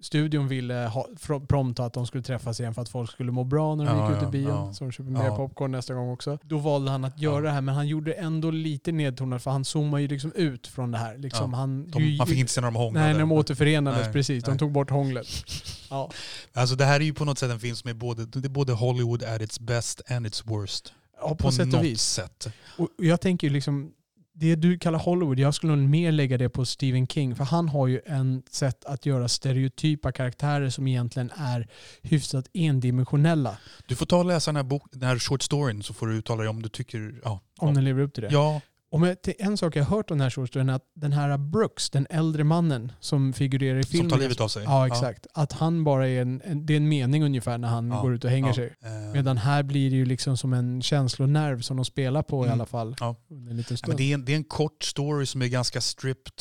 Studion ville ha, prompta att de skulle träffas igen för att folk skulle må bra när de Ja, gick ut ja, i bion. ja. Så de köper mer Ja. popcorn nästa gång också. Då valde han att göra Ja. det här men han gjorde ändå lite nedtonat för han zoomar ju liksom ut från det här. Liksom, Ja. han, De, man fick inte se när de hånglade. Nej, när de återförenades, Nej, precis. De nej. tog bort hånglet. Ja. Alltså det här är ju på något sätt en film som är både, det är både Hollywood at its best and its worst. ja, på, På, sätt något och vis. sätt. Och jag tänker ju liksom, det du kallar Hollywood, jag skulle nog mer lägga det på Stephen King. För han har ju en sätt att göra stereotypa karaktärer som egentligen är hyfsat endimensionella. Du får ta och läsa den här, bok, den här short storyn så får du uttala dig om du tycker... Ja, Om ja. den lever upp till det. ja, Och med, till en sak jag har hört om den här shortstoryn är att den här Brooks, den äldre mannen som figurerar i som filmen. tar livet av sig. Ja, exakt. Att han bara är en, en, det är en mening ungefär när han Ja, går ut och hänger ja. sig. Eh, Medan här blir det ju liksom som en känslonerv som de spelar på i Mm. alla fall. Ja. En liten Ja, stund. men det, är en, det är en kort story som är ganska stripped.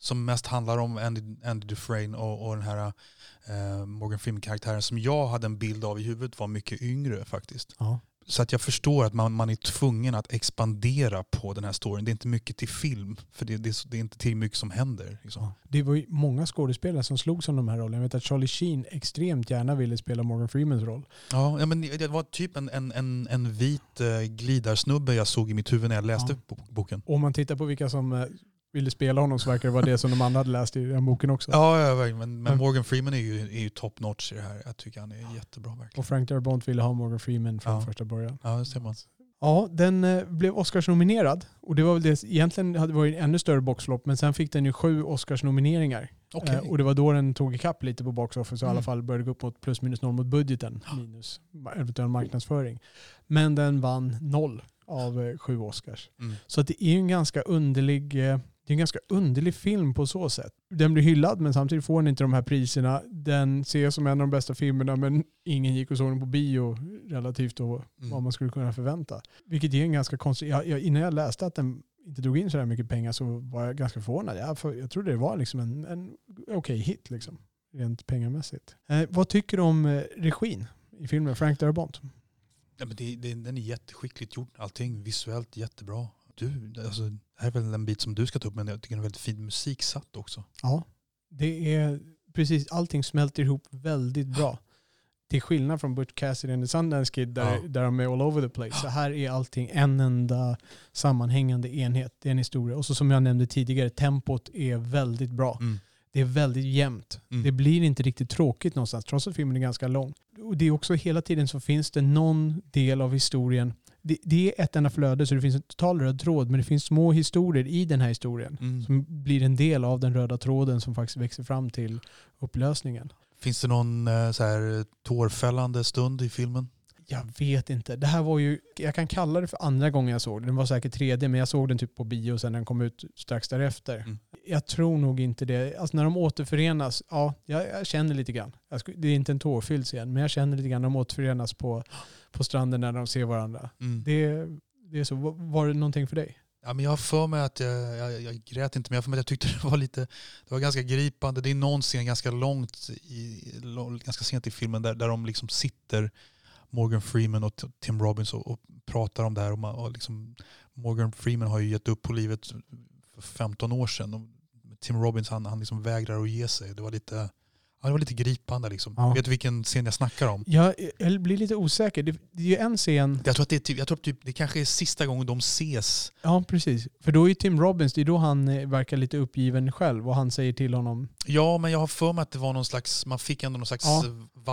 Som mest handlar om Andy, Andy Dufresne och, och den här eh, Morgan Freeman-karaktären som jag hade en bild av i huvudet var mycket yngre faktiskt. Så att jag förstår att man, man är tvungen att expandera på den här storyn. Det är inte mycket till film, för det, det, är, det är inte till mycket som händer. Liksom. Det var ju många skådespelare som slog som de här rollerna. Jag vet att Charlie Sheen extremt gärna ville spela Morgan Freemans roll. Ja, ja men det var typ en, en, en, en vit eh, glidarsnubbe jag såg i mitt huvud när jag läste Ja. boken. Och om man tittar på vilka som eh, ville spela honom så verkar det vara det som de andra hade läst i den boken också. Ja, ja men, men Mm. Morgan Freeman är ju, är ju top notch i det här. Jag tycker han är jättebra verkligen. Och Frank Darabont ville ha Morgan Freeman från Ja. första början. Ja, det ser man. Ja, den eh, blev Oscars-nominerad. Och det var väl det, egentligen hade det varit en ännu större boxflop, men sen fick den ju sju Oscars-nomineringar. Okej. Eh, och det var då den tog ikapp lite på box office och i alla Mm. fall började gå upp mot plus minus noll mot budgeten, minus eventuell marknadsföring. Men den vann noll av eh, sju Oscars. Mm. Så att det är ju en ganska underlig eh, det är en ganska underlig film på så sätt. Den blir hyllad men samtidigt får den inte de här priserna. Den ses som en av de bästa filmerna men ingen gick och såg den på bio relativt då vad Mm. man skulle kunna förvänta. Vilket är en ganska konstig... Jag, jag, innan jag läste att den inte drog in så här mycket pengar så var jag ganska förvånad. Jag, för, jag trodde det var liksom en, en okej hit liksom, rent pengamässigt. Eh, vad tycker du om eh, regin i filmen Frank Darabont? Ja, men det, det, den är jätteskickligt gjord. Allting visuellt jättebra. Du, alltså, det här är väl en bit som du ska ta upp men jag tycker den är väldigt fin musik satt också. Ja, det är precis, allting smälter ihop väldigt bra. Till skillnad från Butch Cassidy and the Sundance Kid där, Ja. där de är all over the place. Så här är allting en enda sammanhängande enhet. Det är en historia. Och så som jag nämnde tidigare, tempot är väldigt bra. Mm. Det är väldigt jämnt. Mm. Det blir inte riktigt tråkigt någonstans trots att filmen är ganska lång. Och det är också hela tiden så finns det någon del av historien. Det, det är ett enda flöde så det finns en total röd tråd men det finns små historier i den här historien Mm. som blir en del av den röda tråden som faktiskt växer fram till upplösningen. Finns det någon eh, så här tårfällande stund i filmen? Jag vet inte. Det här var ju, jag kan kalla det för andra gången jag såg den. Den var säkert tredje men jag såg den typ på bio sen den kom ut strax därefter. Mm. Jag tror nog inte det. Alltså när de återförenas, ja, jag, jag känner lite grann. Det är inte en tårfylld scen men jag känner lite grann när de återförenas på, på stranden när de ser varandra. Mm. Det, det är så. Var- det någonting för dig? Ja, men jag har för mig att jag, jag, jag grät inte men jag för mig att jag tyckte det var lite det var ganska gripande. Det är någon scen ganska långt i, ganska sent i filmen där, där de liksom sitter Morgan Freeman och Tim Robbins och, och pratar om det här. Och man, och liksom, Morgan Freeman har ju gett upp på livet för 15 år sedan. Och Tim Robbins han, han liksom vägrar att ge sig. Det var lite, ja, det var lite gripande. Liksom. Ja. Vet du vilken scen jag snackar om? Jag, jag blir lite osäker. Det, det är ju en scen Jag tror att det, är typ, jag tror typ, det kanske är sista gången de ses. Ja, precis. För då är ju Tim Robbins, det är då han eh, verkar lite uppgiven själv och han säger till honom Ja, men jag har för mig att det var någon slags, man fick ändå någon slags Ja.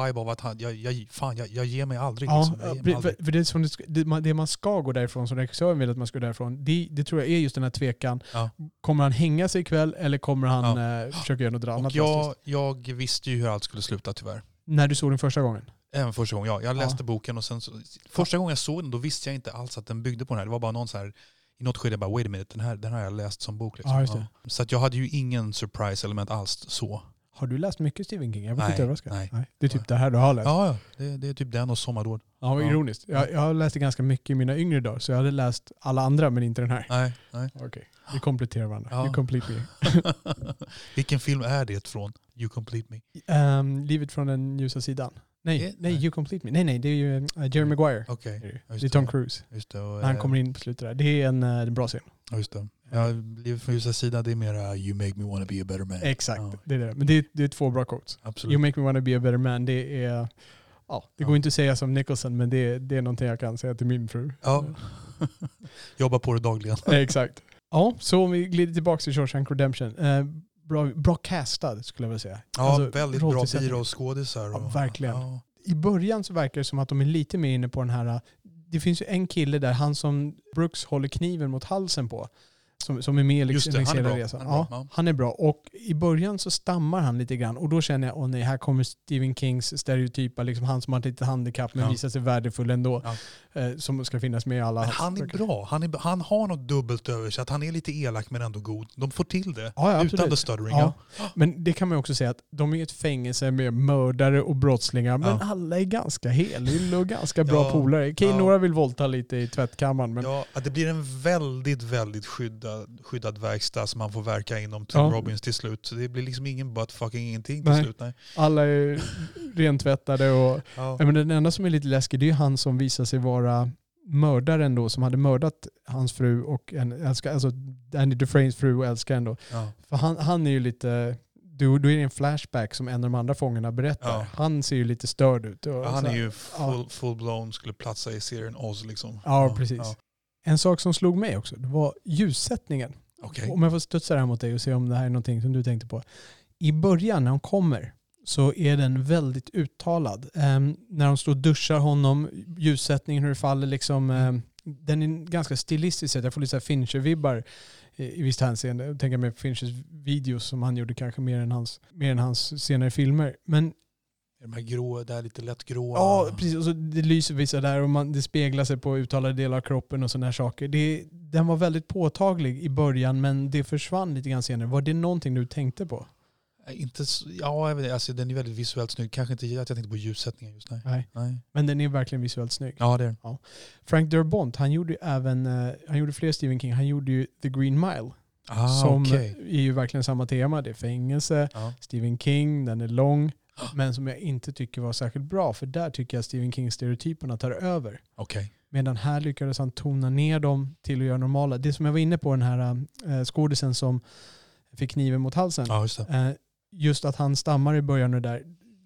vibe av att han, jag, jag, fan, jag, jag ger mig aldrig. Ja, liksom. jag ger mig för, aldrig. för, för det, är som det, ska- det, man, ska gå därifrån, som regissören vill att man ska gå därifrån, det, det tror jag är just den här tvekan. Ja. Kommer han hänga sig ikväll eller kommer han eh, försöka göra något annat? Och jag, jag visste ju hur allt skulle sluta tyvärr. När du såg den första gången? Även första gången. Ja, jag läste Ja. boken och sen så, första gången jag såg den då visste jag inte alls att den byggde på den här. Det var bara någon så här, i något skede jag bara wait a minute, den här, den här har jag läst som bok. Liksom. Ja. Så att jag hade ju ingen surprise element alls så. Har du läst mycket Stephen King? Jag Nej, lite överraskad. nej. Det är typ det här du har läst? Ja, ja det, det är typ den och Sommardåd. Ja, vad Ja. ironiskt. Jag, jag har läst det ganska mycket i mina yngre dagar, så jag hade läst alla andra men inte den här. Nej, nej. Okej, vi kompletterar varandra. Ja. You complete me. Vilken film är det från? You Complete Me? Ehm, livet från den ljusa sidan. Nej, Eh, nej, nej. You Complete Me. Nej, nej, det är ju uh, Jerry Maguire. Okej, Det är Tom. Cruise. just det. Och, han eh, kommer in på slutet där. Det är en, eh, en bra scen. Just det. Ja, Livet från ljusa sidan det är mera You make me wanna be a better man. Exakt, Ja, det är det. Men det är, det är två bra quotes. absolut. You make me wanna be a better man, det är... Ja, det Ja. går inte att säga som Nicholson, men det, det är någonting jag kan säga till min fru. Ja. Jobbar på det dagligen. Exakt. Ja, så om vi glider tillbaka till Shawshank Redemption. Eh, bra, bra castad skulle jag vilja säga. Ja, Alltså, väldigt bra biroskådisar. Ja, verkligen. Ja. I början så verkar det som att de är lite mer inne på den här... Det finns ju en kille där, han som Brooks håller kniven mot halsen på. Som, som är med Just liksom det, längs han är hela bra. resan. Han är bra, Ja, ja. han är bra. Och i början så stammar han lite grann. Och då känner jag, åh nej, här kommer Stephen Kings stereotypa, liksom han som har ett litet handikapp men Ja. visar sig värdefull ändå. Ja. Eh, som ska finnas med i alla. Men han är bra. Han, är, han har något dubbelt över sig. Att han är lite elak men ändå god. De får till det. Ja, ja, Utan the stuttering. Ja. Men det kan man också säga att de är ett fängelse med mördare och brottslingar. Men alla är ganska heliga och ganska bra polare. Okej, några vill våldta lite i tvättkammaren. Men Ja, att det blir en väldigt, väldigt skyddad, skyddad verkstad som man får verka inom Tim. Robbins till slut. Det blir liksom ingen butt fucking ingenting till Nej. slut. Nej. alla är rentvättade. Och, men den enda som är lite läskig det är han som visar sig vara vara mördaren då som hade mördat hans fru och en älskar, alltså Danny Dufresnes fru och älskaren då. Ja. För han, han är ju lite, då, då är det en flashback som en av de andra fångarna berättar. Ja. Han ser ju lite störd ut. Ja, han är ju full, full blown, skulle platsa i serien Oz liksom. Ja, precis. En sak som slog mig också, det var ljussättningen. Okej. Om jag får studsa det här mot dig och se om det här är någonting som du tänkte på. I början när de kommer så är den väldigt uttalad. Ehm, när de står och duschar honom, ljussättningen, hur det faller liksom. ehm, den är ganska stilistisk. Jag får lite Fincher-vibbar i, i visst hänseende. Jag tänker mig på Finchers videos som han gjorde kanske mer än hans, mer än hans senare filmer. Men De här grå, det här lite lätt gråa. Ja, precis. Och så det lyser vissa där och man, det speglar sig på uttalade delar av kroppen och sådana här saker. Det, den var väldigt påtaglig i början men det försvann lite grann senare. Var det någonting du tänkte på? Nej, Inte, så- ja, jag vet, inte. alltså, den är väldigt visuellt snygg. Kanske inte att jag tänkte på ljussättningen just nej. Nej. nej. Men den är verkligen visuellt snygg. Ja, det är den. Frank Durbont, han gjorde även, eh, han gjorde fler Stephen King. Han gjorde ju The Green Mile. Ah, som okej. är ju verkligen samma tema. Det är fängelse, Ja. Stephen King, den är lång. Men som jag inte tycker var särskilt bra. För där tycker jag Stephen King-stereotyperna tar över. Okej. Medan här lyckades han tona ner dem till att göra normala. Det som jag var inne på, den här äh, skådisen som fick kniven mot halsen. Ja, just att han stammar i början och där.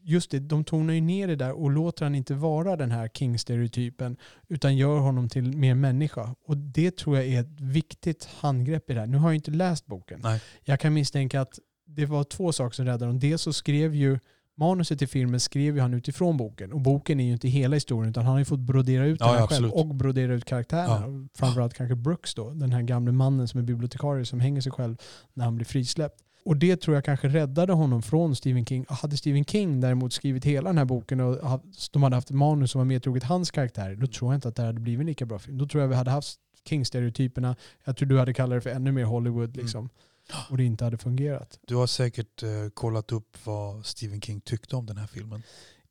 Just det, de tonar ju ner det där och låter han inte vara den här King-stereotypen utan gör honom till mer människa. Och det tror jag är ett viktigt handgrepp i det här. Nu har jag inte läst boken. Nej. Jag kan misstänka att det var två saker som räddade honom. Dels så skrev ju manuset till filmen skrev ju han utifrån boken. Och boken är ju inte hela historien utan han har ju fått brodera ut Ja, den ja, själv och brodera ut karaktärerna. Ja. Framförallt kanske Brooks då, den här gamle mannen som är bibliotekarie som hänger sig själv när han blir frisläppt. Och det tror jag kanske räddade honom från Stephen King. Hade Stephen King däremot skrivit hela den här boken och de hade haft ett manus som var mer troget hans karaktär, då tror jag inte att det hade blivit en lika bra film. Då tror jag vi hade haft King-stereotyperna. Jag tror du hade kallat det för ännu mer Hollywood Mm. liksom. Och det inte hade fungerat. Du har säkert eh, kollat upp vad Stephen King tyckte om den här filmen.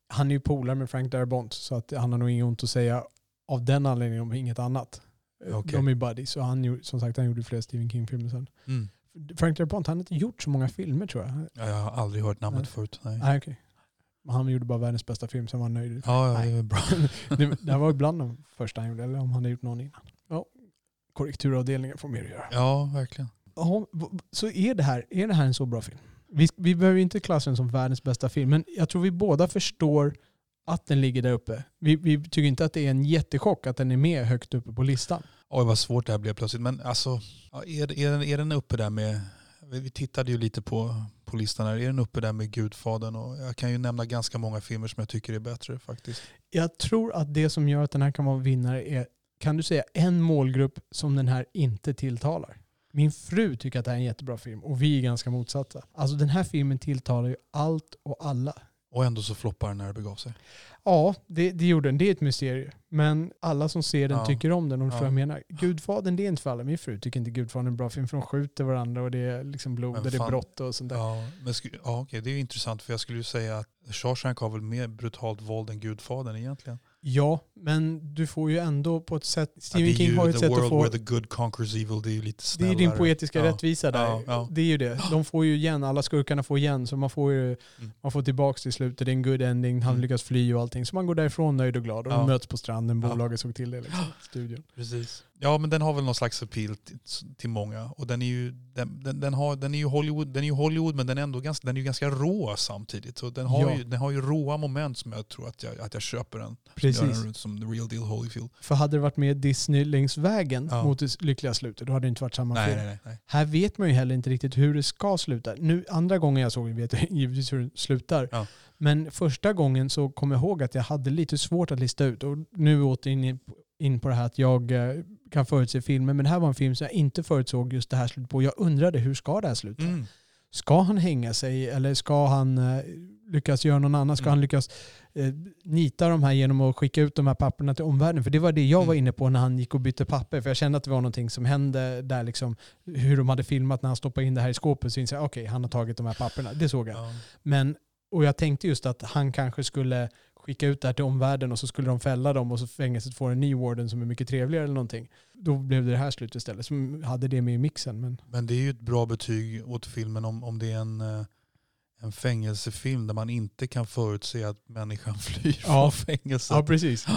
Han är ju polare med Frank Darabont så att han har nog inget ont att säga av den anledningen om inget annat. Okej. De är buddies och han, som sagt, han gjorde flera Stephen King-filmer sen. Mm. Frank Darabont, han har inte gjort så många filmer tror jag. Ja, Jag har aldrig hört namnet Nej. förut. Nej. Nej. Men Han gjorde bara världens bästa film, sen var han nöjd. Ja, Nej. det bra. det, det var ibland de första han gjorde, eller om han hade gjort någon innan. Ja. Korrekturavdelningen får mer att göra. Ja, verkligen. Ja, så är det, här, är det här en så bra film? Vi, vi behöver inte klassa den som världens bästa film, men jag tror vi båda förstår att den ligger där uppe. Vi, vi tycker inte att det är en jättechock att den är med högt uppe på listan. Oj vad svårt det här blev plötsligt. Men alltså, är, är, den, är den uppe där med, vi vi tittade ju lite på, på listan här, är den uppe där med Gudfadern? Och jag kan ju nämna ganska många filmer som jag tycker är bättre faktiskt. Jag tror att det som gör att den här kan vara vinnare är, kan du säga en målgrupp som den här inte tilltalar? Min fru tycker att det här är en jättebra film och vi är ganska motsatta. Alltså den här filmen tilltalar ju allt och alla. Och ändå så floppar den när det begav sig. Ja, det, det gjorde den. Det är ett mysterium. Men alla som ser den Ja. tycker om den. Och Ja. ja. jag menar, Gudfadern det är inte för alla. Min fru tycker inte Gudfadern är en bra film för de skjuter varandra och det är liksom blod och det är brott och sånt där. Ja, men ja, okej, det är intressant för jag skulle ju säga att Shawshank har väl mer brutalt våld än Gudfadern egentligen. Ja, men du får ju ändå på ett sätt... Ja, Stephen det är King ju har ju ett sätt att få... where the good conquers evil, det är ju lite Det snällare. är din poetiska Ja. rättvisa där. Ja, ja. Det är ju det. De får ju igen, alla skurkarna får igen. Så man får ju man får tillbaka till slutet. Det är en good ending. Han Mm. lyckas fly och allting. Så man går därifrån nöjd och glad. Och Ja. de möts på stranden. Ja. Bolaget såg till det. Liksom, studion. Precis. Ja men den har väl någon slags appeal till, till många. Och den är ju, den, den, den, har, den är ju Hollywood, den är ju Hollywood men den är ändå ganska, den är ju ganska rå samtidigt. Så den har, Ja. ju, den har ju råa moment som jag tror att jag, att jag köper den. Precis. den som the real deal Holyfield. För hade det varit med Disney längs vägen Ja. mot det lyckliga slutet, då hade det inte varit samma Nej, film. nej, nej, nej. Här vet man ju heller inte riktigt hur det ska sluta. Nu, andra gången jag såg den vet jag givetvis hur den slutar. Ja. Men första gången så kom jag ihåg att jag hade lite svårt att lista ut. Och nu åter in, in på det här att jag eh, kan förutse filmer. Men det här var en film som jag inte förutsåg just det här slutet på. Jag undrade hur ska det här sluta? Mm. Ska han hänga sig eller ska han eh, lyckas göra någon annan? Ska Mm. han lyckas eh, nita de här genom att skicka ut de här papperna till omvärlden? För det var det jag var Mm. inne på när han gick och bytte papper. För jag kände att det var någonting som hände där liksom. Hur de hade filmat när han stoppade in det här i skåpet. Så insåg jag okej, han har tagit de här papperna. Det såg jag. Ja. Men, och jag tänkte just att han kanske skulle skicka ut det här till omvärlden och så skulle de fälla dem och så fängelset får en ny warden som är mycket trevligare eller någonting. Då blev det det här slutet istället. Som hade det med i mixen. Men Men det är ju ett bra betyg åt filmen om, om det är en, eh, en fängelsefilm där man inte kan förutse att människan flyr Ja. från fängelset. ja, precis.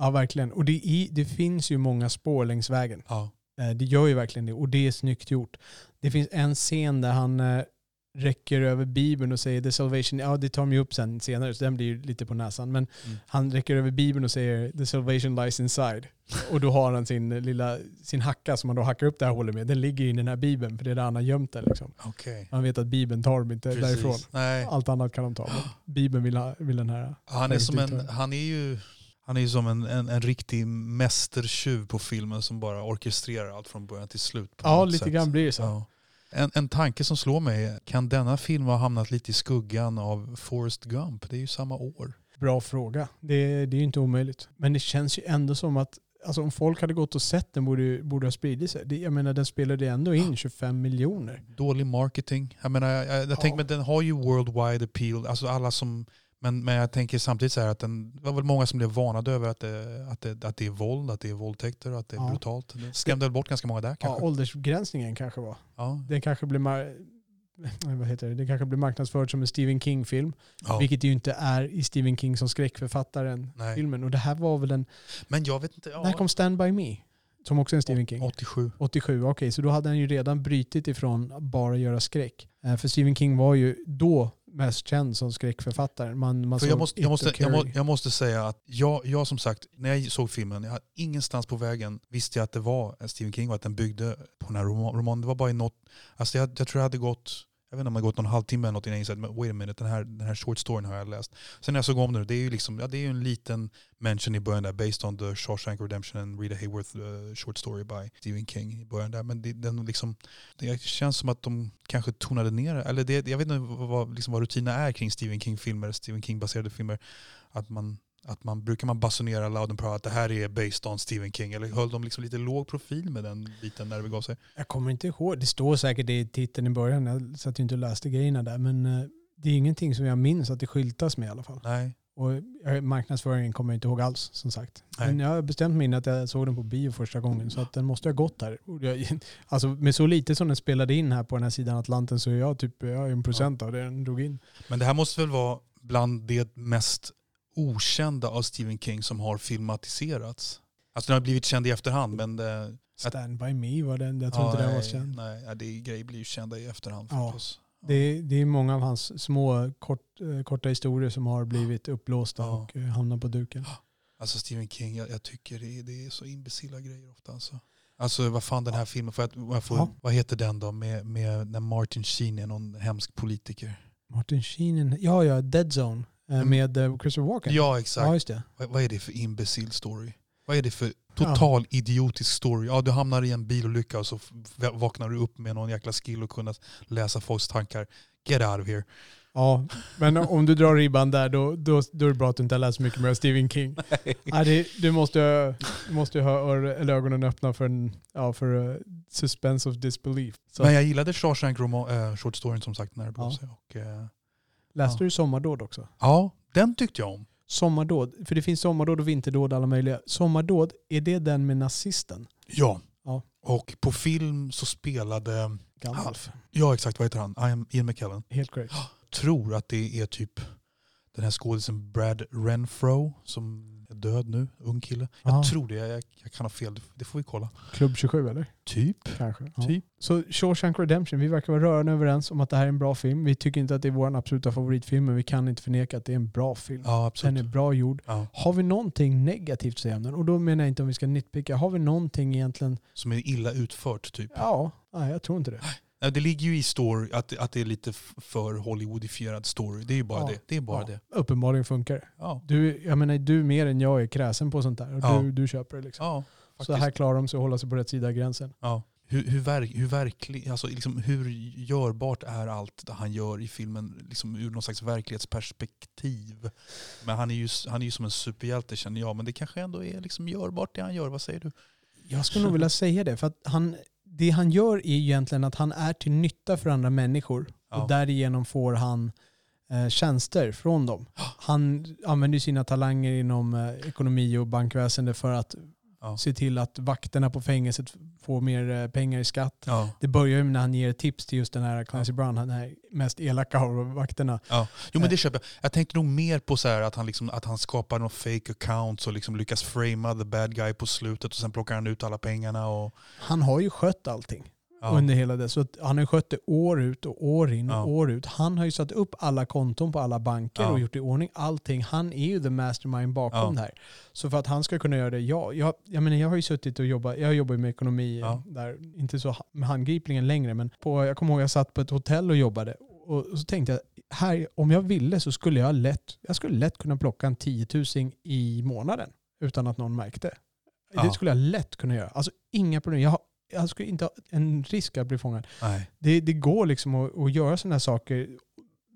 Ja, verkligen. Och det, är, det finns ju många spår längs vägen. Ja. Eh, Det gör ju verkligen det och det är snyggt gjort. Det finns en scen där han eh, räcker över Bibeln och säger the salvation, ja det tar de ju upp sen senare så den blir ju lite på näsan. Men Mm. han räcker över Bibeln och säger the salvation lies inside. Och då har han sin lilla, sin hacka som han då hackar upp det här hålet med. Den ligger i den här Bibeln för det är där han har gömt den liksom. Okej. Han vet att Bibeln tar dem inte Precis. därifrån. Nej. Allt annat kan de ta. Men Bibeln vill, ha, vill den här. Han är, som en, han är ju han är ju som en, en, en riktig mästertjuv på filmen som bara orkestrerar allt från början till slut. På Ja, lite sätt. grann blir det så. Ja. En, en tanke som slår mig kan denna film ha hamnat lite i skuggan av Forrest Gump? Det är ju samma år. Bra fråga. Det, det är ju inte omöjligt. Men det känns ju ändå som att alltså, om folk hade gått och sett den borde, borde ha spridit sig. Det, jag menar den spelade ändå in 25 miljoner. Dålig marketing. Jag menar, jag, jag, jag Ja. tänker men den har ju worldwide appeal. Alltså alla som, men, men jag tänker samtidigt så här att den, det var väl många som blev varnade över att det, att det, att det är våld, att det är våldtäkter och att det är Ja. brutalt. Det skrämde väl bort ganska många där Ja, kanske. åldersbegränsningen kanske var. Ja. Den kanske mar- vad heter det? Det kanske blir marknadsförd som en Stephen King-film. Ja. Vilket det ju inte är i Stephen King som skräckförfattaren Nej. filmen. Och det här var väl en... Men jag vet inte. Ja. När kom Stand By Me? Som också är en Stephen King. 87. 87, okej. så då hade han ju redan brytit ifrån bara göra skräck. Eh, För Stephen King var ju då mest känd som skräckförfattare. Man, man För jag, måste, jag, måste, jag, må, jag måste säga att jag, jag som sagt, när jag såg filmen, jag hade ingenstans på vägen visste jag att det var en Stephen King och att den byggde på den här roman- romanen. Det var bara i något, alltså jag, jag tror jag hade gått, jag vet inte om det har gått någon halvtimme eller något innan jag insåg wait a minute, den här, den här short storyn har jag läst. Sen när jag såg om den, det är ju liksom, ja, det är ju en liten mention i början där, based on the Shawshank Redemption and Rita Hayworth uh, short story by Stephen King i början där. Men det, den liksom, det känns som att de kanske tonade ner det. Eller det, jag vet inte vad, vad, liksom vad rutinerna är kring Stephen King-filmer, Stephen King-baserade filmer. Att man, att man, brukar man basunera loud and proud att det här är based on Stephen King? Eller höll de liksom lite låg profil med den biten när det begav sig? Jag kommer inte ihåg. Det står säkert det i titeln i början. Jag satt ju inte och läste grejerna där. Men eh, det är ingenting som jag minns att det skyltas med i alla fall. Nej. Och marknadsföringen kommer jag inte ihåg alls som sagt. Nej. Men jag har bestämt mig att jag såg den på bio första gången. Så att den måste ha gått där. Alltså med så lite som den spelade in här på den här sidan Atlanten så är jag typ jag är en procent av det den drog in. Men det här måste väl vara bland det mest okända av Stephen King som har filmatiserats? Alltså den har blivit känd i efterhand men det, Stand by me var den. Jag tror ja, inte den var nej, känd. Nej, ja, det grejer blir ju kända i efterhand Ja. förstås. Det, är- det är många av hans små kort, eh, korta historier som har blivit upplåsta Ja. och eh, hamnat på duken. Alltså Stephen King, jag, jag tycker det är, det är så imbecilla grejer ofta. Alltså, alltså vad fan den här filmen, för att, jag får, Ja. vad heter den då? Med, med när Martin Sheen är någon hemsk politiker. Martin Sheen, ja ja, Dead Zone eh. Med eh, Christopher Walken. Ja exakt. ja, just det. Vad, vad är det för imbecil story? Vad är det för total idiotisk story? Ja, du hamnar i en bilolycka och så vaknar du upp med någon jäkla skill och kunna läsa folks tankar. Get out of here. Ja, men om du drar ribban där då, då, då är det bra att du inte har läst mycket mer av Stephen King. Ja, det, du måste, du måste ha eller ögonen öppna för, en, ja, för uh, suspense of disbelief. Så, Men jag gillade Shawshank äh, short storyn som sagt när det begav Ja. Och, eh, läste ja. du Sommardåd också? ja, den tyckte jag om. Sommardåd, för det finns sommardåd och vinterdåd alla möjliga. Sommardåd, är det den med nazisten? Ja. Ja. Och på film så spelade, Gandalf. ja exakt vad heter han? Ian McKellen. Helt korrekt. Tror att det är typ den här skådisen Brad Renfro som död nu, ung kille. Jag Ja. tror det, jag, jag kan ha fel, det- får vi kolla. Klubb 27 eller? Typ. Kanske. Ja. Typ. Så Shawshank Redemption, vi verkar vara rörande överens om att det här är en bra film. Vi tycker inte att det är vår absoluta favoritfilm, men vi kan inte förneka att det är en bra film. Ja Den absolut. är bra gjord. Ja. Har vi någonting negativt att säga om den? Och då menar jag inte om vi ska nitpicka. Har vi någonting egentligen? Som är illa utfört typ. Ja, nej, jag tror inte det. Nej, Det ligger ju i story att, att det är lite för Hollywoodifierad story. Det är ju bara Ja. det. Det är bara Ja, det. Uppenbarligen funkar det. Ja. Du, jag menar, du mer än jag är kräsen på sånt där. Och Ja. du, du köper det liksom. Så här klarar de sig att hålla sig på rätt sida av gränsen. Hur, hur, verk, hur, verklig, alltså liksom hur görbart är allt det han gör i filmen liksom ur någon slags verklighetsperspektiv? Men han är ju, han är ju som en superhjälte känner jag, men det kanske ändå är liksom görbart det han gör. Vad säger du? Jag skulle nog vilja säga det. För att han, det han gör är egentligen att han är till nytta för andra människor. Ja. Och därigenom får han eh, tjänster från dem. Han använder sina talanger inom eh, ekonomi och bankväsende för att Ja. Se till att vakterna på fängelset får mer eh, pengar i skatt. Ja. Det börjar ju när han ger tips till just den här Clancy Brown, den här mest elaka av vakterna. Ja. Jo men det köper jag. Jag tänkte nog mer på så att, han liksom, att han skapar någon fake accounts och liksom lyckas framea the bad guy på slutet och sen plockar han ut alla pengarna. Och, Han har ju skött allting. Ja. under hela det. Så han har skött det år ut och år in och Ja. år ut. Han har ju satt upp alla konton på alla banker Ja. och gjort i ordning allting. Han är ju the mastermind bakom det här. Så för att han ska kunna göra det, ja, jag, jag, menar, jag har ju suttit och jobbat, jag jobbar ju med ekonomi där, inte så med handgripligen längre, men på, jag kommer ihåg jag satt på ett hotell och jobbade och, så tänkte jag, här, om jag ville så skulle jag lätt, jag skulle lätt kunna plocka en 10 000 i månaden utan att någon märkte. Det skulle jag lätt kunna göra. Alltså inga problem. Jag, har, jag skulle inte ha en risk att bli fångad. Nej. Det, det går liksom att, att göra sådana här saker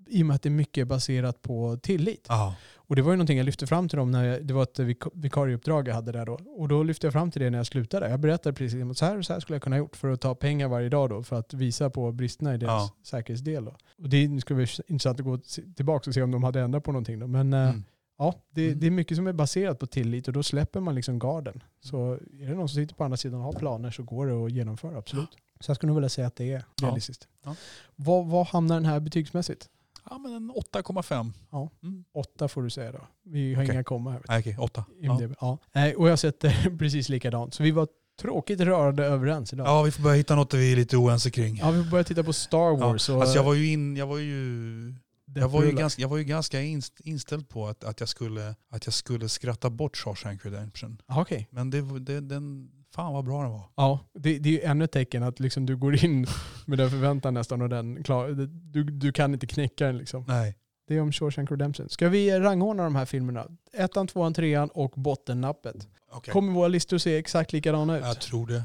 i och med att det är mycket baserat på tillit. Ja. Och det var ju någonting jag lyfte fram till dem när jag, det var ett vik- vikarieuppdrag jag hade där då. Och då lyfte jag fram till det när jag slutade. Jag berättade precis att så här och så här skulle jag kunna ha gjort för att ta pengar varje dag då för att visa på bristerna i deras Ja. säkerhetsdel. Då. Och det skulle bli intressant att gå tillbaka och se om de hade ändrat på någonting då. Men eh, Mm. Ja, det, Mm. det är mycket som är baserat på tillit och då släpper man liksom garden. Så är det någon som sitter på andra sidan och har planer så går det att genomföra, absolut. Så jag skulle nog vilja säga att det är Ja. realistiskt. Ja. Vad, vad hamnar den här betygsmässigt? ja men en 8,5. Ja. Mm. Åtta får du säga då. Vi har Okej. inga komma här. okej, 8. du. Ja. IMDb. Ja. Nej, och jag sätter precis likadant. Så vi var tråkigt rörande överens idag. ja, vi får börja hitta något vi är lite oense kring. Ja, vi börjar titta på Star Wars. och Alltså jag var ju, in, jag var ju Jag var ju ganska, jag var ju ganska inst- inställd på att, att, jag skulle, att jag skulle skratta bort Shawshank Redemption. Ja, Okej. Men det, det, den, fan vad bra den var. Ja, det, det är ju ännu ett tecken att liksom du går in med den förväntan nästan och den klar, du, du kan inte knäcka den liksom. Nej. Det är om Shawshank Redemption. Ska vi rangordna de här filmerna? Ettan, tvåan, trean och bottennappet. Okay. Kommer våra listor se exakt likadana ut? Jag tror det.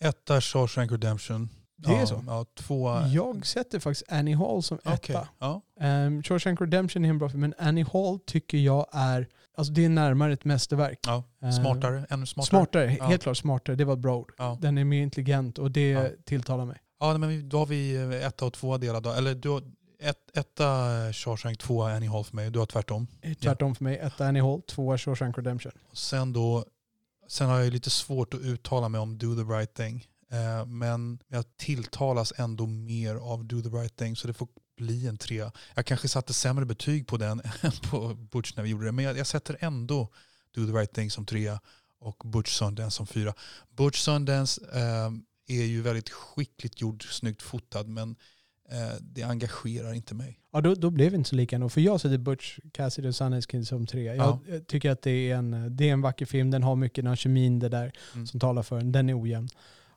Etta Shawshank Redemption. Det är ja, så? Ja, tvåa. Jag sätter faktiskt Annie Hall som etta. Okej. Ja. Um, Shawshank Redemption är en bra film, men Annie Hall tycker jag är, alltså det är närmare ett mästerverk. ja. Ehm, Smartare. Ännu smartare. Smartare, Ja. helt klart smartare. Det var ett bra ord. Den är mer intelligent och det tilltalar mig. Ja, men då har vi eh, etta och tvåa delade. Eller du har ett, etta eh, Shawshank, tvåa Annie Hall för mig. Du har tvärtom. Tvärtom för mig, etta Annie Hall, tvåa Shawshank Redemption. Och sen då, sen har jag lite svårt att uttala mig om Do the right thing. Eh, men jag tilltalas ändå mer av Do the right thing så det får bli en trea. Jag kanske satte sämre betyg på den än på Butch när vi gjorde det. Men jag, jag sätter ändå Do the right thing som trea och Butch Sundance som fyra. Butch Sundance eh, är ju väldigt skickligt gjord, snyggt fotad men eh, det engagerar inte mig. Ja, då, då blev det inte så lika ändå. För jag sätter Butch Cassidy och Sundance Kid som trea. Jag, Ja. tycker att det är, en, det är en vacker film. Den har mycket den har kemin det där Mm. som talar för den. Den är ojämn.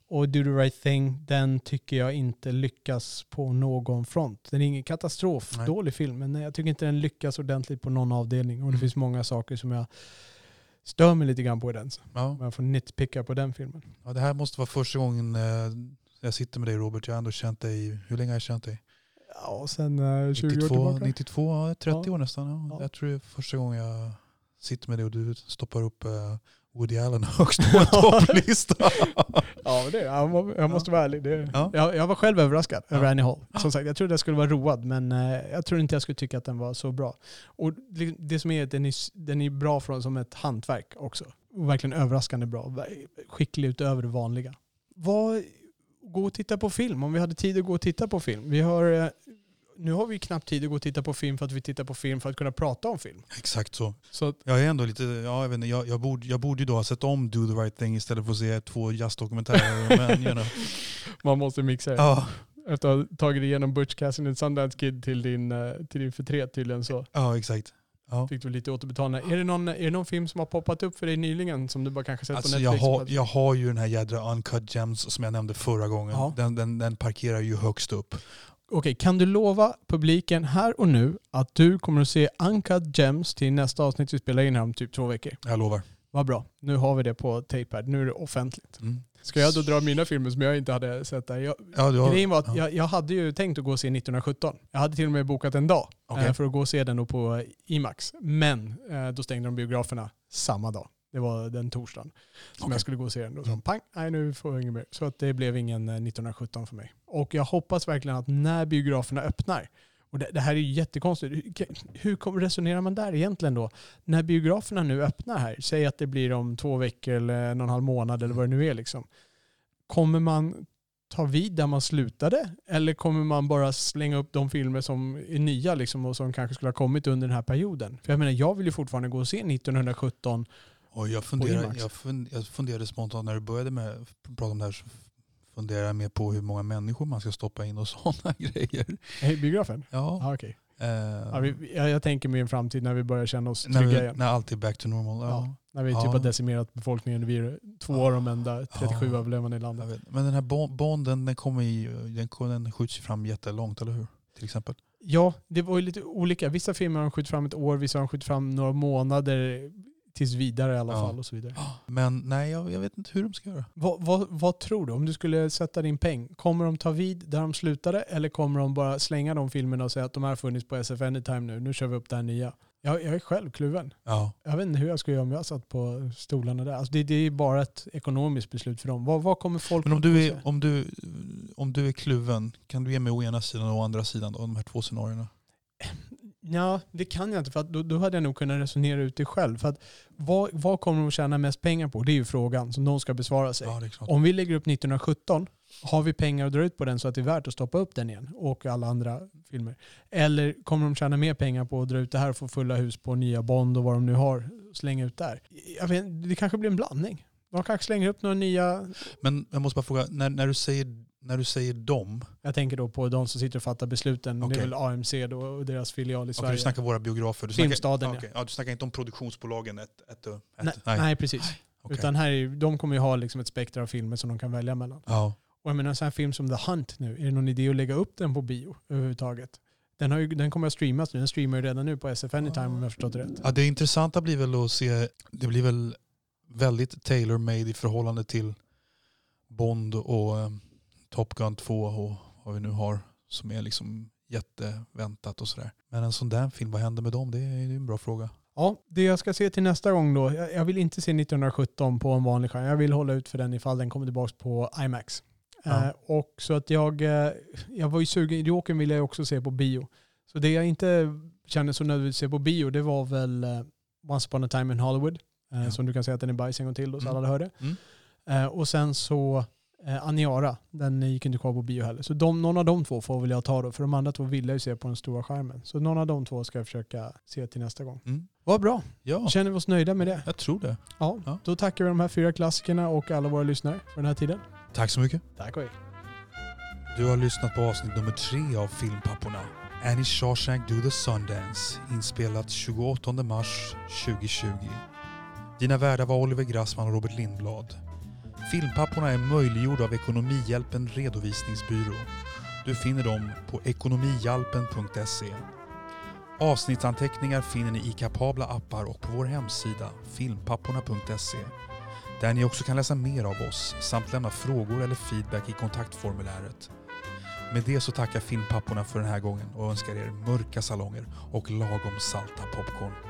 Och Do the right thing, den tycker jag inte lyckas på någon front. Den är ingen katastrof, Nej. dålig film, men jag tycker inte den lyckas ordentligt på någon avdelning. Och det Mm. finns många saker som jag stör mig lite grann på i den. Ja. Jag får nitpicka på den filmen. Ja, det här måste vara första gången eh, jag sitter med dig Robert. Jag har ändå känt dig, hur länge har jag känt dig? Ja, sen uh, 20 år 92, tillbaka. 92 ja, 30 Ja. år nästan. Ja. Ja. Jag tror det är första gången jag sitter med dig och du stoppar upp eh, Woody Allen högst på en topplista. Ja, det, jag, må- jag måste vara ärlig. Det, Ja. jag, jag var själv överraskad Ja. över Annie Hall. Som sagt, jag trodde jag skulle vara road, men eh, jag tror inte jag skulle tycka att den var så bra. Och det, det som är att den är, den är bra från som ett hantverk också. Verkligen överraskande bra. Skicklig utöver det vanliga. Vad, gå och titta på film, om vi hade tid att gå och titta på film. Vi har, eh, nu har vi knappt tid att gå och titta på film för att vi tittar på film för att kunna prata om film. Exakt så. Så Jag är ändå lite, ja, jag, vet inte, jag, jag, borde, jag borde ju då ha sett om Do the right thing istället för att se två jazzdokumentärer. men, you know. man måste mixa det. ja, Efter att ha tagit igenom Butch Cassidy och Sundance Kid till din, eh, till din förtret tydligen så ja, exakt. Ja. fick du lite återbetalning. Är det, någon, är det någon film som har poppat upp för dig nyligen som du bara kanske sett Alltså på jag, Netflix? har, jag har ju den här jädra Uncut Gems som jag nämnde förra gången. Ja. Den, den, den parkerar ju högst upp. Okej, kan du lova publiken här och nu att du kommer att se Uncut Gems till nästa avsnitt vi spelar in här om typ två veckor? Jag lovar. Vad bra. Nu har vi det på tape här. Nu är det offentligt. Mm. Ska jag då dra mina filmer som jag inte hade sett där? Jag, Ja, har, Grejen var att ja. jag, jag hade ju tänkt att gå och se 1917. Jag hade till och med bokat en dag eh, för att gå och se den då på eh, IMAX. Men eh, då stängde de biograferna samma dag. Det var den torsdagen som Okej. jag skulle gå och se den. Då sa Mm. de pang, nej nu får jag inget mer. Så att det blev ingen eh, 1917 för mig. Och jag hoppas verkligen att när biograferna öppnar Och det, det här är ju jättekonstigt. Hur, hur resonerar man där egentligen då? När biograferna nu öppnar här, säg att det blir om två veckor eller en halv månad eller vad det nu är. Liksom. Kommer man ta vid där man slutade? Eller kommer man bara slänga upp de filmer som är nya liksom, och som kanske skulle ha kommit under den här perioden? För jag menar, jag vill ju fortfarande gå och se 1917 Och jag, funderar, jag, fun, jag funderade spontant när du började med att prata om det här så funderar jag mer på hur många människor man ska stoppa in och sådana grejer. i biografen. Ja. Ja, okej. eh, Ja, vi, jag, jag tänker mig en framtid när vi börjar känna oss när, trygga vi, igen. när allt är back to normal. Ja. Ja, när vi Ja. typ har decimerat befolkningen. Vi är två år de enda 37 Ja. överlevande i landet. Men den här Bo- Bonden den, kommer i, den, den skjuts ju fram jättelångt, eller hur? Till exempel. Ja, det var ju lite olika. Vissa filmer har de skjutit fram ett år, vissa har de skjutit fram några månader tills vidare i alla Ja. fall och så vidare. Men nej, jag, jag vet inte hur de ska göra. Vad, vad, vad tror du? Om du skulle sätta din peng, kommer de ta vid där de slutade eller kommer de bara slänga de filmerna och säga att de här har funnits på SF Anytime nu, nu kör vi upp det här nya? Jag, jag är själv kluven. Ja. Jag vet inte hur jag ska göra om jag satt på stolarna där. Alltså det, det är bara ett ekonomiskt beslut för dem. Vad, vad kommer folk Men om du, är, om, du, om du är kluven, kan du ge mig å ena sidan och å andra sidan då, de här två scenarierna? Ja, det kan jag inte för då, då hade jag nog kunnat resonera ut det själv. För att vad, vad kommer de att tjäna mest pengar på? Det är ju frågan som de ska besvara sig. Ja. Om vi lägger upp 1917, har vi pengar att dra ut på den så att det är värt att stoppa upp den igen? Och alla andra filmer. Eller kommer de tjäna mer pengar på att dra ut det här och få fulla hus på nya Bond och vad de nu har, slänga ut där? Jag vet, det kanske blir en blandning. De kanske slänger upp några nya, Men jag måste bara fråga, när, när, du säger, när du säger dem, jag tänker då på de som sitter och fattar besluten. Det Okej. är väl AMC då och deras filial i okay, Sverige. du snackar våra biografer. Du Filmstaden, snackar, ja. okay, ja. Du snackar inte om produktionsbolagen? Ett, ett, ett, nej, nej. precis. okej. Utan här är, de kommer ju ha liksom ett spektra av filmer som de kan välja mellan. Ja. Och jag menar en sån här film som The Hunt nu, är det någon idé att lägga upp den på bio överhuvudtaget? Den, har ju, den kommer att streamas nu, den streamar ju redan nu på SF Anytime om jag förstått det rätt. ja, det intressanta blir väl att se, det blir väl väldigt tailor-made i förhållande till Bond och um, Top Gun 2 och vad vi nu har som är liksom jätteväntat och sådär. Men en sån där film, vad händer med dem? Det är, en bra fråga. Ja, det jag ska se till nästa gång då, jag, jag vill inte se 1917 på en vanlig skärm. Jag vill hålla ut för den ifall den kommer tillbaka på IMAX. Ja. Eh, och så att jag, eh, jag var ju sugen, Jokern ville jag också se på bio. Så det jag inte kände så nödvändigt att se på bio, det var väl eh, Once upon a time in Hollywood. Eh, Ja. Som du kan säga att den är bajs en gång till då, så Mm. alla hörde. Mm. Eh, och sen så eh, Aniara, den gick inte kvar på bio heller. Så de, någon av de två får väl jag ta då, för de andra två vill jag ju se på den stora skärmen. Så någon av de två ska jag försöka se till nästa gång. Mm. Vad bra, Ja, känner vi oss nöjda med det? jag tror det. Ja, Ja. då tackar vi de här fyra klassikerna och alla våra lyssnare för den här tiden. Tack så mycket. Tack och hej. Du har lyssnat på avsnitt nummer tre av Filmpapporna. Annie Shawshank Do the Sundance, inspelat 28 mars 2020. Dina värdar var Oliver Grassman och Robert Lindblad. Filmpapporna är möjliggjorda av Ekonomihjälpen Redovisningsbyrå. Du finner dem på ekonomihjälpen.se. Avsnittsanteckningar finner ni i kapabla appar och på vår hemsida filmpapporna.se där ni också kan läsa mer av oss samt lämna frågor eller feedback i kontaktformuläret. Med det så tackar filmpapporna för den här gången och önskar er mörka salonger och lagom salta popcorn.